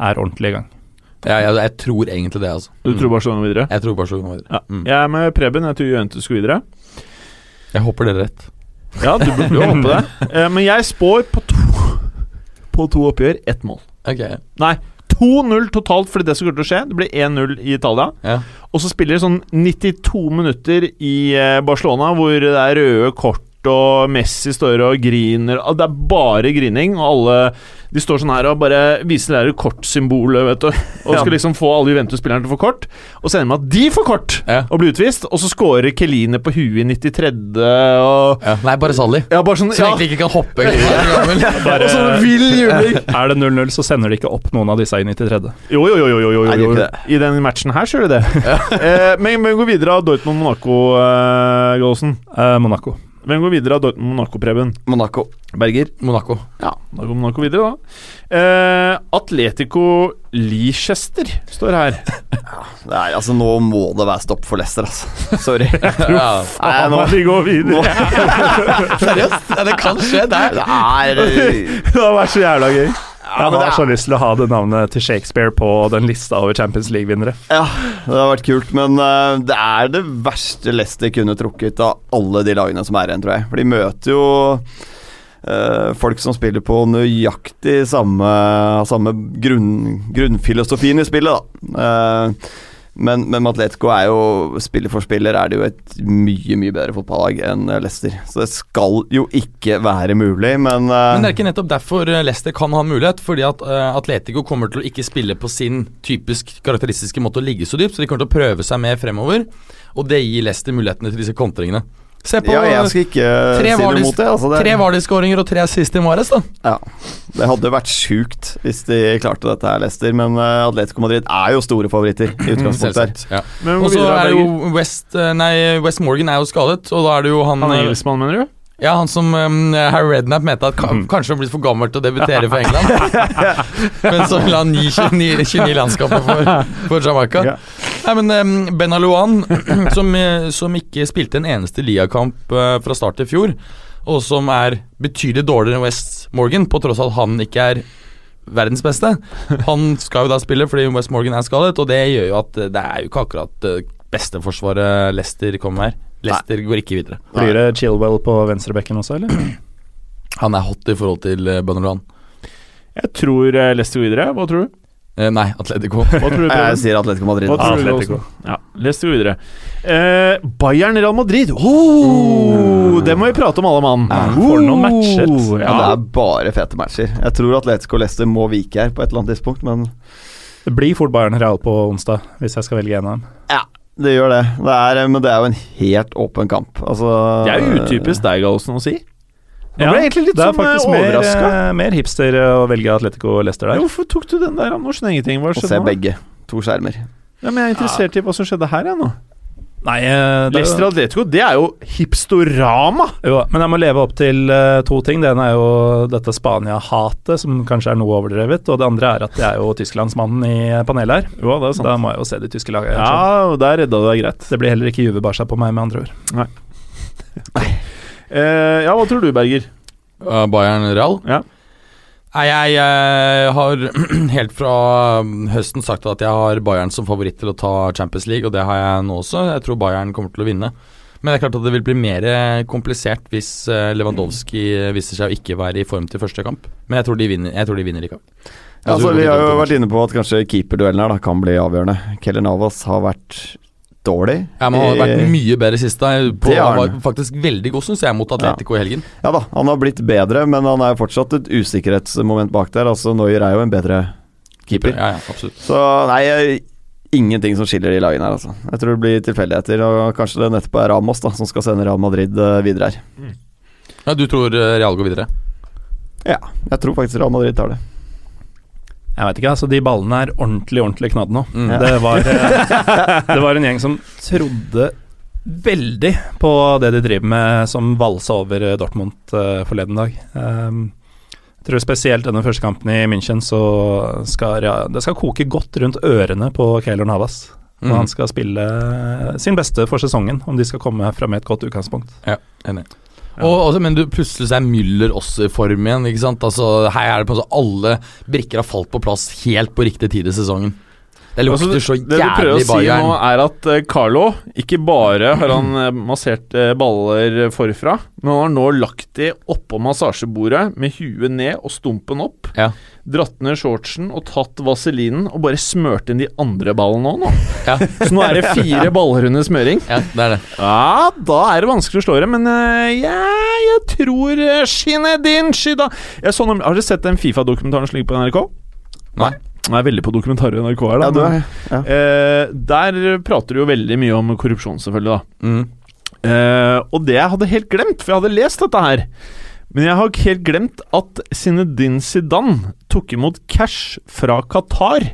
Speaker 4: er ordentlig i gang.
Speaker 2: Ja, jeg, jeg tror egentlig det, altså.
Speaker 3: Du tror Barcelona videre?
Speaker 2: Jeg tror Barcelona videre.
Speaker 3: Ja.
Speaker 2: Mm.
Speaker 3: Jeg er med Preben. Jeg tror Juventus går videre.
Speaker 2: Jeg håper dere er rett.
Speaker 3: Ja, du burde jo håpe det. [LAUGHS] Men jeg spår på to På to oppgjør, ett mål.
Speaker 2: Okay.
Speaker 3: Nei, 2-0 totalt, fordi det som kommer til å skje. Det blir 1-0 i Italia.
Speaker 2: Ja.
Speaker 3: Og så spiller de sånn 92 minutter i eh, Barcelona, hvor det er røde kort og Messi står og griner. Og Det er bare grining, og alle De står sånn her og bare viser det der kortsymbolet, vet du. [LAUGHS] Og skal liksom få alle Juventus-spillerne til å få kort. Og så ender det med at de får kort
Speaker 2: Ja.
Speaker 3: og blir utvist. Og så scorer Keline på huet i 93. og
Speaker 2: Ja. Nei, bare Sally.
Speaker 3: Ja, bare sånn
Speaker 2: Som
Speaker 3: ja,
Speaker 2: egentlig ikke kan hoppe. [LAUGHS] bare,
Speaker 3: Og sånn [LAUGHS] vill juling.
Speaker 4: Er det 0-0, så sender de ikke opp noen av disse i 93.
Speaker 3: Jo, jo, jo, jo, jo, jo,
Speaker 5: Nei,
Speaker 3: jo. I den matchen her så gjør det det. eh, men men gå videre av Dortmund-Monaco, eh, Gallosen.
Speaker 4: Eh, Monaco.
Speaker 3: Hvem går videre av Dortmund-Monaco, Preben?
Speaker 5: Monaco.
Speaker 3: Berger?
Speaker 2: Monaco.
Speaker 3: Ja, da går Monaco videre, da. Eh, Atletico Leicester står her. [LAUGHS]
Speaker 5: Nei, altså Nå må det være stopp for Leicester, altså. Sorry. [LAUGHS]
Speaker 2: Ja.
Speaker 5: Nei, nå,
Speaker 3: de går videre. [LAUGHS]
Speaker 2: Seriøst? Ja, det kan skje
Speaker 5: det er
Speaker 3: det vært så jævla gøy.
Speaker 4: Jeg har så lyst til å ha det navnet til Shakespeare på den lista over Champions League-vinnere.
Speaker 5: Ja, det har vært kult, men eh, det er det verste Leicester kunne trukket av alle de lagene som er igjen, tror jeg. For de møter jo Uh, folk som spiller på nøyaktig samme, samme grunn, grunnfilosofien i spillet, da. Eh, men, men Atletico er jo Spiller for spiller er det jo et mye, mye bedre fotballag enn Leicester. Så det skal jo ikke være mulig, men, uh...
Speaker 2: Men det er ikke nettopp derfor eh, Leicester kan ha mulighet. Fordi at uh, Atletico kommer til å ikke spille på sin typisk karakteristiske måte å ligge så dypt, så de kommer til å prøve seg mer fremover. Og det gir Leicester mulighetene til disse kontringene. Se på
Speaker 5: Ja, jeg skal ikke
Speaker 2: tre
Speaker 5: si noe mot det. Altså det
Speaker 2: tre Vardø-skåringer og tre assist i Mares, da.
Speaker 5: Ja, det hadde vært sjukt hvis de klarte dette her, Leicester. Men uh, Atletico Madrid er jo store favoritter i utgangspunktet. her.
Speaker 2: Ja. Og så er jo West eh, Nei, West Morgan er jo skadet, og da er det jo han
Speaker 3: Han er
Speaker 2: eh,
Speaker 3: engelskmann, mener du?
Speaker 2: Ja, han som um, Harry Redknapp mente at ka kanskje han blir for gammel til å debutere for England. [LAUGHS] men så ville han gi 29, 29 landskamper for, for Jamaica.
Speaker 3: Ja.
Speaker 2: Nei, men um, Ben Alouan, [CLEARS THROAT] som, eh, som ikke spilte en eneste ligakamp uh, fra start i fjor, og som er betydelig dårligere enn West Morgan, på tross av at han ikke er verdens beste. Han skal jo da spille fordi West Morgan er skadet, og det gjør jo at eh, det er jo ikke akkurat beste forsvaret Leicester kommer her. Leicester går ikke videre.
Speaker 4: Blir det Chilwell på venstrebekken også, eller? [CLEARS THROAT]
Speaker 2: Han er hot i forhold til uh,
Speaker 3: Jeg tror eh, Leicester går videre. Hva tror du?
Speaker 2: Eh, nei, Atletico.
Speaker 3: Hva tror du [LAUGHS]
Speaker 5: Jeg sier Atletico Madrid.
Speaker 3: Hva tror du,
Speaker 4: Atletico.
Speaker 3: Ja, Leicester går videre. Eh, Bayern Real Madrid. Oh, det må vi prate om, alle mann.
Speaker 4: for noen matcher.
Speaker 5: Ja,
Speaker 3: Ja.
Speaker 5: det er bare fete matcher. Jeg tror Atletico og Leicester må vike her på et eller annet tidspunkt, men
Speaker 4: Det blir fort Bayern Real på onsdag, hvis jeg skal velge en av dem.
Speaker 5: ja, det gjør det. det er, men det er jo en helt åpen kamp. Altså
Speaker 3: Det er jo utypisk deg, Gallosen, å si. Nå
Speaker 4: Ja,
Speaker 3: ble jeg egentlig litt
Speaker 4: det er
Speaker 3: sånn
Speaker 4: faktisk
Speaker 3: eh,
Speaker 4: mer, eh, mer hipster eh, å velge Atletico og Leicester
Speaker 3: Ja,
Speaker 4: der.
Speaker 3: hvorfor tok du den der? Nå skjønner jeg ingenting. Hva
Speaker 5: Å se begge. To skjermer.
Speaker 3: Ja, men jeg er interessert i hva som skjedde her, jeg nå.
Speaker 4: Nei, eh, det,
Speaker 3: Leicester Atletico, det er jo hipstorama!
Speaker 4: jo, men jeg må leve opp til uh, to ting. Det ene er jo dette Spania-hatet, som kanskje er noe overdrevet. Og det andre er at jeg er jo tysklandsmannen i panelet her.
Speaker 3: Jo, det er sant.
Speaker 4: Da må jeg jo se de tyske lagene.
Speaker 3: Ja, og der redda du deg greit.
Speaker 4: Det blir heller ikke Juve Barca på meg, med andre ord. [LAUGHS]
Speaker 3: Eh, ja, hva tror du, Berger?
Speaker 2: Uh, Bayern Real?
Speaker 3: Ja.
Speaker 2: Nei, jeg, jeg har [CLEARS THROAT] helt fra um, høsten sagt at jeg har Bayern som favoritt til å ta Champions League, og det har jeg nå også. Jeg tror Bayern kommer til å vinne. Men det er klart at det vil bli mer eh, komplisert hvis eh, Lewandowski eh, viser seg å ikke være i form til første kamp. Men jeg tror de vinner, jeg tror de vinner likevel.
Speaker 5: Ja, altså, vi har jo vært inne på at kanskje keeperduellen her da, kan bli avgjørende. Keller Navas har vært dårlig.
Speaker 2: Ja, men han har vært
Speaker 5: Eh,
Speaker 2: mye bedre sist. på, Han var faktisk veldig god, syns jeg, mot Atletico i helgen.
Speaker 5: Ja da, han har blitt bedre, men han er fortsatt et usikkerhetsmoment bak der. Altså, Noyer er jo en bedre keeper.
Speaker 2: Ja, ja, absolutt.
Speaker 5: Så nei, ingenting som skiller de lagene her, altså. Jeg tror det blir tilfeldigheter, og kanskje det nettopp er Ramos da, som skal sende Real Madrid eh, videre her.
Speaker 2: Ja, Du tror eh, Real går videre?
Speaker 5: Ja, jeg tror faktisk Real Madrid tar det.
Speaker 4: Jeg vet ikke, altså de ballene er ordentlig, ordentlig knadd nå.
Speaker 2: Mm.
Speaker 4: Det, var, [LAUGHS] eh, det var en gjeng som trodde veldig på det de driver med som valsa over eh, Dortmund uh, forleden dag. Um, jeg tror spesielt denne første kampen i München så skal ja, det skal koke godt rundt ørene på Keylor Navas. Og
Speaker 2: Mm.
Speaker 4: han skal spille eh, sin beste for sesongen, om de skal komme fra med et godt utgangspunkt.
Speaker 2: Ja, enig. Og, også, men du, plutselig er Müller også i form igjen. ikke sant? Altså, Her er det på en måte alle brikker har falt på plass helt på riktig tid i sesongen. Det lukter
Speaker 3: Altså,
Speaker 2: så
Speaker 3: det du prøver å
Speaker 2: jævlig
Speaker 3: si nå, er at eh, Carlo ikke bare har han eh, massert eh, baller forfra, men han har nå lagt de oppå massasjebordet med huet ned og stumpen opp.
Speaker 2: Ja.
Speaker 3: Dratt ned shortsen og tatt vaselinen og bare smørt inn de andre ballene òg nå. [LAUGHS]
Speaker 2: Ja.
Speaker 3: Så nå er det fire baller under smøring.
Speaker 2: Ja, det er det.
Speaker 3: Ja, da er det vanskelig å slå det, men ja, jeg tror Shinedin Shida Jeg så Har dere sett den Fifa-dokumentaren som ligger på NRK?
Speaker 2: Nei.
Speaker 3: Jeg er veldig på dokumentarer i NRK her, da.
Speaker 5: Ja, du er ja.
Speaker 3: Eh, der prater du jo veldig mye om korrupsjon, selvfølgelig. da
Speaker 2: Mm.
Speaker 3: eh, Og det jeg hadde helt glemt, for jeg hadde lest dette her Men jeg har helt glemt at Zinedine Zidane tok imot cash fra Qatar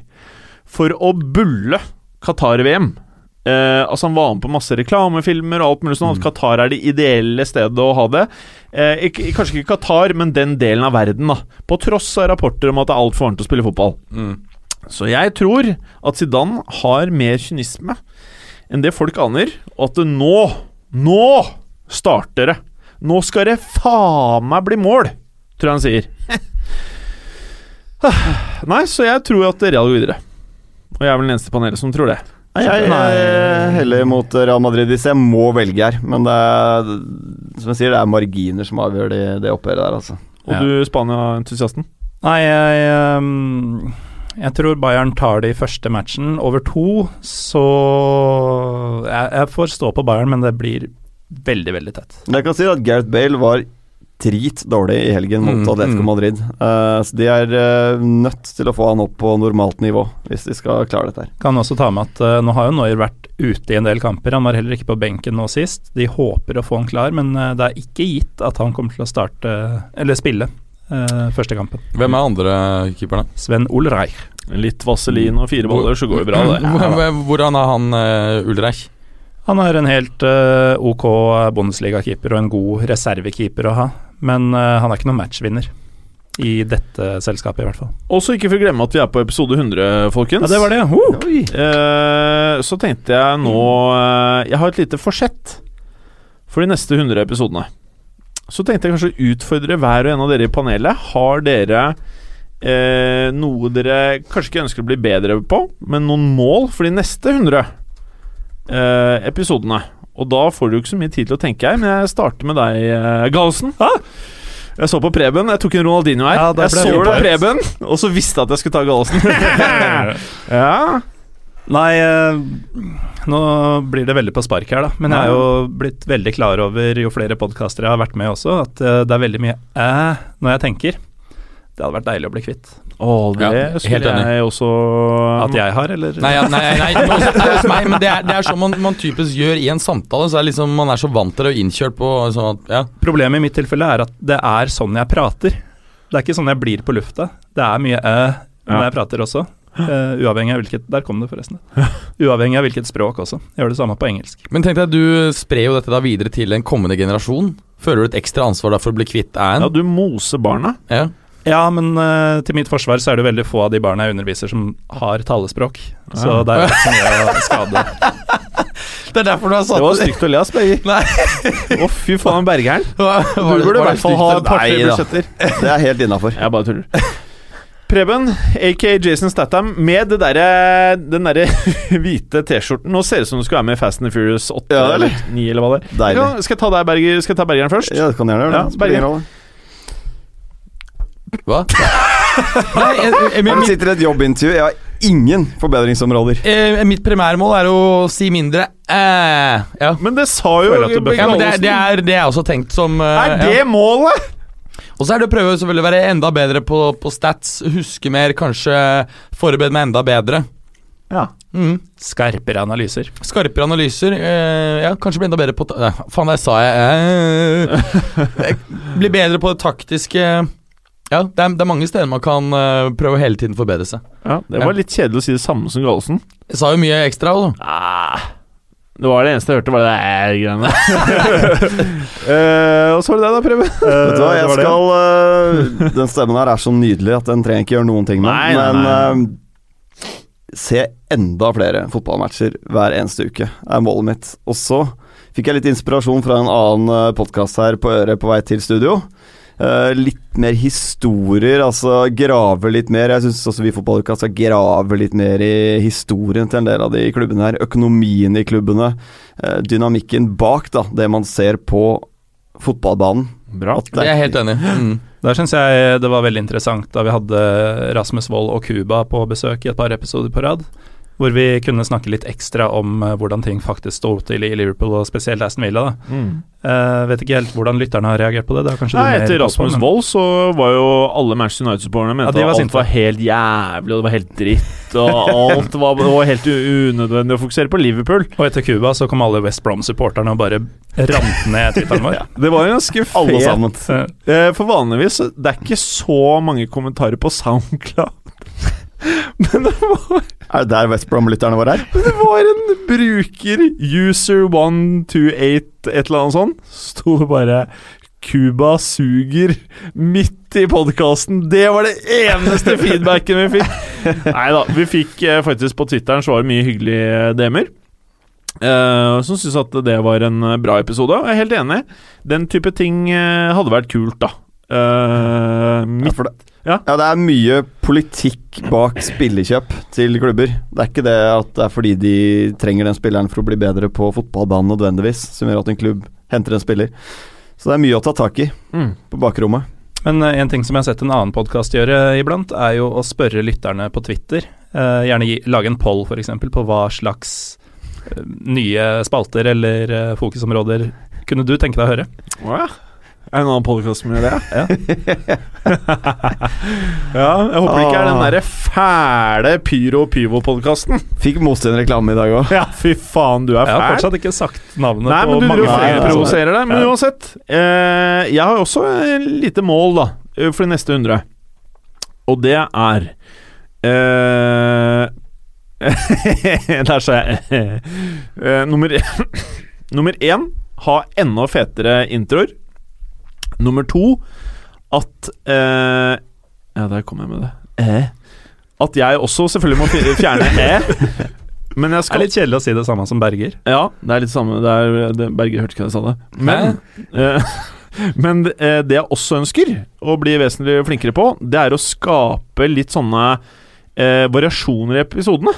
Speaker 3: for å bulle Qatar-VM. Eh, altså Han var med på masse reklamefilmer og alt mulig sånn. At Qatar er det ideelle stedet å ha det. Eh, ikke, kanskje ikke Qatar, men den delen av verden, da. På tross av rapporter om at det er altfor varmt å spille fotball.
Speaker 2: Mm.
Speaker 3: Så jeg tror at Zidane har mer kynisme enn det folk aner, og at det nå Nå starter det! Nå skal det faen meg bli mål, tror jeg han sier. [LAUGHS] Nei, så jeg tror at Real går videre. Og jeg er vel den eneste i panelet som tror det.
Speaker 5: Jeg er heller mot Real Madrid hvis jeg må velge her. Men det er, som jeg sier, det er marginer som avgjør det, det oppgjøret der, altså.
Speaker 3: Og
Speaker 4: Ja.
Speaker 3: du, Spania-entusiasten?
Speaker 4: Nei, jeg, ehm, jeg tror Bayern tar det i første matchen. Over to, så jeg, jeg får stå på Bayern, men det blir veldig, veldig tett.
Speaker 5: Jeg kan si at Gareth Bale var dritdårlig i helgen mot
Speaker 2: Mm,
Speaker 5: Atletico
Speaker 2: mm.
Speaker 5: Madrid. Uh, så de er uh, nødt til å få han opp på normalt nivå hvis de skal klare dette her.
Speaker 4: Kan også ta med at uh, nå har jo Neuer vært ute i en del kamper. Han var heller ikke på benken nå sist. De håper å få han klar, men det er ikke gitt at han kommer til å starte eller spille eh, første kampen.
Speaker 2: Hvem er andre keeperne?
Speaker 4: Sven Ulreich.
Speaker 3: Litt vaselin og fire boller, så går det bra, det. [CLEARS THROAT]
Speaker 2: Hvor- hvor- Hvordan er han uh, Ulreich?
Speaker 4: Han er en helt uh, ok Bundesliga-keeper og en god reservekeeper å ha, men eh, han er ikke noen matchvinner. I dette selskapet, i hvert fall.
Speaker 3: Også ikke for å glemme at vi er på episode 100, folkens.
Speaker 4: Ja, det var det. Uh!
Speaker 3: Så tenkte jeg nå eh, Jeg har et lite forsett for de neste 100 episodene. Så tenkte jeg kanskje å utfordre hver og en av dere i panelet. Har dere eh, noe dere kanskje ikke ønsker å bli bedre på, men noen mål for de neste 100 eh, episodene? Og da får du ikke så mye tid til å tenke her, men jeg starter med deg, eh, Gallosen. Jeg så på Preben. Jeg tok en Ronaldinho her.
Speaker 4: Ja,
Speaker 3: jeg så
Speaker 4: det
Speaker 3: på. Preben, og så visste jeg at jeg skulle ta Gallosen. [LAUGHS] ja.
Speaker 4: Nei, eh, nå blir det veldig på spark her, da. Men jeg er jo blitt veldig klar over, jo flere podkaster jeg har vært med også, at eh, det er veldig mye æ når jeg tenker. Det hadde vært deilig å bli kvitt.
Speaker 3: Å, det
Speaker 2: Ja,
Speaker 3: skulle jeg også
Speaker 4: At jeg har, eller?
Speaker 2: Nei, ja, nei, nei, nei, hos meg, men det er, det er sånn man, man typisk gjør i en samtale. Så er liksom, Man er så vant til det og innkjørt på sånn at Ja.
Speaker 4: Problemet i mitt tilfelle er at det er sånn jeg prater. Det er ikke sånn jeg blir på lufta. Det er mye æ når
Speaker 3: Ja.
Speaker 4: jeg prater også. Uh, uavhengig av hvilket Der kom det, forresten. Uavhengig av hvilket språk også. Jeg gjør det samme på engelsk.
Speaker 2: Men tenk deg, du sprer jo dette da videre til en kommende generasjon. Føler du et ekstra ansvar da for å bli kvitt
Speaker 3: Ja, du moser barna.
Speaker 2: Ja.
Speaker 4: Ja, men uh, til mitt forsvar så er det veldig få av de barna jeg underviser som har talespråk. Så det er ikke så mye å [LAUGHS] skade.
Speaker 2: Det er derfor du har satt
Speaker 3: Det var stygt å le av, Speger.
Speaker 2: Å,
Speaker 3: Å, fy faen, Bergeren. [LAUGHS]
Speaker 2: Du
Speaker 3: burde i hvert fall ha et par-tre budsjetter.
Speaker 5: Det er helt innafor.
Speaker 3: Jeg bare tuller. [LAUGHS] Preben, aka Jason Statham, med det derre den derre hvite T-skjorten. Nå ser det ut som du skulle være med i Fast and Furious 8
Speaker 5: Ja, eller?
Speaker 3: eller 9, eller hva det er.
Speaker 5: Deilig.
Speaker 3: Ja, skal jeg ta deg, Berger, skal jeg ta Bergeren først?
Speaker 5: Ja, det kan gjerne gjøre det.
Speaker 3: Ja, Berger.
Speaker 2: Hva? Nei, jeg, jeg,
Speaker 5: Jeg
Speaker 2: jeg
Speaker 5: sitter i et jobbintervju. Jeg har ingen forbedringsområder.
Speaker 2: eh, mitt primærmål er å si mindre eh, Ja.
Speaker 3: Men det sa jo
Speaker 4: at du
Speaker 2: ja, men det, er- det, er, det er også tenkt som eh,
Speaker 3: Er det
Speaker 2: ja.
Speaker 3: målet?!
Speaker 2: Og så er det å prøve å være enda bedre på, på stats, huske mer, kanskje forberede meg enda bedre.
Speaker 3: Ja.
Speaker 2: Mm.
Speaker 4: Skarpere analyser.
Speaker 2: Skarpere analyser. eh, ja, kanskje bli enda bedre på ta Nei, Faen, der sa jeg eh. [LAUGHS] Bli bedre på det taktiske Ja, det er, det er mange steder man kan uh, prøve hele tiden forbedre seg.
Speaker 3: ja. Det var litt kjedelig å si det samme som Gallosen.
Speaker 2: Jeg sa jo mye ekstra, da.
Speaker 3: Ah. Det var det eneste jeg hørte, var det æ-greiene. uh, [LAUGHS] og så var det deg, da, Preben.
Speaker 5: Vet du hva, [LAUGHS] jeg skal uh, Den stemmen her er så nydelig at den trenger ikke gjøre noen ting med.
Speaker 3: Nei, nei,
Speaker 5: men øh, se enda flere fotballmatcher hver eneste uke, er målet mitt. Og så fikk jeg litt inspirasjon fra en annen podkast her på øret på vei til studio. Eh, litt mer historier, altså grave litt mer. Jeg syns også vi Fotballuka skal grave litt mer i historien til en del av de klubbene her. Økonomien i klubbene. Uh, dynamikken bak da, det man ser på fotballbanen.
Speaker 3: Bra.
Speaker 2: Det er jeg helt enig i. Mm.
Speaker 4: Der syns jeg det var veldig interessant da vi hadde Rasmus Wold og Cuba på besøk i et par episoder på rad. Hvor vi kunne snakke litt ekstra om eh, hvordan ting faktisk sto til i Liverpool, og spesielt Aston Villa. da.
Speaker 3: Mm.
Speaker 4: Uh, vet ikke helt hvordan lytterne har reagert på det. det
Speaker 3: Nei, etter Rasmus Wold så var jo alle Manchester United-supporterne mente
Speaker 4: Ja, var
Speaker 3: at alt
Speaker 4: sinte.
Speaker 3: var helt jævlig, og det var helt dritt, og [LAUGHS] alt var, det var helt unødvendig å fokusere på Liverpool.
Speaker 4: Og etter Cuba så kom alle West Brom-supporterne og bare rant ned [LAUGHS] Twitteren vår.
Speaker 3: Det var en ganske
Speaker 5: Alle
Speaker 3: fet
Speaker 5: sammen.
Speaker 4: Eh,
Speaker 3: Eh, For vanligvis Det er ikke så mange kommentarer på SoundCloud. [LAUGHS] Men det var,
Speaker 5: Er det der West Brom-lytterne våre er?
Speaker 3: det var en bruker, user128 et eller annet sånt, sto bare Cuba suger midt i podkasten. Det var det eneste feedbacken vi fikk. [LAUGHS] Nei da, vi fikk eh, faktisk på Twitteren så var det mye hyggelige DM-er. Uh, som syntes at det var en eh, bra episode. Jeg er helt enig. Den type ting eh, hadde vært kult, da. Eh,
Speaker 5: Ja, for det,
Speaker 3: Ja.
Speaker 5: ja, det er mye politikk bak spillekjøp til klubber. Det er ikke det at det er fordi de trenger den spilleren for å bli bedre på fotballbanen nødvendigvis, som gjør at en klubb henter en spiller. Så det er mye å ta tak i
Speaker 3: mm.
Speaker 5: på bakrommet.
Speaker 4: Men eh, en ting som jeg har sett en annen podkast gjøre iblant, er jo å spørre lytterne på Twitter. Uh, gjerne gi, lage en poll, f.eks., på hva slags nye spalter eller fokusområder kunne du tenke deg å høre?
Speaker 3: Ja. Er det en annen podkast som gjør det? [LAUGHS] ja, jeg håper det ikke er den derre fæle Pyro Pyvo-podkasten.
Speaker 5: Fikk Mostin reklame i dag òg.
Speaker 3: Ja, fy faen, du er fæl.
Speaker 4: Jeg har fortsatt ikke sagt navnet
Speaker 3: Nei,
Speaker 4: på
Speaker 3: men du provoserer deg. Men
Speaker 4: Ja.
Speaker 3: uansett. Eh, jeg har også et lite mål, da, eh, for de neste 100. Og det er eh, [LAUGHS] Der sa jeg eh, Nummer [LAUGHS] Nummer én ha enda fetere introer. Nummer to at eh, Ja, der kom jeg med det. Eh. At jeg også selvfølgelig må fjerne [LAUGHS] e. Men jeg
Speaker 4: Det er
Speaker 3: skal
Speaker 4: litt kjedelig å si det samme som Berger.
Speaker 3: ja, det er litt samme det er, det, Berger hørte ikke hva jeg sa det. Men, eh, [LAUGHS] men eh, det jeg også ønsker å bli vesentlig flinkere på, det er å skape litt sånne eh, variasjoner i episodene.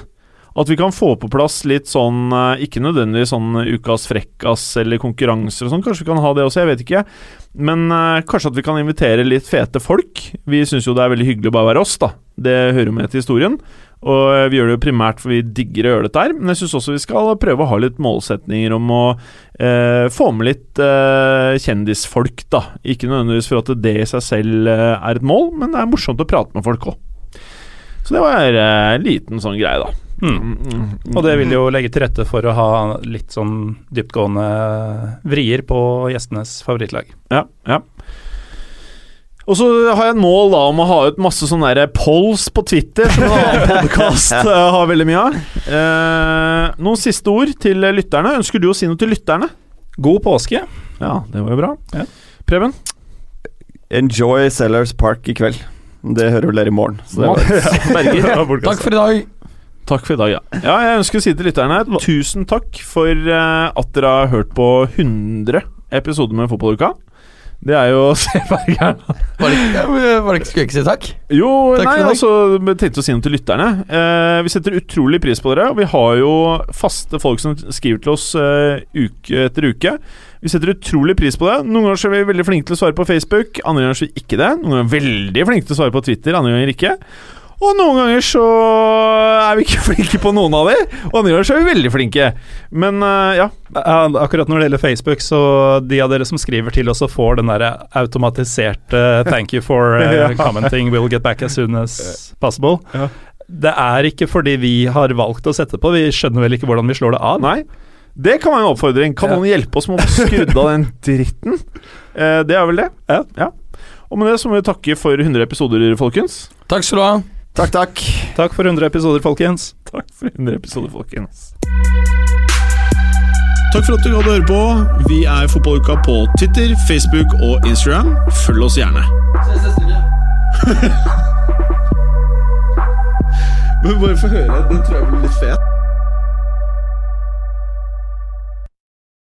Speaker 3: At vi kan få på plass litt sånn eh, Ikke nødvendigvis sånn ukas frekkas eller konkurranser og sånn, kanskje vi kan ha det også, jeg vet ikke. Men uh, kanskje at vi kan invitere litt fete folk. Vi syns jo det er veldig hyggelig å bare være oss, da. Det hører jo med til historien. Og eh, vi gjør det jo primært for vi digger å gjøre dette her, men jeg syns også vi skal prøve å ha litt målsetninger om å eh, få med litt eh, kjendisfolk, da. Ikke nødvendigvis for at det i seg selv eh, er et mål, men det er morsomt å prate med folk òg. Så det var en liten sånn greie, da.
Speaker 4: Mm. Og det vil jo legge til rette for å ha litt sånn dyptgående vrier på gjestenes favorittlag.
Speaker 3: Ja, ja. Og så har jeg et mål da om å ha ut masse sånne der polls på Twitter, som en annen [LAUGHS] podkast har veldig mye av. Eh, noen siste ord til lytterne. Ønsker du å si noe til lytterne?
Speaker 4: God påske.
Speaker 3: Ja, det var jo bra.
Speaker 4: Ja.
Speaker 3: Preben?
Speaker 5: Enjoy Sellers Park i kveld. Det hører vel dere i morgen. Så det var [LAUGHS]
Speaker 3: Berger? [LAUGHS]
Speaker 2: Takk for i dag.
Speaker 3: Takk for i dag, ja. ja. Jeg ønsker å si til lytterne tusen takk for eh, at dere har hørt på 100 episoder med Fotballuka. Det er jo [LAUGHS] Se Bergeren.
Speaker 2: Var det, ikke- Skulle jeg ikke si takk?
Speaker 3: Jo,
Speaker 2: Takk
Speaker 3: nei, altså tenkte å si noe til lytterne. Eh, vi setter utrolig pris på dere. Og vi har jo faste folk som skriver til oss eh, uke etter uke. Vi setter utrolig pris på det. Noen ganger er vi veldig flinke til å svare på Facebook, andre ganger så er vi ikke det. Noen ganger er vi veldig flinke til å svare på Twitter, andre ganger ikke. Og noen ganger så er vi ikke [LAUGHS] flinke på noen av de, og andre ganger så er vi veldig flinke. Men eh, ja.
Speaker 4: Akkurat når det gjelder Facebook, så de av dere som skriver til oss og får den der automatiserte 'thank you for [LAUGHS] uh, commenting, we'll get back as soon as possible'.
Speaker 3: Ja.
Speaker 4: Det er ikke fordi vi har valgt å sette på, vi skjønner vel ikke hvordan vi slår det av.
Speaker 3: Nei. Det kan være en oppfordring. Kan
Speaker 4: Ja.
Speaker 3: noen hjelpe oss med å få skrudd av den dritten? [LAUGHS] Eh, det er vel det.
Speaker 4: Ja.
Speaker 3: Og med det så må vi takke for 100 episoder, folkens.
Speaker 2: Takk skal du ha.
Speaker 5: Takk, takk.
Speaker 4: Takk for 100 episoder, folkens.
Speaker 3: Takk for 100 episoder, folkens. Takk for at du hadde høre på. Vi er Fotballuka på Twitter, Facebook og Instagram. Følg oss gjerne. [LAUGHS] Men bare få høre. Den tror jeg blir litt fet.